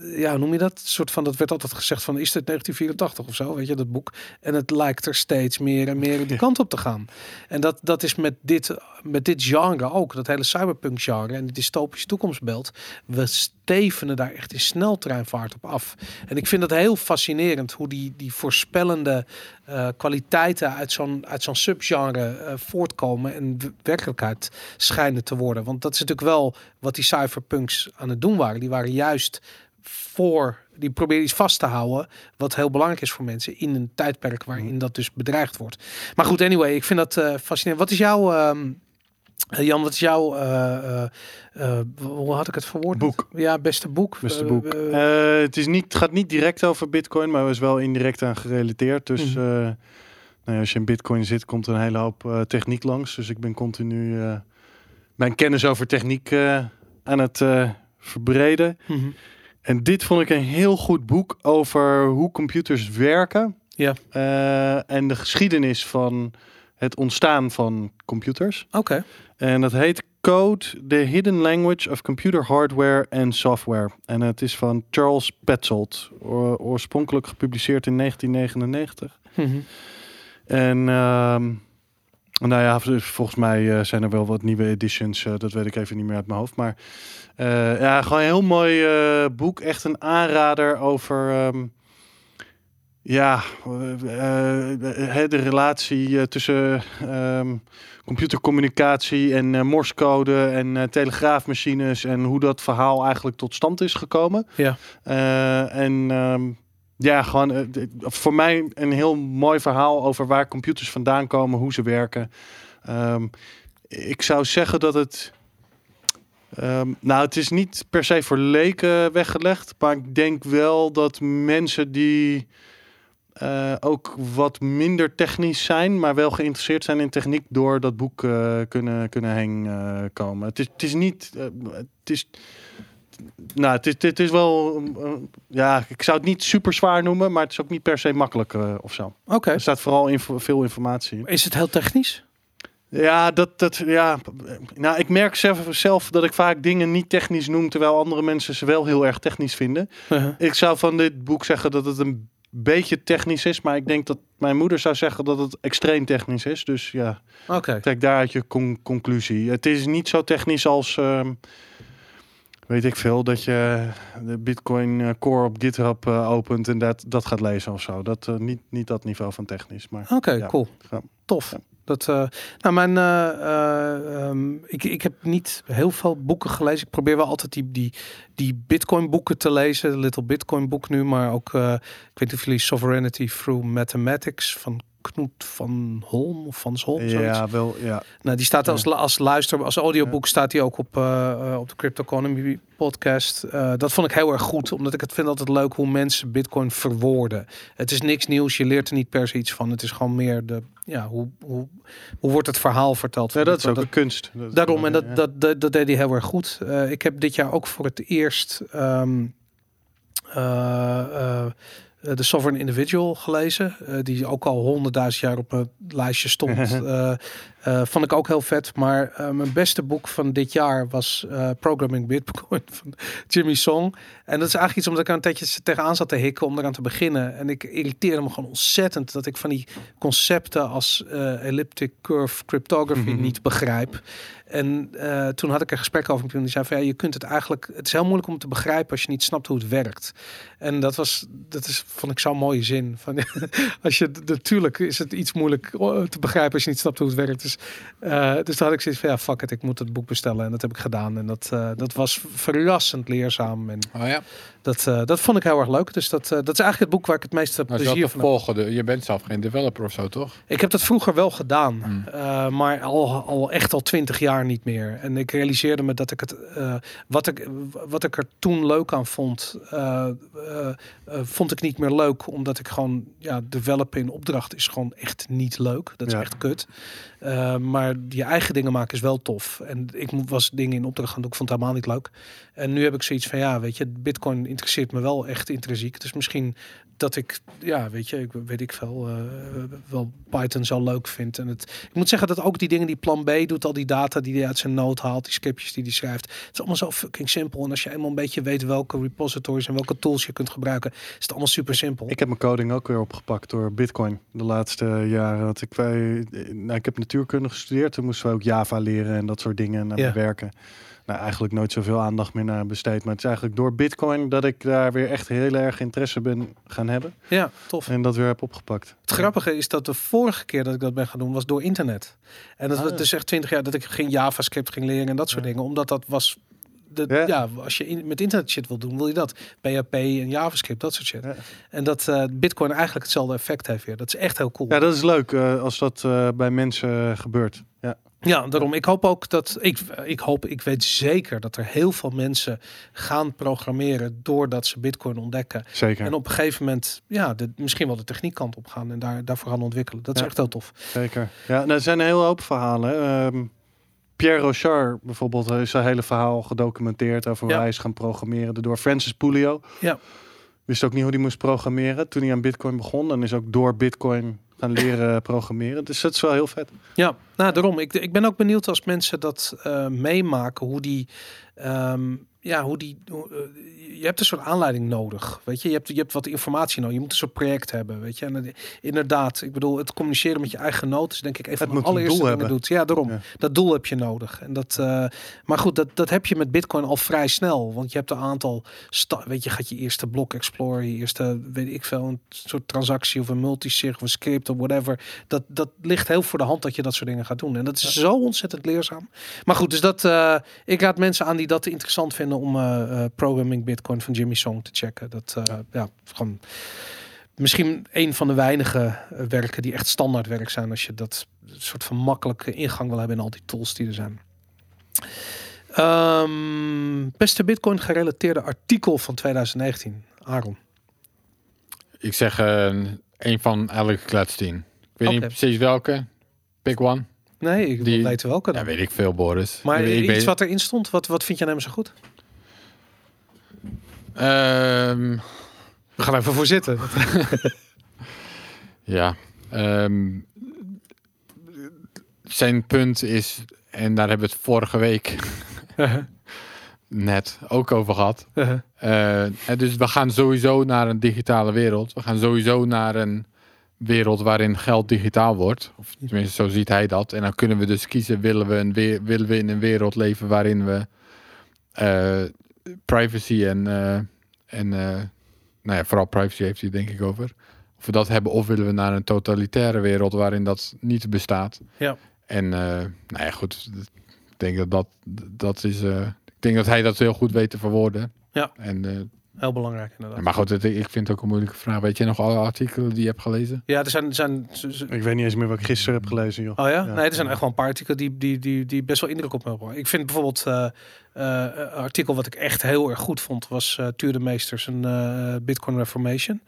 Speaker 1: ja, noem je dat? Een soort van, dat werd altijd gezegd van, is het 1984 of zo, weet je, dat boek. En het lijkt er steeds meer en meer de kant op te gaan. En dat, dat is met dit, met dit genre ook, dat hele cyberpunk genre en die dystopische toekomstbeeld. We stevenen daar echt in sneltreinvaart op af. En ik vind dat heel fascinerend, hoe die, die voorspellende uh, kwaliteiten uit zo'n uit zo'n subgenre uh, voortkomen en werkelijkheid schijnen te worden. Want dat is natuurlijk wel wat die cyberpunks aan het doen waren. Die waren juist voor, die proberen iets vast te houden, wat heel belangrijk is voor mensen in een tijdperk waarin mhm. dat dus bedreigd wordt. Maar goed, anyway, ik vind dat uh, fascinerend. Wat is jouw, uh, Jan, wat is jouw, uh, hoe had ik het verwoord?
Speaker 4: Boek.
Speaker 1: Ja, beste boek.
Speaker 4: Beste boek. het, is niet, gaat niet direct over Bitcoin, maar is wel indirect aan gerelateerd. Dus mm nou ja, als je in Bitcoin zit, komt er een hele hoop techniek langs. Dus ik ben continu mijn kennis over techniek aan het verbreden. Mm en dit vond ik een heel goed boek over hoe computers werken.
Speaker 1: Ja.
Speaker 4: Uh, en de geschiedenis van het ontstaan van computers.
Speaker 1: Oké.
Speaker 4: En dat heet Code, The Hidden Language of Computer Hardware and Software. En het is van Charles Petzold. oorspronkelijk gepubliceerd in 1999. Mm En... Uh, nou ja, volgens mij uh, zijn er wel wat nieuwe editions. Uh, dat weet ik even niet meer uit mijn hoofd. Maar uh, ja, gewoon een heel mooi boek. Echt een aanrader over. Um, ja, de relatie tussen um, computercommunicatie en morsecode en telegraafmachines. En hoe dat verhaal eigenlijk tot stand is gekomen.
Speaker 1: Ja.
Speaker 4: en. Um, ja, gewoon uh, voor mij een heel mooi verhaal over waar computers vandaan komen, hoe ze werken. Um, ik zou zeggen dat het. Um, nou, het is niet per se voor leken weggelegd, maar ik denk wel dat mensen die uh, ook wat minder technisch zijn, maar wel geïnteresseerd zijn in techniek, door dat boek uh, kunnen, kunnen heen komen. Het is, het is niet. het is nou, het, het is wel, ja, ik zou het niet super zwaar noemen, maar het is ook niet per se makkelijk uh, of zo.
Speaker 1: Oké.
Speaker 4: Er staat vooral info, veel informatie.
Speaker 1: Is het heel technisch?
Speaker 4: Ja, dat, dat, ja, nou, ik merk zelf, zelf dat ik vaak dingen niet technisch noem, terwijl andere mensen ze wel heel erg technisch vinden. Uh -huh. Ik zou van dit boek zeggen dat het een beetje technisch is, maar ik denk dat mijn moeder zou zeggen dat het extreem technisch is. Dus ja,
Speaker 1: okay.
Speaker 4: trek daaruit je con conclusie. Het is niet zo technisch als. Uh, weet ik veel, dat je de Bitcoin eh, Core op GitHub uh, opent en dat, dat gaat lezen of zo. Dat, uh, niet, niet dat niveau van technisch. Maar
Speaker 1: Oké, okay,
Speaker 4: ja.
Speaker 1: cool.
Speaker 4: Ja.
Speaker 1: Tof. Ja. Dat, uh, nou, mijn, um, ik, ik heb niet heel veel boeken gelezen. Ik probeer wel altijd die, die, die Bitcoin boeken te lezen. Little Bitcoin boek nu, maar ook, ik weet niet of jullie Sovereignty Through Mathematics van Knoet van Holm of van Zholm.
Speaker 4: Ja, wel, ja.
Speaker 1: Nou, die staat als, als luister, als audioboek ja. staat hij ook op, uh, op de Crypto Economy podcast. Uh, dat vond ik heel erg goed, omdat ik het vind altijd leuk hoe mensen Bitcoin verwoorden. Het is niks nieuws, je leert er niet per se iets van. Het is gewoon meer de, ja, hoe, hoe, hoe wordt het verhaal verteld?
Speaker 4: Ja, dat is ook dat, de kunst.
Speaker 1: Dat daarom, en dat, ja. dat, dat, dat, deed hij heel erg goed. Uh, ik heb dit jaar ook voor het eerst... Um, uh, The Sovereign Individual gelezen. Uh, die ook al honderdduizend jaar op mijn lijstje stond. uh, vond ik ook heel vet. Maar mijn beste boek van dit jaar was Programming Bitcoin van Jimmy Song. En dat is eigenlijk iets omdat ik er een tijdje tegenaan zat te hikken om eraan te beginnen. En ik irriteerde me gewoon ontzettend dat ik van die concepten als elliptic curve cryptography mm -hmm. niet begrijp. En toen had ik een gesprek over met. Die zei van ja, je kunt het eigenlijk. Het is heel moeilijk om te begrijpen als je niet snapt hoe het werkt. En dat was, dat is, vond ik zo'n mooie zin. Van, als je natuurlijk is het iets moeilijk te begrijpen als je niet snapt hoe het werkt. Dus, uh, had ik zoiets van ja, fuck it, ik moet het boek bestellen. En dat heb ik gedaan. En dat, uh, dat was verrassend leerzaam. En
Speaker 3: oh ja.
Speaker 1: Dat, dat vond ik heel erg leuk. Dus dat, dat is eigenlijk het boek waar ik het meeste
Speaker 3: nou,
Speaker 1: plezier
Speaker 3: van volgen. Je bent zelf geen developer of zo, toch?
Speaker 1: Ik heb dat vroeger wel gedaan. Hmm. maar al, al echt al twintig jaar niet meer. En ik realiseerde me dat ik het, wat, ik, wat ik er toen leuk aan vond, vond ik niet meer leuk, omdat ik gewoon, ja, developen in opdracht is gewoon echt niet leuk. Dat is
Speaker 4: Ja.
Speaker 1: echt kut. Maar je eigen dingen maken is wel tof. En ik was dingen in opdracht gaan doen, ik vond het helemaal niet leuk. En nu heb ik zoiets van, ja, weet je, Bitcoin interesseert me wel echt intrinsiek. Dus misschien dat ik, ja, weet je, ik weet ik veel, eh, wel Python zo leuk vind. En het, ik moet zeggen dat ook die dingen die Plan B doet, al die data die hij uit zijn nood haalt, die scriptjes die hij schrijft, het is allemaal zo fucking simpel. En als je eenmaal een beetje weet welke repositories en welke tools je kunt gebruiken, is het allemaal super simpel.
Speaker 4: Ik heb mijn coding ook weer opgepakt door Bitcoin de laatste jaren. Want ik, wij, nou, ik heb natuurkunde gestudeerd. Toen moesten we ook Java leren en dat soort dingen
Speaker 1: Ja.
Speaker 4: werken. Nou, eigenlijk nooit zoveel aandacht meer naar besteed. Maar het is eigenlijk door Bitcoin dat ik daar weer echt heel erg interesse ben gaan hebben.
Speaker 1: Ja, tof.
Speaker 4: En dat weer heb opgepakt.
Speaker 1: Het grappige is dat de vorige keer dat ik dat ben gaan doen was door internet. En dat
Speaker 4: Ah,
Speaker 1: was dus echt twintig jaar dat ik geen JavaScript ging leren en dat soort
Speaker 4: Ja.
Speaker 1: dingen. Omdat dat was. De,
Speaker 4: Ja.
Speaker 1: ja. als je in, met internet shit wil doen, wil je dat. PHP en JavaScript, dat soort shit.
Speaker 4: Ja.
Speaker 1: En dat eh, Bitcoin eigenlijk hetzelfde effect heeft weer. Dat is echt heel cool.
Speaker 4: Ja, dat is leuk eh, als dat eh, bij mensen gebeurt. Ja.
Speaker 1: Ja, daarom. Ik hoop ook dat. Ik, ik hoop, ik weet zeker dat er heel veel mensen gaan programmeren doordat ze Bitcoin ontdekken.
Speaker 4: Zeker.
Speaker 1: En op een gegeven moment, ja, de, misschien wel de techniekkant op gaan en daar, daarvoor gaan ontwikkelen. Dat is
Speaker 4: Ja.
Speaker 1: echt heel tof.
Speaker 4: Zeker. Ja, nou, er zijn een heel hoop verhalen. Ehm, Pierre Rochard bijvoorbeeld is zijn hele verhaal gedocumenteerd over hoe
Speaker 1: Ja.
Speaker 4: hij is gaan programmeren door Francis Pulio.
Speaker 1: Ja.
Speaker 4: Wist ook niet hoe hij moest programmeren toen hij aan Bitcoin begon. En is ook door Bitcoin gaan leren programmeren. Dus dat is wel heel vet.
Speaker 1: Ja, nou daarom. Ik, ik ben ook benieuwd als mensen dat eh, meemaken, hoe die, ehm, ja, hoe die, hoe, eh, je hebt een soort aanleiding nodig, weet je. Je hebt, je hebt wat informatie nodig. Je moet een soort project hebben, weet je. En inderdaad, ik bedoel, het communiceren met je eigen noot is denk ik een van
Speaker 4: Het
Speaker 1: allereerste
Speaker 4: doel
Speaker 1: doet. Ja, daarom.
Speaker 4: Ja.
Speaker 1: Dat doel heb je nodig. En dat, eh, maar goed, dat, dat heb je met Bitcoin al vrij snel, want je hebt een aantal, sta weet je, gaat je eerste blok explorer, je eerste, weet ik veel, een soort transactie of een multisig of een script of whatever dat, dat ligt heel voor de hand dat je dat soort dingen gaat doen. En dat is zo ontzettend leerzaam. Maar goed, dus dat, eh, ik raad mensen aan die dat interessant vinden om eh, eh, Programming Bitcoin van Jimmy Song te checken. Dat, eh, ja, gewoon misschien een van de weinige werken die echt standaard werk zijn als je dat soort van makkelijke ingang wil hebben in al die tools die er zijn. Ehm, beste Bitcoin gerelateerde artikel van 2019. Aaron.
Speaker 3: Ik zeg een van Alex Gladstein. Ik weet niet precies welke. Pick one.
Speaker 1: Nee, ik
Speaker 3: Die-
Speaker 1: weten welke dan.
Speaker 3: Ja, weet ik veel, Boris.
Speaker 1: maar
Speaker 3: ik, weet- ik
Speaker 1: iets
Speaker 3: weet-
Speaker 1: wat erin stond, wat, wat vind je aan hem zo goed?
Speaker 3: Ehm,
Speaker 1: We gaan even voor zitten.
Speaker 3: ja. ehm, zijn punt is, en daar hebben we het vorige week net ook over gehad. Eh, en dus we gaan sowieso naar een digitale wereld. We gaan sowieso naar een wereld waarin geld digitaal wordt. Of tenminste, zo ziet hij dat. En dan kunnen we dus kiezen, willen we, een weer, willen we in een wereld leven waarin we eh, privacy en, eh, en eh, nou ja, vooral privacy heeft hij denk ik over. Of we dat hebben, of willen we naar een totalitaire wereld waarin dat niet bestaat.
Speaker 1: Ja.
Speaker 3: En eh, nou ja, goed. Ik denk dat dat, dat is... ik denk dat hij dat heel goed weet te verwoorden.
Speaker 1: Ja.
Speaker 3: En,
Speaker 1: Heel belangrijk inderdaad.
Speaker 3: maar goed, het- ik vind het ook een moeilijke vraag. Weet je nog alle artikelen die je hebt gelezen?
Speaker 1: Ja, er zijn... er zijn
Speaker 4: Ik weet niet eens meer wat ik gisteren heb gelezen, joh.
Speaker 1: Oh ja?
Speaker 4: Ja.
Speaker 1: Nee, er zijn echt wel een paar artikelen die, die, die, die best wel indruk op me hebben. Ik vind bijvoorbeeld eh, eh, een artikel wat ik echt heel erg goed vond, was uh, Tuur de Meesters, een eh, Bitcoin Reformation.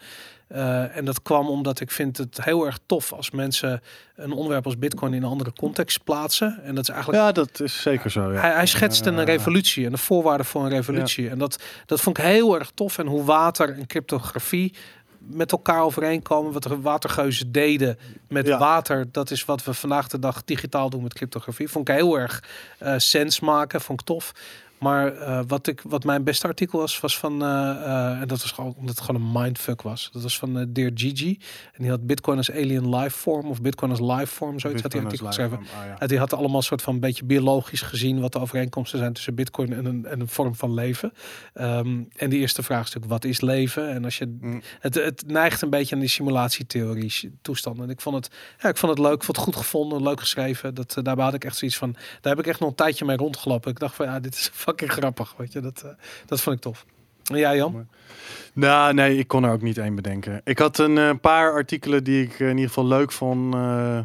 Speaker 1: Uh, en dat kwam omdat ik vind het heel erg tof als mensen een onderwerp als Bitcoin in een andere context plaatsen. En dat is eigenlijk.
Speaker 4: Ja, dat is zeker zo. Ja.
Speaker 1: Hij, hij schetste een revolutie en de voorwaarden voor een revolutie. En dat, dat vond ik heel erg tof. En hoe water en cryptografie met elkaar overeenkomen. Wat de watergeuzen deden met
Speaker 4: Ja.
Speaker 1: water. Dat is wat we vandaag de dag digitaal doen met cryptografie. Vond ik heel erg uh, sens maken. Vond ik tof. Maar uh, wat, ik, wat mijn beste artikel was, was van, uh, uh, en dat was gewoon omdat het gewoon een mindfuck was. Dat was van Dear Gigi. En die had Bitcoin als alien life form of Bitcoin als life form, zoiets had hij artikel geschreven.
Speaker 4: Ah, ja.
Speaker 1: En die had allemaal een soort van beetje biologisch gezien wat de overeenkomsten zijn tussen Bitcoin en een, en een vorm van leven. Um, en die eerste vraag is natuurlijk, wat is leven? En als je,
Speaker 4: Mm.
Speaker 1: het, het neigt een beetje aan die simulatietheorie toestanden. En ik vond het, ja, ik vond het leuk, ik vond het goed gevonden, leuk geschreven. Dat, daarbij had ik echt zoiets van, daar heb ik echt nog een tijdje mee rondgelopen. Ik dacht van, ja, dit is fucking grappig, weet je. Dat, uh, dat vond ik tof. En jij, Jan?
Speaker 4: Nou, nee, ik kon er ook niet één bedenken. Ik had een uh, paar artikelen die ik in ieder geval leuk vond. Uh,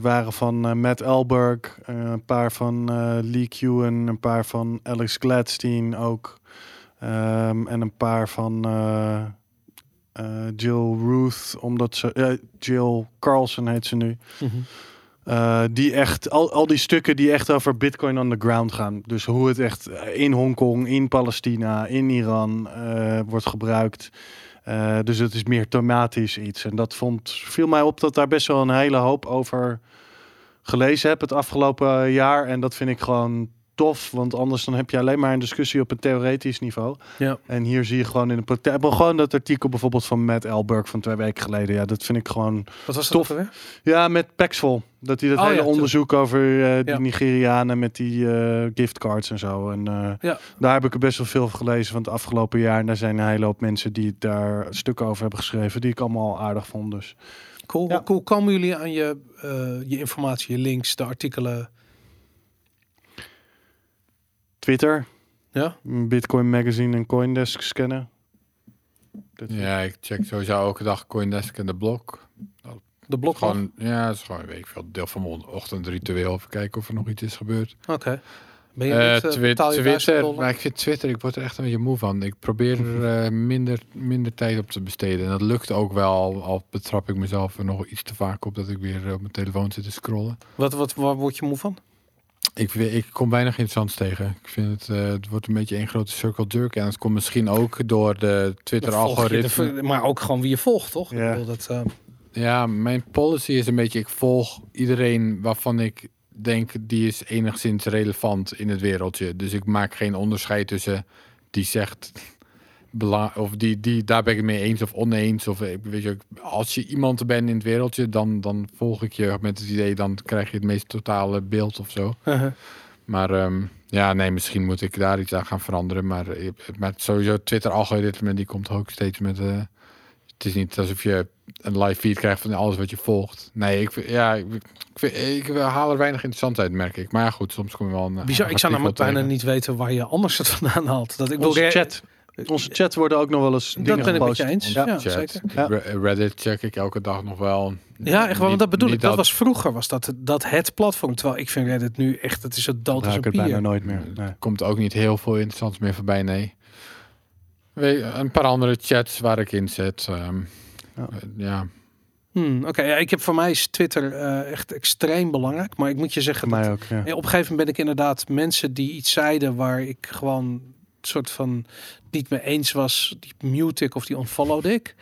Speaker 4: waren van Matt Elberg, een paar van Lee Kewen, een paar van Alex Gladstein ook. Um, en een paar van eh, Jill Ruth, omdat ze... Jill Carlson heet ze nu.
Speaker 1: Mhm.
Speaker 4: Eh, die echt, al, al die stukken die echt over Bitcoin on the ground gaan. Dus hoe het echt in Hongkong, in Palestina, in Iran eh, wordt gebruikt. Eh, dus het is meer thematisch iets. En dat vond, viel mij op dat daar best wel een hele hoop over gelezen heb het afgelopen jaar. En dat vind ik gewoon tof. Want anders dan heb je alleen maar een discussie op een theoretisch niveau.
Speaker 1: Ja.
Speaker 4: En hier zie je gewoon in de praktijk. Gewoon dat artikel bijvoorbeeld van Matt Elberg van twee weken geleden. Ja, dat vind ik gewoon
Speaker 1: Wat was dat
Speaker 4: Tof.
Speaker 1: alweer?
Speaker 4: ja, met Paxful. Dat hij dat
Speaker 1: Oh,
Speaker 4: hele onderzoek over eh, die
Speaker 1: Ja.
Speaker 4: Nigerianen met die eh, giftcards en zo. En eh,
Speaker 1: Ja.
Speaker 4: daar heb ik er best wel veel van gelezen van het afgelopen jaar. En daar zijn een hele hoop mensen die daar stukken over hebben geschreven. Die ik allemaal aardig vond. Dus
Speaker 1: Cool. Hoe cool komen jullie aan je, je informatie, je links, de artikelen?
Speaker 4: Twitter,
Speaker 1: Ja?
Speaker 4: Bitcoin Magazine en Coindesk scannen.
Speaker 3: Ja, ik check sowieso elke dag Coindesk en de blog.
Speaker 1: De blog
Speaker 3: Gewoon, ja, het is gewoon, weet ik veel, deel van mijn ochtendritueel. Even kijken of er nog iets is gebeurd.
Speaker 1: Oké. Ben je niet,
Speaker 3: Twi-
Speaker 1: 1000
Speaker 3: Twitter, maar ik vind Twitter, ik word er echt een beetje moe van. Ik probeer er eh, minder, minder tijd op te besteden. En dat lukt ook wel, al, betrap ik mezelf er nog iets te vaak op dat ik weer op mijn telefoon zit te scrollen.
Speaker 1: Wat, wat, waar word je moe van?
Speaker 3: Ik, ik kom weinig interessants tegen. Ik vind het, eh, het wordt een beetje één grote circle jerk. En het komt misschien ook door de Twitter
Speaker 1: Volg je
Speaker 3: algoritme.
Speaker 1: de- maar ook gewoon wie je volgt, toch?
Speaker 4: Ja.
Speaker 1: Ik bedoel, dat, eh,
Speaker 3: Ja, mijn policy is een beetje, ik volg iedereen waarvan ik denk die is enigszins relevant in het wereldje. Dus ik maak geen onderscheid tussen die zegt bela- of die, die daar ben ik het mee eens of oneens. Of eh, weet je, als je iemand bent in het wereldje, dan, dan volg ik je met het idee, dan krijg je het meest totale beeld of zo. Maar ehm, ja, nee, misschien moet ik daar iets aan gaan veranderen. Maar, eh, maar sowieso Twitter-algoritme, die komt ook steeds met... eh, het is niet alsof je een live feed krijgt van alles wat je volgt. Nee, ik, ja, ik, ik, haal er weinig interessant uit, merk ik. Maar ja, goed, soms kom je wel een...
Speaker 1: Bizar. Ik zou namelijk bijna niet weten waar je anders het vandaan haalt. Dat ik re-
Speaker 4: chat. Onze chat worden ook nog wel eens
Speaker 1: Dat
Speaker 4: dingen
Speaker 1: ben ik met
Speaker 4: gepost.
Speaker 1: je eens.
Speaker 4: Ja.
Speaker 1: Zeker.
Speaker 4: Ja.
Speaker 3: Re- Reddit check ik elke dag nog wel.
Speaker 1: Ja, echt wel. Want dat bedoel ik. Dat, was vroeger, was dat, dat het platform. Terwijl ik vind Reddit nu echt, het is zo dood als een
Speaker 4: het bijna nooit meer. Nee.
Speaker 3: komt ook niet heel veel interessants meer voorbij, nee. Weet, een paar andere chats waar ik in zet. ehm,
Speaker 4: Ja.
Speaker 3: ja.
Speaker 1: Hmm, Oké, ja, ik heb voor mij is Twitter eh, echt extreem belangrijk. Maar ik moet je zeggen, dat,
Speaker 4: ook. Ja,
Speaker 1: op een gegeven moment ben ik inderdaad mensen die iets zeiden waar ik gewoon soort van niet mee eens was, die mute ik of die unfollowed ik.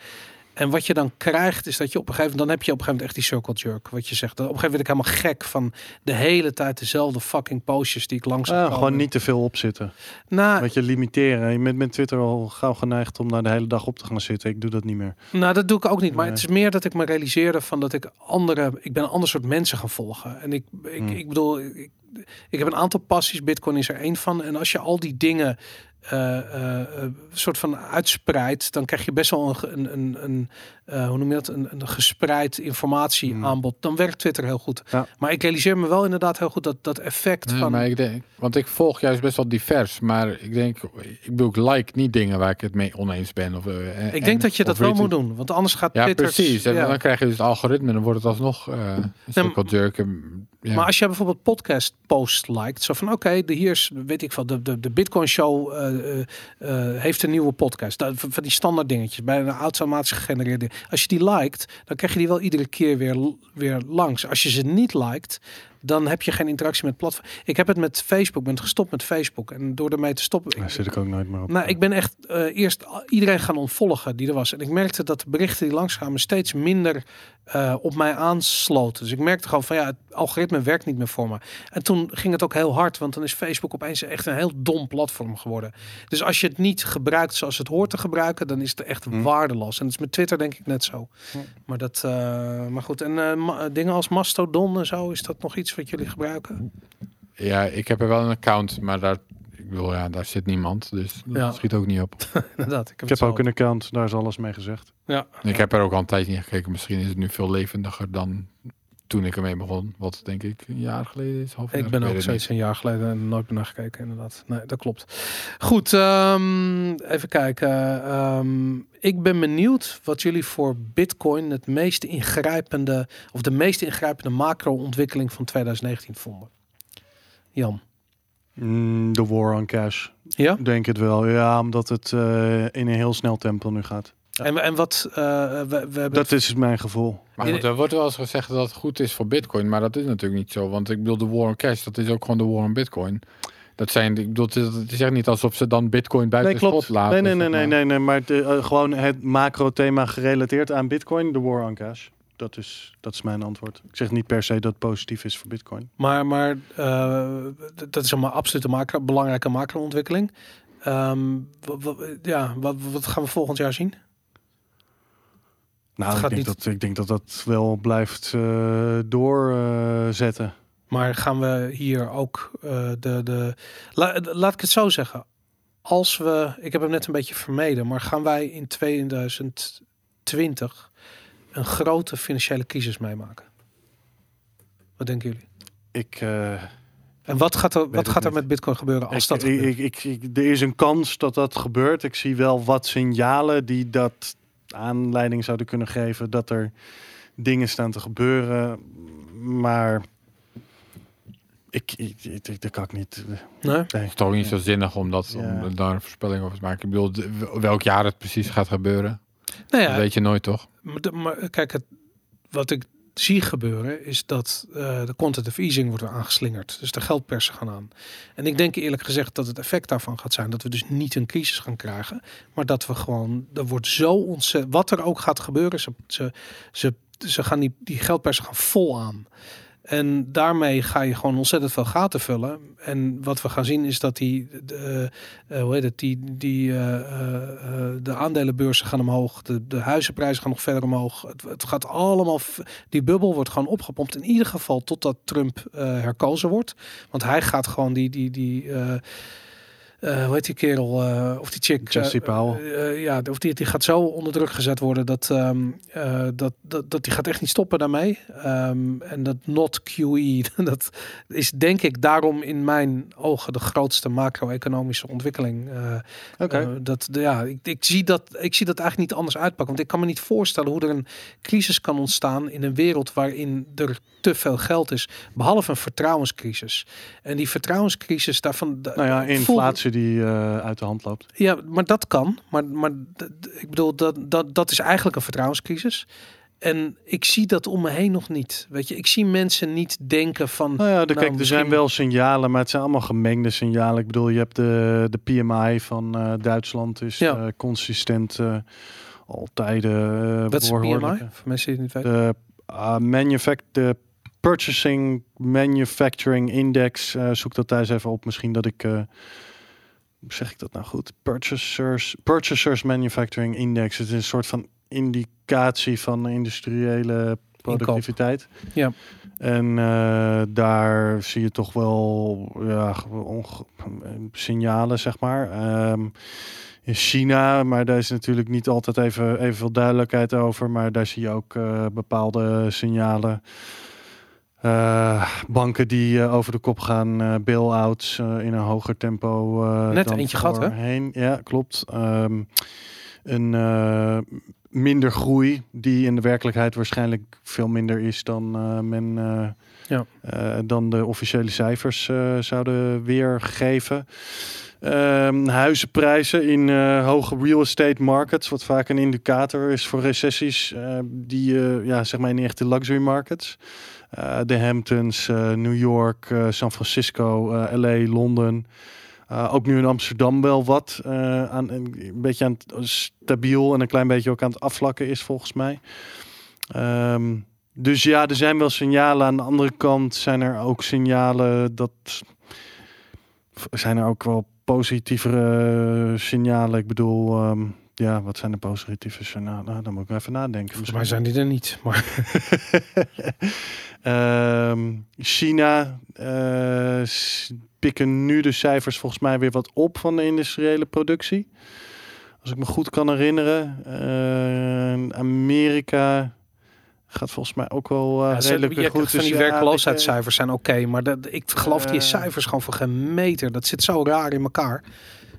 Speaker 1: En wat je dan krijgt is dat je op een gegeven moment, dan heb je op een gegeven moment echt die circle jerk, wat je zegt. Op een gegeven moment ben ik helemaal gek van de hele tijd dezelfde fucking postjes die ik langs
Speaker 4: Ja, gewoon niet te veel opzitten.
Speaker 1: Nou,
Speaker 4: Weet je, limiteren. Je bent met Twitter al gauw geneigd om daar de hele dag op te gaan zitten. Ik doe dat niet meer.
Speaker 1: Nou, dat doe ik ook niet. Maar
Speaker 4: Nee.
Speaker 1: het is meer dat ik me realiseerde van dat ik andere, ik ben een ander soort mensen gaan volgen. En ik, ik,
Speaker 4: Hmm.
Speaker 1: ik bedoel, ik, ik heb een aantal passies. Bitcoin is er één van. En als je al die dingen eh, soort van uitspreidt, dan krijg je best wel een, een, een, een hoe noem je dat, een, een gespreid informatieaanbod. Dan werkt Twitter heel goed.
Speaker 4: Ja.
Speaker 1: Maar ik realiseer me wel inderdaad heel goed dat dat effect
Speaker 3: Nee,
Speaker 1: van.
Speaker 3: maar ik denk, want ik volg juist best wel divers. Maar ik denk, ik bedoel, ik like niet dingen waar ik het mee oneens ben. Of,
Speaker 1: ik
Speaker 3: en-
Speaker 1: denk dat je dat wel moet doen, want anders gaat
Speaker 3: Ja,
Speaker 1: Twitter.
Speaker 3: precies. En
Speaker 1: ja.
Speaker 3: dan krijg je dus het algoritme. Dan wordt het alsnog een circle jerk. En, Ja.
Speaker 1: Maar als je bijvoorbeeld podcast post liked, zo van oké, de hier is, weet ik veel, de, de, de Bitcoin Show heeft een nieuwe podcast. Van die standaard dingetjes, bij een automatisch gegenereerde. Als je die liked, dan krijg je die wel iedere keer weer, weer langs. Als je ze niet liked, dan heb je geen interactie met platform. Ik heb het met Facebook, ben gestopt met Facebook. En door ermee te stoppen.
Speaker 4: Daar zit ik ook nooit meer op.
Speaker 1: Nou, ik ben echt eh, eerst iedereen gaan ontvolgen die er was. En ik merkte dat de berichten die langskwamen steeds minder eh, op mij aansloten. Dus ik merkte gewoon van ja, het algoritme werkt niet meer voor me. En toen ging het ook heel hard, want dan is Facebook opeens echt een heel dom platform geworden. Dus als je het niet gebruikt zoals het hoort te gebruiken, dan is het echt
Speaker 4: Hm.
Speaker 1: waardeloos. En dat is met Twitter denk ik net zo.
Speaker 4: Hm.
Speaker 1: Maar dat, eh, maar goed. En dingen als Mastodon en zo, is dat nog iets wat jullie gebruiken?
Speaker 3: ja, ik heb er wel een account, maar daar, ik bedoel, ja, daar zit niemand. Dus dat
Speaker 1: Ja.
Speaker 3: schiet ook niet op.
Speaker 1: Inderdaad. Ik heb,
Speaker 4: Ik ook een account, daar is alles mee gezegd.
Speaker 1: Ja.
Speaker 3: Ik heb er ook al een tijdje niet gekeken. Misschien is het nu veel levendiger dan toen ik ermee begon. Wat denk ik een jaar geleden is. Half jaar,
Speaker 1: Ik ben ook steeds een jaar geleden en nooit meer naar gekeken, inderdaad. Nee, dat klopt. Goed, ehm, even kijken. Ehm, ik ben benieuwd wat jullie voor Bitcoin het meest ingrijpende, of de meest ingrijpende macro-ontwikkeling van 2019 vonden. Jan.
Speaker 4: Mm, De war on cash.
Speaker 1: Ja?
Speaker 4: Denk het wel. Ja, omdat het eh, in een heel snel tempo nu gaat.
Speaker 1: En, en wat eh, we, we hebben
Speaker 4: Dat is mijn gevoel.
Speaker 3: Maar goed, er wordt wel eens gezegd dat het goed is voor Bitcoin, maar dat is natuurlijk niet zo. Want ik bedoel, de war on cash, dat is ook gewoon de war on Bitcoin. Dat zijn, ik bedoel, het is- echt niet alsof ze dan Bitcoin buiten
Speaker 4: Nee,
Speaker 3: de
Speaker 4: klopt.
Speaker 3: spot laten.
Speaker 4: Nee, nee, nee, nee,
Speaker 3: maar.
Speaker 4: nee, nee. Maar de, eh, gewoon het macro-thema gerelateerd aan Bitcoin, de war on cash. Dat is, dat is mijn antwoord. Ik zeg niet per se dat het positief is voor Bitcoin.
Speaker 1: Maar, maar eh, dat is een absolute macro, belangrijke macro-ontwikkeling. Ehm, ja, wat, wat gaan we volgend jaar zien?
Speaker 4: Nou, ik denk,
Speaker 1: niet-
Speaker 4: dat, ik denk dat dat wel blijft eh, doorzetten.
Speaker 1: Maar gaan we hier ook eh, de... de la- laat ik het zo zeggen. Als we... Ik heb hem net een beetje vermeden. Maar gaan wij in 2020 een grote financiële crisis meemaken? Wat denken jullie?
Speaker 4: ik, eh,
Speaker 1: En wat gaat er, wat gaat er met Bitcoin gebeuren als
Speaker 4: ik,
Speaker 1: dat
Speaker 4: ik,
Speaker 1: gebeurt?
Speaker 4: ik, ik, ik- er is een kans dat dat gebeurt. Ik zie wel wat signalen die dat aanleiding zouden kunnen geven dat er dingen staan te gebeuren. Maar ik, ik, ik, ik- dat kan ik niet. eh,
Speaker 1: Nee?
Speaker 4: Nee.
Speaker 3: Het is toch niet zo zinnig om, dat,
Speaker 4: Ja.
Speaker 3: om daar een voorspelling over te maken. Ik bedoel, de- welk jaar het precies gaat gebeuren,
Speaker 1: Nou
Speaker 3: dat
Speaker 1: ja,
Speaker 3: weet je nooit, toch?
Speaker 1: Maar, maar kijk, het, wat ik zie gebeuren is dat eh, de quantitative easing wordt er aangeslingerd. Dus de geldpersen gaan aan. En ik denk eerlijk gezegd dat het effect daarvan gaat zijn dat we dus niet een crisis gaan krijgen, maar dat we gewoon, er wordt zo ontzettend, wat er ook gaat gebeuren, ze, ze, ze, ze gaan die, die geldpersen gaan vol aan. En daarmee ga je gewoon ontzettend veel gaten vullen. En wat we gaan zien is dat die, de, eh, hoe heet het, die, die eh, eh, eh, de aandelenbeurzen gaan omhoog, de, huizenprijzen gaan nog verder omhoog. Het, gaat allemaal, die bubbel wordt gewoon opgepompt. In ieder geval totdat Trump eh, herkozen wordt. Want hij gaat gewoon die, die, die eh, hoe heet die kerel, eh, of die chick.
Speaker 4: Jesse
Speaker 1: eh,
Speaker 4: Powell.
Speaker 1: ja, of die, die gaat zo onder druk gezet worden dat, ehm, eh, dat, dat, dat die gaat echt niet stoppen daarmee. Ehm, en dat not QE, dat is denk ik daarom in mijn ogen de grootste macro-economische ontwikkeling.
Speaker 4: Oké.
Speaker 1: eh, dat, de, ja, ik, ik, zie dat, ik zie dat eigenlijk niet anders uitpakken. Want ik kan me niet voorstellen hoe er een crisis kan ontstaan in een wereld waarin er te veel geld is. Behalve een vertrouwenscrisis. En die vertrouwenscrisis daarvan.
Speaker 4: nou ja,
Speaker 1: ik
Speaker 4: die eh, uit de hand loopt.
Speaker 1: ja, maar dat kan. Maar, maar ik bedoel, dat, dat, dat is eigenlijk een vertrouwenscrisis. En ik zie dat om me heen nog niet. Weet je, ik zie mensen niet denken van.
Speaker 4: Nou ja, de,
Speaker 1: Nou,
Speaker 4: kijk, er
Speaker 1: misschien-
Speaker 4: zijn wel signalen, maar het zijn allemaal gemengde signalen. Ik bedoel, je hebt de, de PMI van eh, Duitsland is
Speaker 1: Ja.
Speaker 4: eh, consistent al tijden eh,
Speaker 1: Wat is PMI? Voor mensen die het niet weten.
Speaker 4: De uh, manufact de Purchasing Manufacturing Index. zoek dat thuis even op. Misschien dat ik. Zeg ik dat nou goed? Purchasers, Purchasers Manufacturing Index. Het is een soort van indicatie van industriële productiviteit.
Speaker 1: Ja.
Speaker 4: En eh, daar zie je toch wel ja, signalen, zeg maar. Ehm, in China, maar daar is natuurlijk niet altijd even, evenveel duidelijkheid over. Maar daar zie je ook eh, bepaalde signalen. Eh, banken die eh, over de kop gaan, eh bail-outs in een hoger tempo.
Speaker 1: Net
Speaker 4: dan
Speaker 1: eentje hè?
Speaker 4: voorheen. Ja, klopt. Ehm, een minder groei, die in de werkelijkheid waarschijnlijk veel minder is dan men
Speaker 1: Ja.
Speaker 4: dan de officiële cijfers zouden weergeven. Ehm, huizenprijzen in hoge real estate markets, wat vaak een indicator is voor recessies, die eh, ja, zeg maar in echte luxury markets. Eh, de Hamptons, eh, New York, eh, San Francisco, LA, Londen. Ook nu in Amsterdam wel wat aan een beetje aan stabiel en een klein beetje ook aan het afvlakken is volgens mij. Um, dus ja, er zijn wel signalen. Aan de andere kant zijn er ook signalen dat zijn er ook wel positievere signalen. Ik bedoel, um, ja, wat zijn de positieve signalen? Nou, dan moet ik even nadenken.
Speaker 1: Volgens mij zijn die er niet. Maar
Speaker 4: um, China uh, pikken nu de cijfers volgens mij weer wat op van de industriële productie. Als ik me goed kan herinneren. Uh, Amerika gaat volgens mij ook wel uh, ja, redelijk
Speaker 1: je,
Speaker 4: goed.
Speaker 1: Van
Speaker 4: dus
Speaker 1: die werkloosheidscijfers zijn oké, okay, maar dat, ik geloof die cijfers gewoon voor geen meter. Dat zit zo raar in elkaar.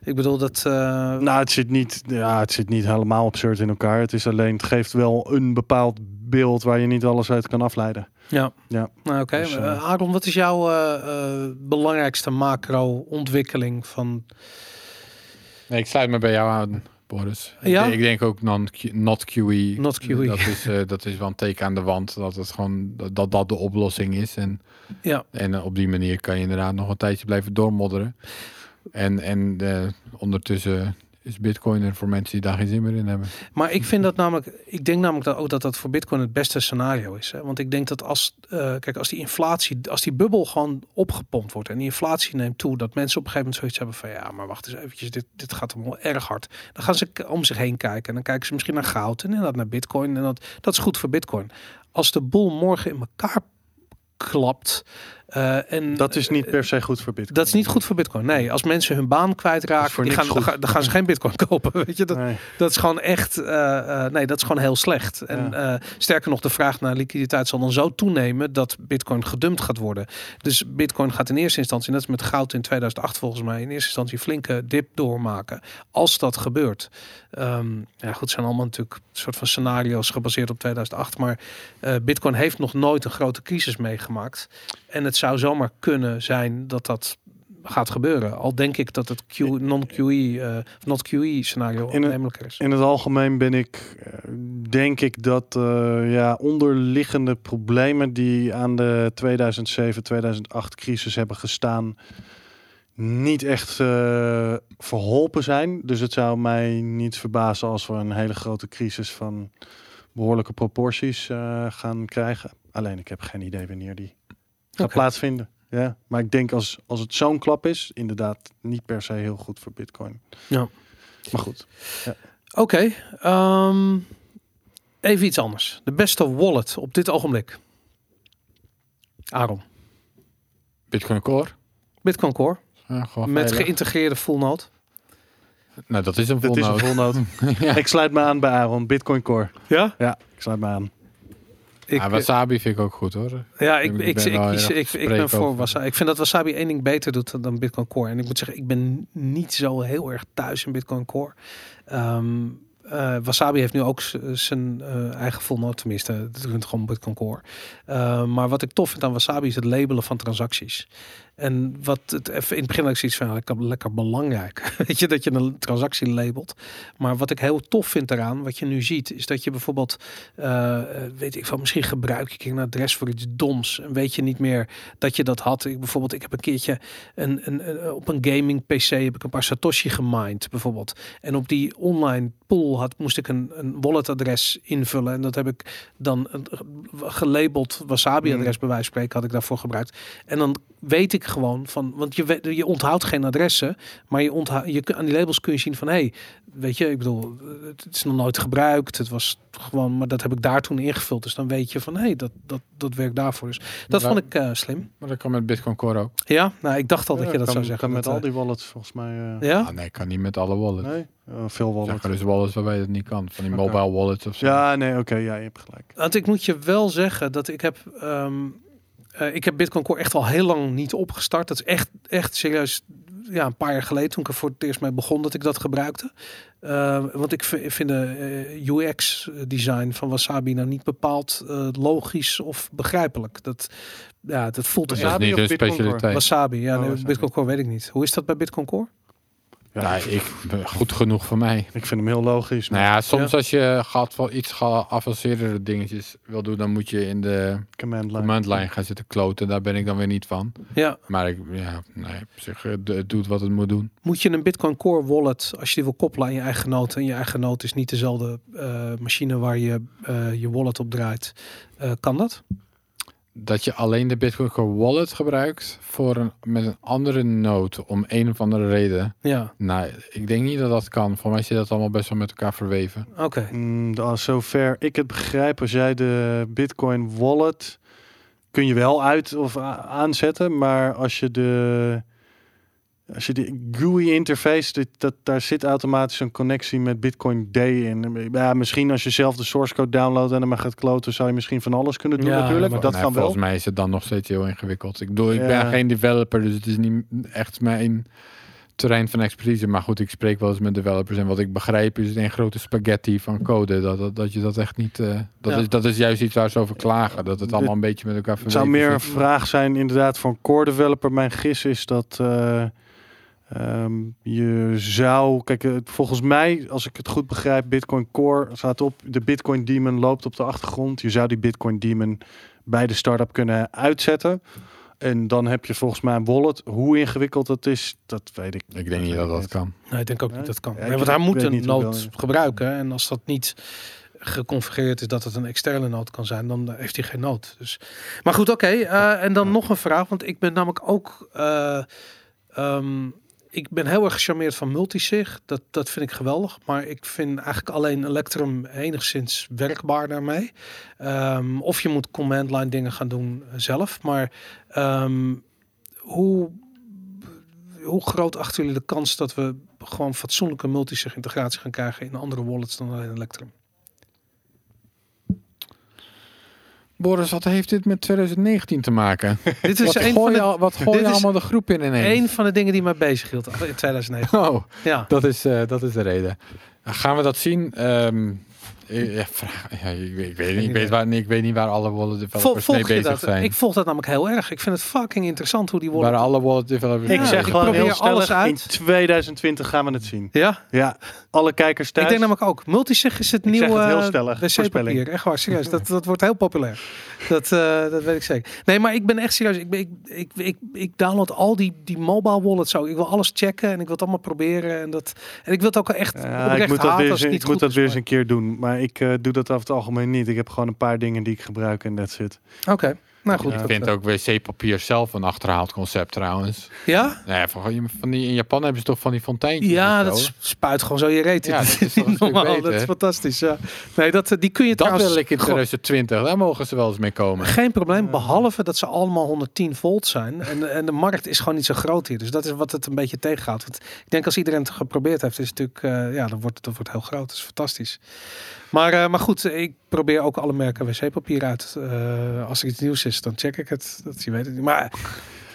Speaker 1: Ik bedoel dat. Uh...
Speaker 4: Nou, het zit niet. Ja, het zit niet helemaal absurd in elkaar. Het is alleen. Het geeft wel een bepaald beeld waar je niet alles uit kan afleiden.
Speaker 1: Ja.
Speaker 4: Ja.
Speaker 1: Nou, oké. Okay. Dus, uh... Aaron, wat is jouw uh, belangrijkste macro-ontwikkeling van?
Speaker 3: Nee, ik sluit me bij jou aan. Boris.
Speaker 1: Ja?
Speaker 3: Ik, ik denk ook non not QE.
Speaker 1: Not QE.
Speaker 3: Dat is, eh, dat is wel een teken aan de wand. Dat het gewoon dat dat, de oplossing is. En,
Speaker 1: Ja.
Speaker 3: en eh, op die manier kan je inderdaad nog een tijdje blijven doormodderen. En, en ondertussen is Bitcoin er voor mensen die daar geen zin meer in hebben.
Speaker 1: Maar ik vind dat namelijk, ik denk namelijk dat ook dat dat voor Bitcoin het beste scenario is. Hè? Want ik denk dat als, eh, kijk, als die inflatie, als die bubbel gewoon opgepompt wordt en die inflatie neemt toe, dat mensen op een gegeven moment zoiets hebben van ja, maar wacht eens eventjes, dit, dit gaat allemaal erg hard. Dan gaan ze om zich heen kijken en dan kijken ze misschien naar goud en inderdaad naar Bitcoin en dat, dat is goed voor Bitcoin. Als de boel morgen in elkaar klapt eh, en
Speaker 4: Dat is niet per se goed voor Bitcoin.
Speaker 1: dat is niet goed voor Bitcoin. Nee, als mensen hun baan kwijtraken, die gaan, dan, gaan, dan gaan ze geen Bitcoin kopen. Weet je, dat,
Speaker 4: Nee.
Speaker 1: dat is gewoon echt, eh, eh, nee, dat is gewoon heel slecht. En eh, sterker nog, de vraag naar liquiditeit zal dan zo toenemen dat Bitcoin gedumpt gaat worden. Dus Bitcoin gaat in eerste instantie, net als met goud in 2008 volgens mij, in eerste instantie flinke dip doormaken. Als dat gebeurt. Ehm, ja, goed, het zijn allemaal natuurlijk een soort van scenario's gebaseerd op 2008. Maar eh, Bitcoin heeft nog nooit een grote crisis meegemaakt. En het zou zomaar kunnen zijn dat dat gaat gebeuren. Al denk ik dat het Q, non-QE, eh, of not QE scenario
Speaker 4: In het-
Speaker 1: aannemelijker is.
Speaker 4: In het algemeen ben ik, eh, denk ik dat eh, ja, onderliggende problemen die aan de 2007-2008 crisis hebben gestaan, niet echt eh, verholpen zijn. Dus het zou mij niet verbazen als we een hele grote crisis van behoorlijke proporties eh, gaan krijgen. Alleen ik heb geen idee wanneer die gaat plaatsvinden. Ja, maar ik denk als, als het zo'n klap is, inderdaad niet per se heel goed voor Bitcoin.
Speaker 1: Ja.
Speaker 4: Maar goed.
Speaker 1: Oké, ehm, even iets anders. De beste wallet op dit ogenblik. Aaron.
Speaker 3: Bitcoin Core.
Speaker 1: Bitcoin Core.
Speaker 3: Ja,
Speaker 1: Met
Speaker 3: veilig.
Speaker 1: geïntegreerde full node.
Speaker 3: Nou, dat is een
Speaker 4: Dit is een full node.
Speaker 3: ja.
Speaker 4: Ik sluit me aan bij Aaron. Bitcoin Core.
Speaker 1: Ja?
Speaker 4: Ja, ik sluit me aan.
Speaker 1: Ik,
Speaker 3: Ja, wasabi vind ik ook goed hoor.
Speaker 1: ja, ik,
Speaker 3: ik
Speaker 1: ik,
Speaker 3: ben
Speaker 1: ik, ik, ben voor Wasabi. Ik vind dat Wasabi één ding beter doet dan Bitcoin Core. En ik moet zeggen, ik ben niet zo heel erg thuis in Bitcoin Core. Ehm, eh, Wasabi heeft nu ook zijn eh, eigen node, tenminste. Het runt gewoon Bitcoin Core. Eh, maar wat ik tof vind aan Wasabi is het labelen van transacties. En wat het even in het begin had ik zoiets van lekker, lekker belangrijk. Weet je dat je een transactie labelt. Maar wat ik heel tof vind eraan, wat je nu ziet, is dat je bijvoorbeeld, eh, weet ik van, misschien gebruik je een adres voor iets doms en weet je niet meer dat je dat had. Ik, bijvoorbeeld, ik heb een keertje een, een, een- op een gaming PC heb ik een paar Satoshi gemined bijvoorbeeld. En op die online pool had, moest ik een, een walletadres invullen en dat heb ik dan een, gelabeld Wasabi adres bij wijze van spreken had ik daarvoor gebruikt. En dan weet ik gewoon van, want je, weet, je onthoudt geen adressen, maar je onthoudt, je, aan die labels kun je zien van, hé, hey, weet je, ik bedoel, het is nog nooit gebruikt, het was gewoon, maar dat heb ik daar toen ingevuld, dus dan weet je van, hé, hey, dat, dat, dat werkt daarvoor. Dus dat
Speaker 3: Maar-
Speaker 1: vond ik eh, slim.
Speaker 3: Maar dat kan met Bitcoin Core ook.
Speaker 1: Ja, nou, ik dacht al dat
Speaker 4: Ja,
Speaker 1: je dat
Speaker 4: kan,
Speaker 1: zou zeggen.
Speaker 4: Kan met al
Speaker 1: eh,
Speaker 4: die wallets volgens mij. eh,
Speaker 1: ja?
Speaker 3: Ah, nee, kan niet met alle wallets.
Speaker 4: Nee, Eh, veel wallets.
Speaker 3: zijn dus wallets waarbij het niet kan. Van die mobile wallets of zo.
Speaker 4: Ja, nee, oké, ja, je hebt gelijk.
Speaker 1: Want ik moet je wel zeggen dat ik heb, ehm, eh, ik heb Bitcoin Core echt al heel lang niet opgestart. Dat is echt, echt serieus, ja, een paar jaar geleden toen ik er voor het eerst mee begon dat ik dat gebruikte. Eh, want ik vind de eh, UX-design van Wasabi nou niet bepaald eh, logisch of begrijpelijk. Dat, ja, dat voelt
Speaker 3: Dat
Speaker 1: echt-
Speaker 3: is
Speaker 4: Wasabi
Speaker 3: niet
Speaker 4: of Bitcoin Core?
Speaker 1: Wasabi, ja,
Speaker 4: Oh,
Speaker 1: nee. Bitcoin Core weet ik niet. Hoe is dat bij Bitcoin Core?
Speaker 4: Ja,
Speaker 3: Nou, ik, goed genoeg voor mij.
Speaker 4: ik vind hem heel logisch. maar
Speaker 3: Nou ja, soms
Speaker 1: Ja.
Speaker 3: als je gaat voor iets geavanceerdere dingetjes wil doen, dan moet je in de
Speaker 4: command line.
Speaker 3: command line gaan zitten kloten. Daar ben ik dan weer niet van.
Speaker 1: Ja,
Speaker 3: Maar ik, ja, nee, op zich, eh, het doet wat het moet doen.
Speaker 1: moet je een Bitcoin Core wallet, als je die wil koppelen aan je eigen noot, en je eigen noot is niet dezelfde eh, machine waar je eh, je wallet op draait, eh, kan dat?
Speaker 3: Dat je alleen de Bitcoin Core wallet gebruikt voor een, met een andere node om een of andere reden.
Speaker 1: Ja,
Speaker 3: Nou, ik denk niet dat dat kan. Voor mij zit dat allemaal best wel met elkaar verweven.
Speaker 1: oké.
Speaker 4: Mm, zover ik het begrijp, als jij de Bitcoin wallet kun je wel uit of aanzetten, maar als je de als je de GUI interface, dit, dat, daar zit automatisch een connectie met Bitcoin D in. Ja, misschien als je zelf de source code downloadt en hem maar gaat kloten, zou je misschien van alles kunnen doen
Speaker 1: Ja,
Speaker 4: natuurlijk.
Speaker 1: maar-
Speaker 4: dat
Speaker 3: Nee,
Speaker 4: kan wel.
Speaker 3: volgens mij is het dan nog steeds heel ingewikkeld. Ik bedoel, ik
Speaker 4: Ja.
Speaker 3: ben geen developer, dus het is niet echt mijn terrein van expertise. Maar goed, ik spreek wel eens met developers en wat ik begrijp is het een grote spaghetti van code. Dat, dat, dat je dat echt niet... eh, dat,
Speaker 1: Ja.
Speaker 3: is, dat is juist iets waar ze over klagen. Dat het allemaal een beetje met elkaar
Speaker 4: Het zou
Speaker 3: verweven
Speaker 4: meer een vraag zijn inderdaad een core developer. Mijn gis is dat, eh, Ehm, je zou, kijk, volgens mij, als ik het goed begrijp, Bitcoin Core staat op. De Bitcoin Demon loopt op de achtergrond. Je zou die Bitcoin Demon bij de start-up kunnen uitzetten. En dan heb je volgens mij een wallet. Hoe ingewikkeld dat is, dat weet ik.
Speaker 3: Ik denk niet dat dat kan.
Speaker 1: Nee, ik denk ook
Speaker 4: Nee?
Speaker 1: niet dat kan.
Speaker 4: Ja,
Speaker 1: Nee,
Speaker 4: ik-
Speaker 1: want hij moet een nood gebruiken. En als dat niet geconfigureerd is dat het een externe nood kan zijn, dan eh, heeft hij geen nood. Dus. Maar goed, oké. eh, en dan nog een vraag, want ik ben namelijk ook... eh, ehm, ik ben heel erg gecharmeerd van multisig. Dat, dat vind ik geweldig. Maar ik vind eigenlijk alleen Electrum enigszins werkbaar daarmee. Ehm, of je moet command line dingen gaan doen zelf. Maar ehm, hoe, hoe groot achten jullie de kans dat we gewoon fatsoenlijke multisig integratie gaan krijgen in andere wallets dan alleen Electrum?
Speaker 3: Boris, wat heeft dit met 2019 te maken?
Speaker 1: Dit is
Speaker 3: wat
Speaker 1: een van,
Speaker 3: gooi je,
Speaker 1: de,
Speaker 3: al- wat gooi
Speaker 1: dit
Speaker 3: je
Speaker 1: is
Speaker 3: allemaal de groep in ineens?
Speaker 1: een van de dingen die mij bezig hield in 2009.
Speaker 3: Oh,
Speaker 1: Ja.
Speaker 3: dat is, eh, dat is de reden. Gaan we dat zien? Ehm, ja, vraag, ja, ik, weet- ik, weet, niet, ik, weet waar, ik weet niet waar alle wallet
Speaker 1: Vol,
Speaker 3: developers mee
Speaker 1: volg je
Speaker 3: bezig
Speaker 1: dat?
Speaker 3: zijn.
Speaker 1: Ik volg dat namelijk heel erg. Ik vind het fucking interessant hoe die
Speaker 3: waar
Speaker 1: wallet...
Speaker 3: alle wallet developers
Speaker 1: Ja,
Speaker 4: ik
Speaker 3: mee
Speaker 4: zeg
Speaker 1: ik
Speaker 4: gewoon
Speaker 1: probeer
Speaker 4: heel
Speaker 1: alles
Speaker 4: stellig, in
Speaker 1: uit.
Speaker 4: 2020 gaan we het zien.
Speaker 1: Ja,
Speaker 4: Ja, alle kijkers thuis.
Speaker 1: ik denk namelijk ook. Multisig is het
Speaker 4: Ik zeg
Speaker 1: nieuwe
Speaker 4: het heel
Speaker 1: eh,
Speaker 4: stellig.
Speaker 1: Echt waar, serieus. Dat, dat wordt heel populair. Dat, eh, dat weet ik zeker. Nee, maar ik ben echt serieus. Ik, ben, ik, ik, ik, ik download al die, die mobile wallets ook. Ik wil alles checken en ik wil het allemaal proberen. En, dat, en ik wil het ook echt
Speaker 4: Ja, ik moet dat weer, eens, ik moet dat
Speaker 1: is,
Speaker 4: weer eens een keer doen. Maar ik eh, doe dat over het algemeen niet. Ik heb gewoon een paar dingen die ik gebruik en that's it.
Speaker 1: Oké, nou goed.
Speaker 3: Ik
Speaker 1: dat,
Speaker 3: vind
Speaker 1: eh,
Speaker 3: ook wc-papier zelf een achterhaald concept trouwens.
Speaker 1: Ja?
Speaker 3: Nee, van, van die, in Japan hebben ze toch van die fonteintjes
Speaker 1: Ja, dat
Speaker 3: zo?
Speaker 1: spuit gewoon zo je reet in.
Speaker 3: Ja, dat is
Speaker 1: normaal. Dat is fantastisch, ja. Nee, dat, eh, die kun je
Speaker 3: Dat
Speaker 1: trouwens...
Speaker 3: wil ik in
Speaker 1: gewoon-
Speaker 3: 2020. Daar mogen ze wel eens mee komen.
Speaker 1: Geen probleem, behalve dat ze allemaal 110 volt zijn. En, en de markt is gewoon niet zo groot hier. Dus dat is wat het een beetje tegenhoudt. Want ik denk als iedereen het geprobeerd heeft, is het natuurlijk, eh, ja, dan wordt het dat wordt heel groot. Dat is fantastisch. Maar, maar goed, ik probeer ook alle merken wc-papier uit. Als er iets nieuws is, dan check ik het. Dat je weet het niet. Maar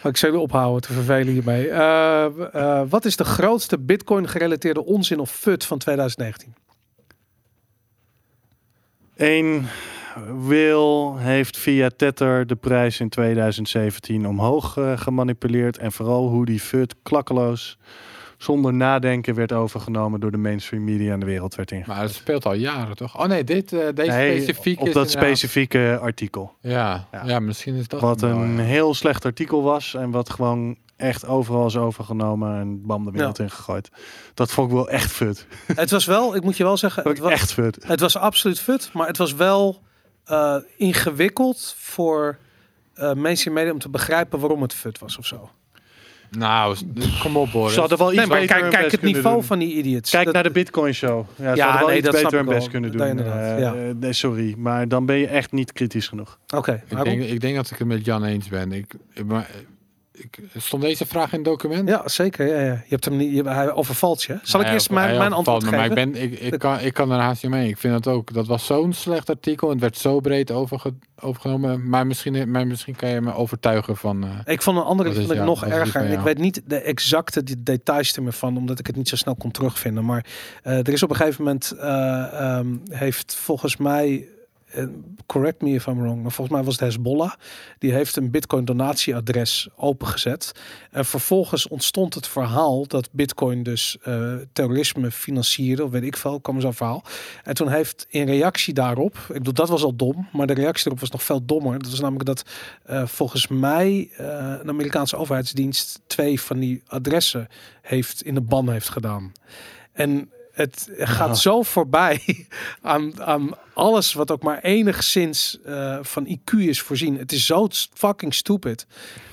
Speaker 1: ik zou ophouden te vervelen hiermee. Eh, eh, wat is de grootste Bitcoin-gerelateerde onzin of fut van 2019?
Speaker 4: Eén, Will heeft via Tether de prijs in 2017 omhoog eh, gemanipuleerd. En vooral hoe die FUD klakkeloos, zonder nadenken, werd overgenomen door de mainstream media en de wereld werd ingezet.
Speaker 3: Maar het speelt al jaren, toch? Oh nee, dit, eh, deze
Speaker 4: Nee,
Speaker 3: specifiek
Speaker 4: op dat
Speaker 3: inderdaad-
Speaker 4: specifieke artikel.
Speaker 3: Ja,
Speaker 4: Ja.
Speaker 3: ja. misschien is dat
Speaker 4: Wat een
Speaker 3: ja.
Speaker 4: heel slecht artikel was en wat gewoon echt overal is overgenomen en bam de wereld ingegooid. Dat vond ik wel echt fut.
Speaker 1: het was wel, ik moet je wel zeggen,
Speaker 4: Dat
Speaker 1: het was,
Speaker 4: echt fut.
Speaker 1: Het was absoluut fut, maar het was wel eh, ingewikkeld voor uh, mainstream media om te begrijpen waarom het fut was of zo.
Speaker 3: Nou, kom op Boris.
Speaker 4: Ze hadden wel iets
Speaker 1: Nee, maar
Speaker 4: beter
Speaker 1: kijk, kijk het niveau
Speaker 4: doen.
Speaker 1: van die idiots.
Speaker 4: Kijk
Speaker 1: Dat-
Speaker 4: naar de Bitcoin Show. Ja, ze
Speaker 1: Ja,
Speaker 4: hadden wel
Speaker 1: nee,
Speaker 4: iets
Speaker 1: dat snap
Speaker 4: beter
Speaker 1: ik
Speaker 4: hun best kunnen
Speaker 1: Dat
Speaker 4: doen.
Speaker 1: inderdaad,
Speaker 4: Eh,
Speaker 1: ja.
Speaker 4: nee, sorry, maar dan ben je echt niet kritisch genoeg.
Speaker 1: Oké,
Speaker 3: ik,
Speaker 1: waarom?
Speaker 3: denk, ik denk dat ik het met Jan eens ben. Ik, ik, maar, ik, stond deze vraag in het document?
Speaker 1: Ja, zeker. Ja, ja. Je hebt hem niet, je, hij overvalt je. Zal ik eerst mijn, mijn antwoord
Speaker 3: me,
Speaker 1: geven?
Speaker 3: Maar ik, ben, ik, ik, kan, ik kan er haast niet mee. Ik vind het ook. Dat was zo'n slecht artikel. en Het werd zo breed overge, overgenomen. Maar misschien, maar misschien kan je me overtuigen van. eh,
Speaker 1: Ik vond een andere vond ik
Speaker 3: jou-
Speaker 1: nog erger. ik weet niet de exacte de- details er meer van, omdat ik het niet zo snel kon terugvinden. Maar eh, er is op een gegeven moment, eh, ehm, heeft volgens mij, correct me if I'm wrong, maar volgens mij was het Hezbollah. Die heeft een Bitcoin donatieadres opengezet. En vervolgens ontstond het verhaal dat Bitcoin dus eh, terrorisme financierde, of weet ik veel, kwam zo'n verhaal. En toen heeft in reactie daarop, ik bedoel dat was al dom, maar de reactie erop was nog veel dommer. Dat was namelijk dat eh, volgens mij eh, een Amerikaanse overheidsdienst twee van die adressen heeft in de ban heeft gedaan. En het gaat zo voorbij aan, aan alles wat ook maar enigszins eh, van IQ is voorzien. Het is zo fucking stupid.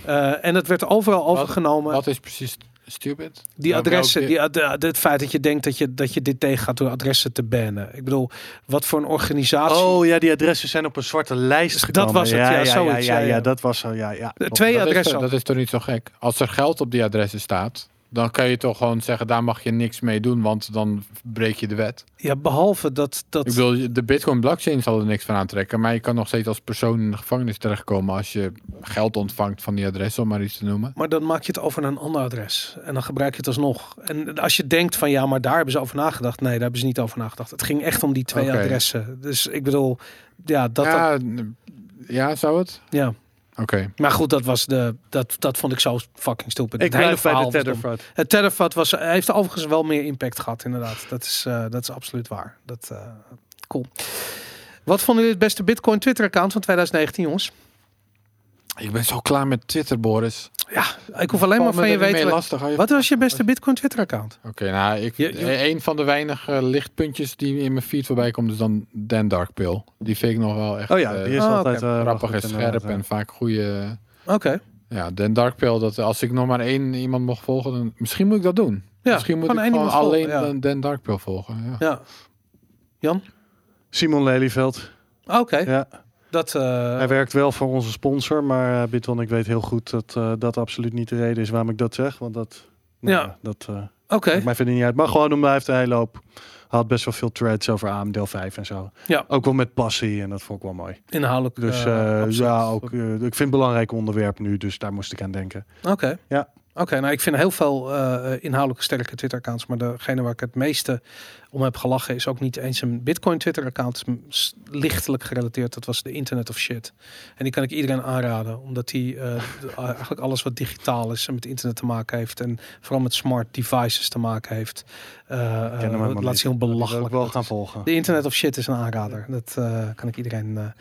Speaker 1: Eh, en het werd overal overgenomen.
Speaker 3: wat is precies stupid?
Speaker 1: Die adressen,
Speaker 3: welke-
Speaker 1: die, ad- het feit dat je denkt dat je, dat je dit tegen gaat door adressen te bannen. Ik bedoel, wat voor een organisatie.
Speaker 4: Oh ja, die adressen zijn op een zwarte lijst
Speaker 1: Dat
Speaker 4: gekomen.
Speaker 1: was het, ja,
Speaker 4: ja,
Speaker 1: zoiets,
Speaker 4: ja,
Speaker 1: ja,
Speaker 4: ja,
Speaker 1: ja.
Speaker 4: dat was zo, ja, ja.
Speaker 1: Eh, twee
Speaker 3: dat,
Speaker 1: adressen.
Speaker 3: dat is toch niet zo gek? Als er geld op die adressen staat, dan kan je toch gewoon zeggen: daar mag je niks mee doen, want dan breek je de wet.
Speaker 1: Ja, behalve dat. dat
Speaker 3: Ik bedoel, de Bitcoin blockchain zal er niks van aantrekken, maar je kan nog steeds als persoon in de gevangenis terechtkomen als je geld ontvangt van die adressen, om maar iets te noemen.
Speaker 1: Maar dan maak je het over naar een ander adres. En dan gebruik je het alsnog. En als je denkt van ja, maar daar hebben ze over nagedacht. Nee, daar hebben ze niet over nagedacht. Het ging echt om die twee adressen. Dus ik bedoel, ja, dat. dat-
Speaker 3: ja, n- ja, zou het?
Speaker 1: ja.
Speaker 3: Oké.
Speaker 1: Maar goed, dat, was de, dat, dat vond ik zo fucking stupid.
Speaker 4: Ik
Speaker 1: het hele
Speaker 4: blijf bij de. Tetherford.
Speaker 1: Het Tetherfat was, heeft overigens wel meer impact gehad, inderdaad. Dat is, eh, dat is absoluut waar. Dat, eh, cool. Wat vonden jullie het beste Bitcoin Twitter-account van 2019, jongens?
Speaker 3: Ik ben zo klaar met Twitter, Boris.
Speaker 1: Ja, ik hoef alleen maar van je weten.
Speaker 3: lastig. Hou je-
Speaker 1: Wat was je beste Bitcoin Twitter-account?
Speaker 3: Oké, nou, ik,
Speaker 1: Je- je-
Speaker 3: een van de weinige lichtpuntjes die in mijn feed voorbij komt, is dan Dan Darkpill. Die vind ik nog wel echt
Speaker 4: Oh ja,
Speaker 3: eh,
Speaker 4: die is
Speaker 1: Ah,
Speaker 4: altijd eh, wel
Speaker 3: grappig en scherp
Speaker 4: ja.
Speaker 3: en vaak goede.
Speaker 1: Oké.
Speaker 3: Ja, Dan Darkpill, dat als ik nog maar één iemand mocht volgen, dan misschien moet ik dat doen.
Speaker 1: Ja,
Speaker 3: misschien moet ik
Speaker 1: gewoon
Speaker 3: alleen
Speaker 1: volgen, ja.
Speaker 3: Dan, Dan Darkpill volgen. Ja.
Speaker 1: Ja. Jan?
Speaker 4: Simon Lelyveld.
Speaker 1: Oké.
Speaker 4: Ja.
Speaker 1: Dat, eh,
Speaker 4: Hij werkt wel voor onze sponsor, maar uh, Bitwan, ik weet heel goed dat eh, dat absoluut niet de reden is waarom ik dat zeg. Want dat, nou,
Speaker 1: Ja.
Speaker 4: dat eh,
Speaker 1: Oké.
Speaker 4: maakt mij verder niet uit. Maar gewoon omdat hij heeft een hele hoop, had best wel veel threads over AMDL 5 en zo.
Speaker 1: Ja.
Speaker 4: Ook wel met passie en dat vond ik wel mooi.
Speaker 1: Inhoudelijk.
Speaker 4: Dus
Speaker 1: eh,
Speaker 4: eh, ja, ook, eh, ik vind het een belangrijk onderwerp nu, dus daar moest ik aan denken.
Speaker 1: Oké.
Speaker 4: Ja.
Speaker 1: Oké, nou ik vind heel veel eh, inhoudelijke sterke Twitter-accounts, maar degene waar ik het meeste om heb gelachen is ook niet eens een Bitcoin Twitter-account, lichtelijk gerelateerd. Dat was de Internet of Shit. En die kan ik iedereen aanraden, omdat die eh, eigenlijk alles wat digitaal is en met internet te maken heeft en vooral met smart devices te maken heeft, eh,
Speaker 4: Ik helemaal
Speaker 1: laat zien
Speaker 4: wil ik
Speaker 1: belachelijk.
Speaker 4: wel gaan volgen.
Speaker 1: De Internet of Shit is een aanrader. Dat kan ik iedereen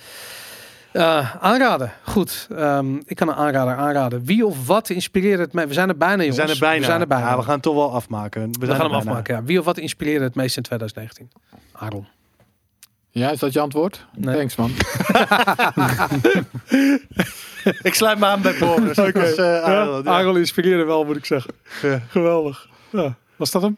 Speaker 1: eh, aanraden. Goed, Ehm, ik kan een aanrader aanraden. Wie of wat inspireerde het mij? We zijn er bijna,
Speaker 4: We
Speaker 1: jongens.
Speaker 4: zijn er bijna.
Speaker 1: We zijn er bijna.
Speaker 4: Ja, we gaan het toch wel afmaken. We,
Speaker 1: We gaan hem
Speaker 4: bijna.
Speaker 1: afmaken. Ja. Wie of wat inspireerde het meest in 2019? Aaron.
Speaker 3: Ja, is dat je antwoord?
Speaker 1: Nee.
Speaker 3: Thanks, man.
Speaker 4: Ik sluit me aan bij Boris. Dat was, eh, Aaron, ja.
Speaker 1: Aaron inspireerde wel, moet ik zeggen.
Speaker 4: Ja.
Speaker 1: Geweldig. Ja. Was dat hem?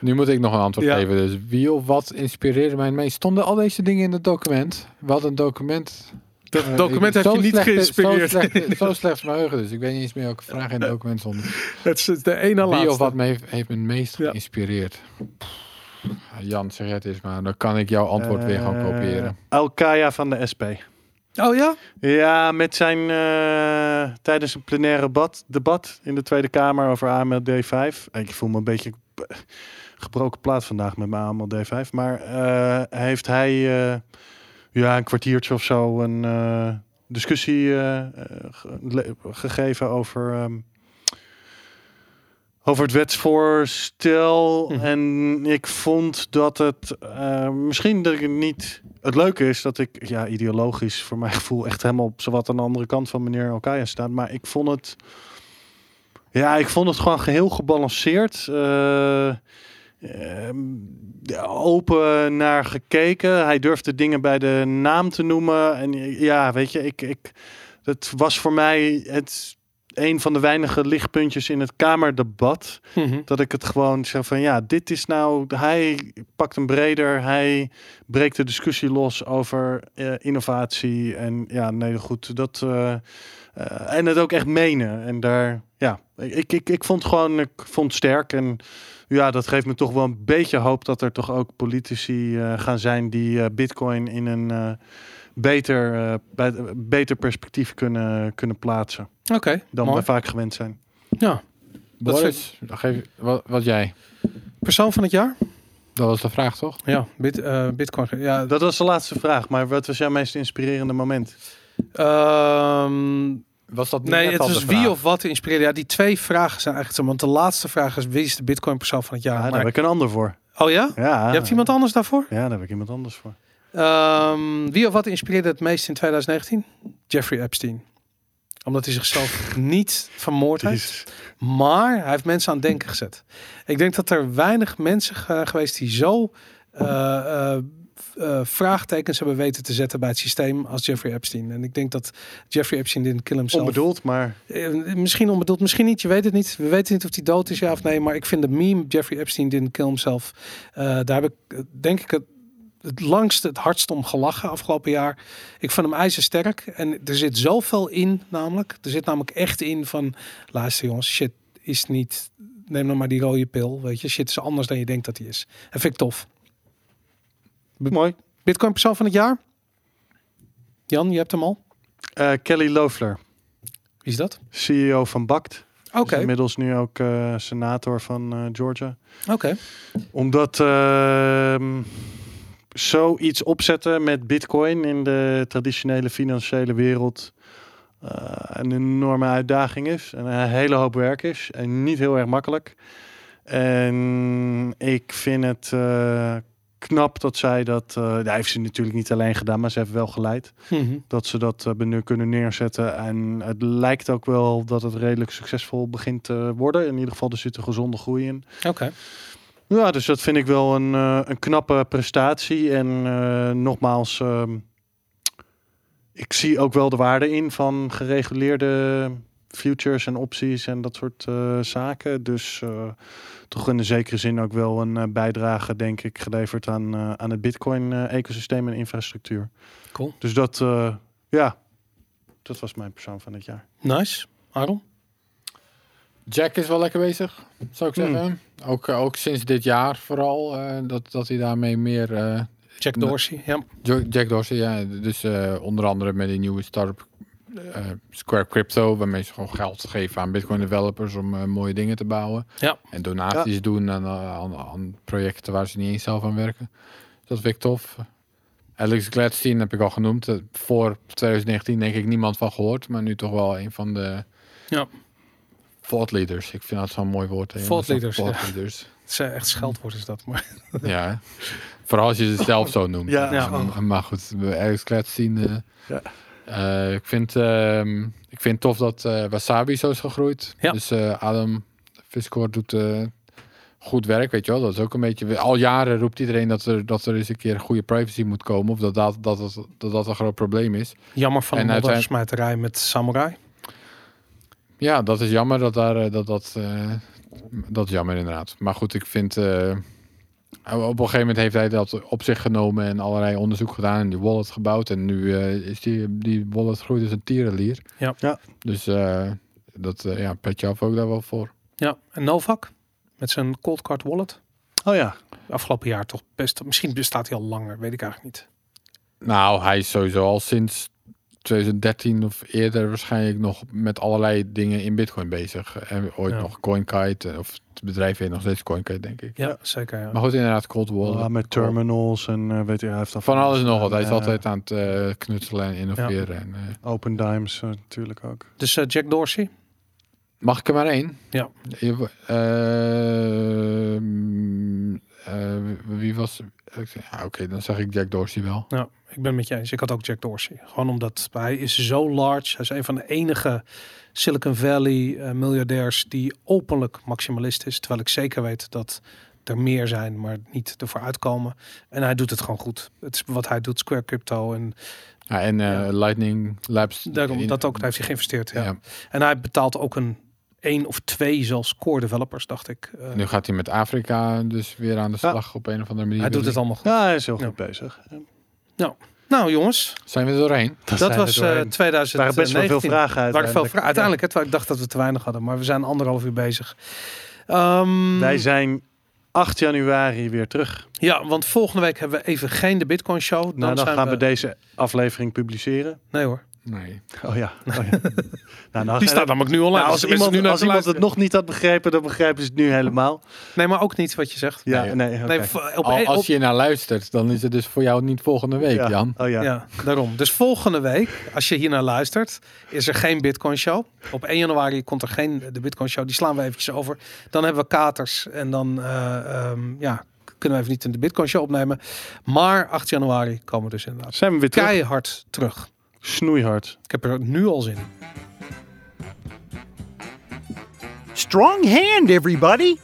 Speaker 3: Nu moet ik nog een antwoord
Speaker 1: Ja.
Speaker 3: geven. Dus wie of wat inspireerde mij het meest? Stonden al deze dingen in het document? Wat een document.
Speaker 1: Dat
Speaker 3: Eh,
Speaker 1: document heeft je niet geïnspireerd.
Speaker 3: Zo slecht, zo slecht is mijn geheugen, dus ik weet niet eens meer welke vraag in het document stond.
Speaker 1: Het is de ene
Speaker 3: Wie
Speaker 1: laatste.
Speaker 3: of wat me heeft, heeft me het meest
Speaker 1: Ja.
Speaker 3: geïnspireerd? Jan, zeg het eens maar. Dan kan ik jouw antwoord weer gaan
Speaker 4: Eh,
Speaker 3: kopiëren.
Speaker 4: Alkaya van de SP.
Speaker 1: Oh ja?
Speaker 4: Ja, met zijn eh, tijdens een plenaire debat, debat in de Tweede Kamer over AMLD 5. Ik voel me een beetje gebroken plaat vandaag met mijn AMLD 5. Maar eh, heeft hij eh, ja, een kwartiertje of zo een eh, discussie eh, eh, ge- gegeven over, ehm, over het wetsvoorstel.
Speaker 1: Mhm.
Speaker 4: En ik vond dat het misschien dat ik het niet. Het leuke is dat ik ja, ideologisch voor mijn gevoel echt helemaal op zowat aan de andere kant van meneer Alkaya staat. Maar ik vond het. Ja, ik vond het gewoon geheel gebalanceerd. Eh, ehm, open naar gekeken. Hij durfde dingen bij de naam te noemen. En ja, weet je, ik, ik, het was voor mij het een van de weinige lichtpuntjes in het Kamerdebat.
Speaker 1: Mhm.
Speaker 4: Dat ik het gewoon zeg van ja, dit is nou. Hij pakt een breder. Hij breekt de discussie los over eh, innovatie. En ja, nee, goed. Dat. eh, eh, en het ook echt menen. En daar, ja, ik, ik, ik vond gewoon, ik vond het sterk. En ja, dat geeft me toch wel een beetje hoop dat er toch ook politici gaan zijn die Bitcoin in een beter, eh, bij, beter perspectief kunnen, kunnen plaatsen.
Speaker 1: Oké,
Speaker 4: Dan
Speaker 1: mooi.
Speaker 4: we vaak gewend zijn.
Speaker 1: Ja. Dat
Speaker 3: Boris, geef, wat, wat jij?
Speaker 1: Persoon van het jaar?
Speaker 3: Dat was de vraag, toch?
Speaker 1: Ja, bit, eh, Bitcoin. Ja,
Speaker 4: Dat was de laatste vraag. Maar wat was jouw meest inspirerende moment?
Speaker 1: ehm,
Speaker 3: Was dat niet
Speaker 1: nee, het is
Speaker 3: de
Speaker 1: wie of wat inspireerde. Ja, die twee vragen zijn eigenlijk zo. Want de laatste vraag is wie is de Bitcoin persoon van het
Speaker 4: Ja,
Speaker 1: jaar?
Speaker 4: daar
Speaker 1: Maar-
Speaker 4: heb ik een ander voor.
Speaker 1: oh ja?
Speaker 4: Ja,
Speaker 1: Je hebt iemand anders daarvoor?
Speaker 4: Ja, daar heb ik iemand anders voor.
Speaker 1: Ehm, wie of wat inspireerde het meest in 2019? Jeffrey Epstein. Omdat hij zichzelf niet vermoord heeft. Maar hij heeft mensen aan het denken gezet. Ik denk dat er weinig mensen uh, geweest die zo uh, uh, uh, vraagtekens hebben weten te zetten bij het systeem als Jeffrey Epstein. En ik denk dat Jeffrey Epstein didn't kill himself.
Speaker 4: Onbedoeld, maar...
Speaker 1: Uh, misschien onbedoeld, misschien niet. Je weet het niet. We weten niet of hij dood is, ja of nee. Maar ik vind de meme Jeffrey Epstein didn't kill himself. Uh, daar heb ik, denk ik, het, langste, het hardst om gelachen afgelopen jaar. Ik vond hem ijzersterk. En er zit zoveel in, namelijk. Er zit namelijk echt in van... Luister jongens, shit is niet... Neem nou maar die rode pil, weet je. Shit is anders dan je denkt dat hij is. En vind ik tof.
Speaker 4: Mooi.
Speaker 1: Bitcoin persoon van het jaar? Jan, je hebt hem al.
Speaker 4: Uh, Kelly Loeffler.
Speaker 1: Wie is dat?
Speaker 4: CEO van BACT.
Speaker 1: Oké. Okay.
Speaker 4: Inmiddels nu ook uh, senator van uh, Georgia.
Speaker 1: Oké. Okay.
Speaker 4: Omdat uh, zoiets opzetten met Bitcoin in de traditionele financiële wereld. eh, een enorme uitdaging is. En een hele hoop werk is. En niet heel erg makkelijk. En ik vind het eh, knap dat zij dat... dat heeft ze natuurlijk niet alleen gedaan, maar ze heeft wel geleid.
Speaker 1: Mhm.
Speaker 4: Dat ze dat nu kunnen neerzetten. En het lijkt ook wel dat het redelijk succesvol begint te worden. In ieder geval, er zit een gezonde groei in.
Speaker 1: Oké.
Speaker 4: Ja, dus dat vind ik wel een, eh, een knappe prestatie. En eh, nogmaals, ehm, ik zie ook wel de waarde in van gereguleerde futures en opties en dat soort eh, zaken. Dus toch in een zekere zin ook wel een bijdrage, denk ik, geleverd aan, aan het Bitcoin-ecosysteem en infrastructuur.
Speaker 1: Cool.
Speaker 4: Dus dat, ja, dat was mijn persoon van het jaar.
Speaker 1: Nice. Aaron?
Speaker 3: Jack is wel lekker bezig, zou ik
Speaker 4: Hmm.
Speaker 3: zeggen. Ook, eh, ook sinds dit jaar vooral, eh, dat, dat hij daarmee meer... eh,
Speaker 1: Jack. Dorsey. Ja.
Speaker 3: Jack Dorsey, ja. Dus eh, onder andere met die nieuwe start-up eh, Square Crypto, waarmee ze gewoon geld geven aan Bitcoin developers om eh, mooie dingen te bouwen.
Speaker 1: Ja.
Speaker 3: En donaties doen aan, aan, aan projecten waar ze niet eens zelf aan werken. Dat vind ik tof. Alex Gladstein heb ik al genoemd. Voor 2019 denk ik niemand van gehoord, maar nu toch wel een van de
Speaker 1: Ja.
Speaker 3: Thought leaders. Ik vind dat zo'n mooi woord. hè,
Speaker 1: Thought leaders,
Speaker 3: Thought leaders.
Speaker 1: Het is echt scheldwoord is dat. Maar
Speaker 3: ja. Vooral als je het zelf zo noemt.
Speaker 4: Ja.
Speaker 1: Ja.
Speaker 3: Maar- Maar goed, we ergens klet zien. eh,
Speaker 4: Ja.
Speaker 3: eh, ik, vind, ehm, ik vind tof dat eh, Wasabi zo is gegroeid.
Speaker 1: Ja.
Speaker 3: Dus eh, Adam Fiscoor doet eh, goed werk, weet je wel. Dat is ook een beetje... Al jaren roept iedereen dat er, dat er eens een keer goede privacy moet komen. Of dat dat, dat, dat, dat, dat een groot probleem is.
Speaker 1: jammer van
Speaker 3: En
Speaker 1: een
Speaker 3: uiteindelijk-
Speaker 1: moddersmijterij met Samurai.
Speaker 3: Ja, dat is jammer dat daar... eh, dat, dat, eh, dat is jammer inderdaad. Maar goed, ik vind... eh, op een gegeven moment heeft hij dat op zich genomen en allerlei onderzoek gedaan en die wallet gebouwd. En nu eh, is die, die wallet groeit als een tierenlier.
Speaker 1: Ja.
Speaker 4: Ja.
Speaker 3: Dus eh, dat, eh, ja, petje af ook daar wel voor.
Speaker 1: Ja. En Novak met zijn cold card wallet.
Speaker 4: Oh ja,
Speaker 1: Afgelopen jaar toch best. Misschien bestaat hij al langer, weet ik eigenlijk niet.
Speaker 3: Nou, hij is sowieso al sinds 2013 of eerder waarschijnlijk nog met allerlei dingen in Bitcoin bezig. En ooit
Speaker 1: Ja.
Speaker 3: nog CoinKite, of het bedrijf heet nog steeds CoinKite, denk ik.
Speaker 1: Ja, zeker. Ja.
Speaker 3: Maar goed, inderdaad, Cold Wallet.
Speaker 4: Ja, met terminals en eh, weet je, hij heeft al
Speaker 3: Van alles en nog wat. Hij is altijd aan het eh, knutselen en innoveren. En, eh,
Speaker 4: Open Dimes eh, natuurlijk ook.
Speaker 1: Dus eh, Jack Dorsey.
Speaker 3: mag ik er maar één?
Speaker 1: Ja.
Speaker 3: Ehm, eh, wie was... Ja, Oké, dan zeg ik Jack Dorsey wel.
Speaker 1: Ja, ik ben met je eens. Ik had ook Jack Dorsey. Gewoon omdat hij is zo large. Hij is een van de enige Silicon Valley eh, miljardairs die openlijk maximalist is. Terwijl ik zeker weet dat er meer zijn, maar niet ervoor uitkomen. En hij doet het gewoon goed. Het is wat hij doet, Square Crypto. En
Speaker 3: Ja, en eh,
Speaker 1: Ja.
Speaker 3: Lightning Labs.
Speaker 1: daarom,
Speaker 3: in-
Speaker 1: dat ook, daar heeft hij geïnvesteerd. Ja.
Speaker 3: ja.
Speaker 1: En hij betaalt ook een één of twee zelfs core developers, dacht ik. Eh,
Speaker 3: Nu gaat hij met Afrika dus weer aan de
Speaker 4: Ja.
Speaker 3: slag op een of andere manier.
Speaker 1: hij doet het allemaal goed.
Speaker 4: Ja, hij is heel
Speaker 1: Ja.
Speaker 4: goed bezig.
Speaker 1: Nou jongens,
Speaker 3: Zijn we er doorheen?
Speaker 1: dat
Speaker 4: we
Speaker 1: was
Speaker 4: doorheen.
Speaker 1: eh
Speaker 4: Er
Speaker 1: 2019.
Speaker 4: waren best wel veel vragen
Speaker 1: waren veel
Speaker 4: uiteindelijk.
Speaker 1: vragen. Uiteindelijk, hè, terwijl ik dacht dat we te weinig hadden, maar we zijn anderhalf uur bezig. Ehm,
Speaker 4: Wij zijn 8 januari weer terug.
Speaker 1: Ja, want volgende week hebben we even geen de Bitcoin Show. Dan,
Speaker 4: nou, dan gaan we... deze aflevering publiceren.
Speaker 1: Nee hoor,
Speaker 3: Nee.
Speaker 4: Oh ja. Oh, ja. nou, dan
Speaker 1: die staat namelijk nu online.
Speaker 4: Nou,
Speaker 1: dus
Speaker 4: als iemand,
Speaker 1: nu naar
Speaker 4: als iemand het nog niet had begrepen, dan begrijpen ze het nu helemaal.
Speaker 1: Nee, maar ook niet wat je zegt.
Speaker 4: Ja,
Speaker 3: Nee,
Speaker 4: nee,
Speaker 1: op,
Speaker 3: Al, als je naar luistert, dan is het dus voor jou niet volgende week,
Speaker 4: ja.
Speaker 3: Jan.
Speaker 4: Oh ja.
Speaker 1: ja. daarom. Dus volgende week, als je hier naar luistert, is er geen Bitcoin Show. Op 1 januari komt er geen de Bitcoin Show. Die slaan we eventjes over. Dan hebben we katers en dan eh, ehm, ja, kunnen we even niet de Bitcoin Show opnemen. Maar 8 januari komen we dus inderdaad
Speaker 4: Zijn we weer terug?
Speaker 1: keihard terug.
Speaker 4: Snoeihard.
Speaker 1: Ik heb er nu al zin in.
Speaker 2: Strong hand, everybody!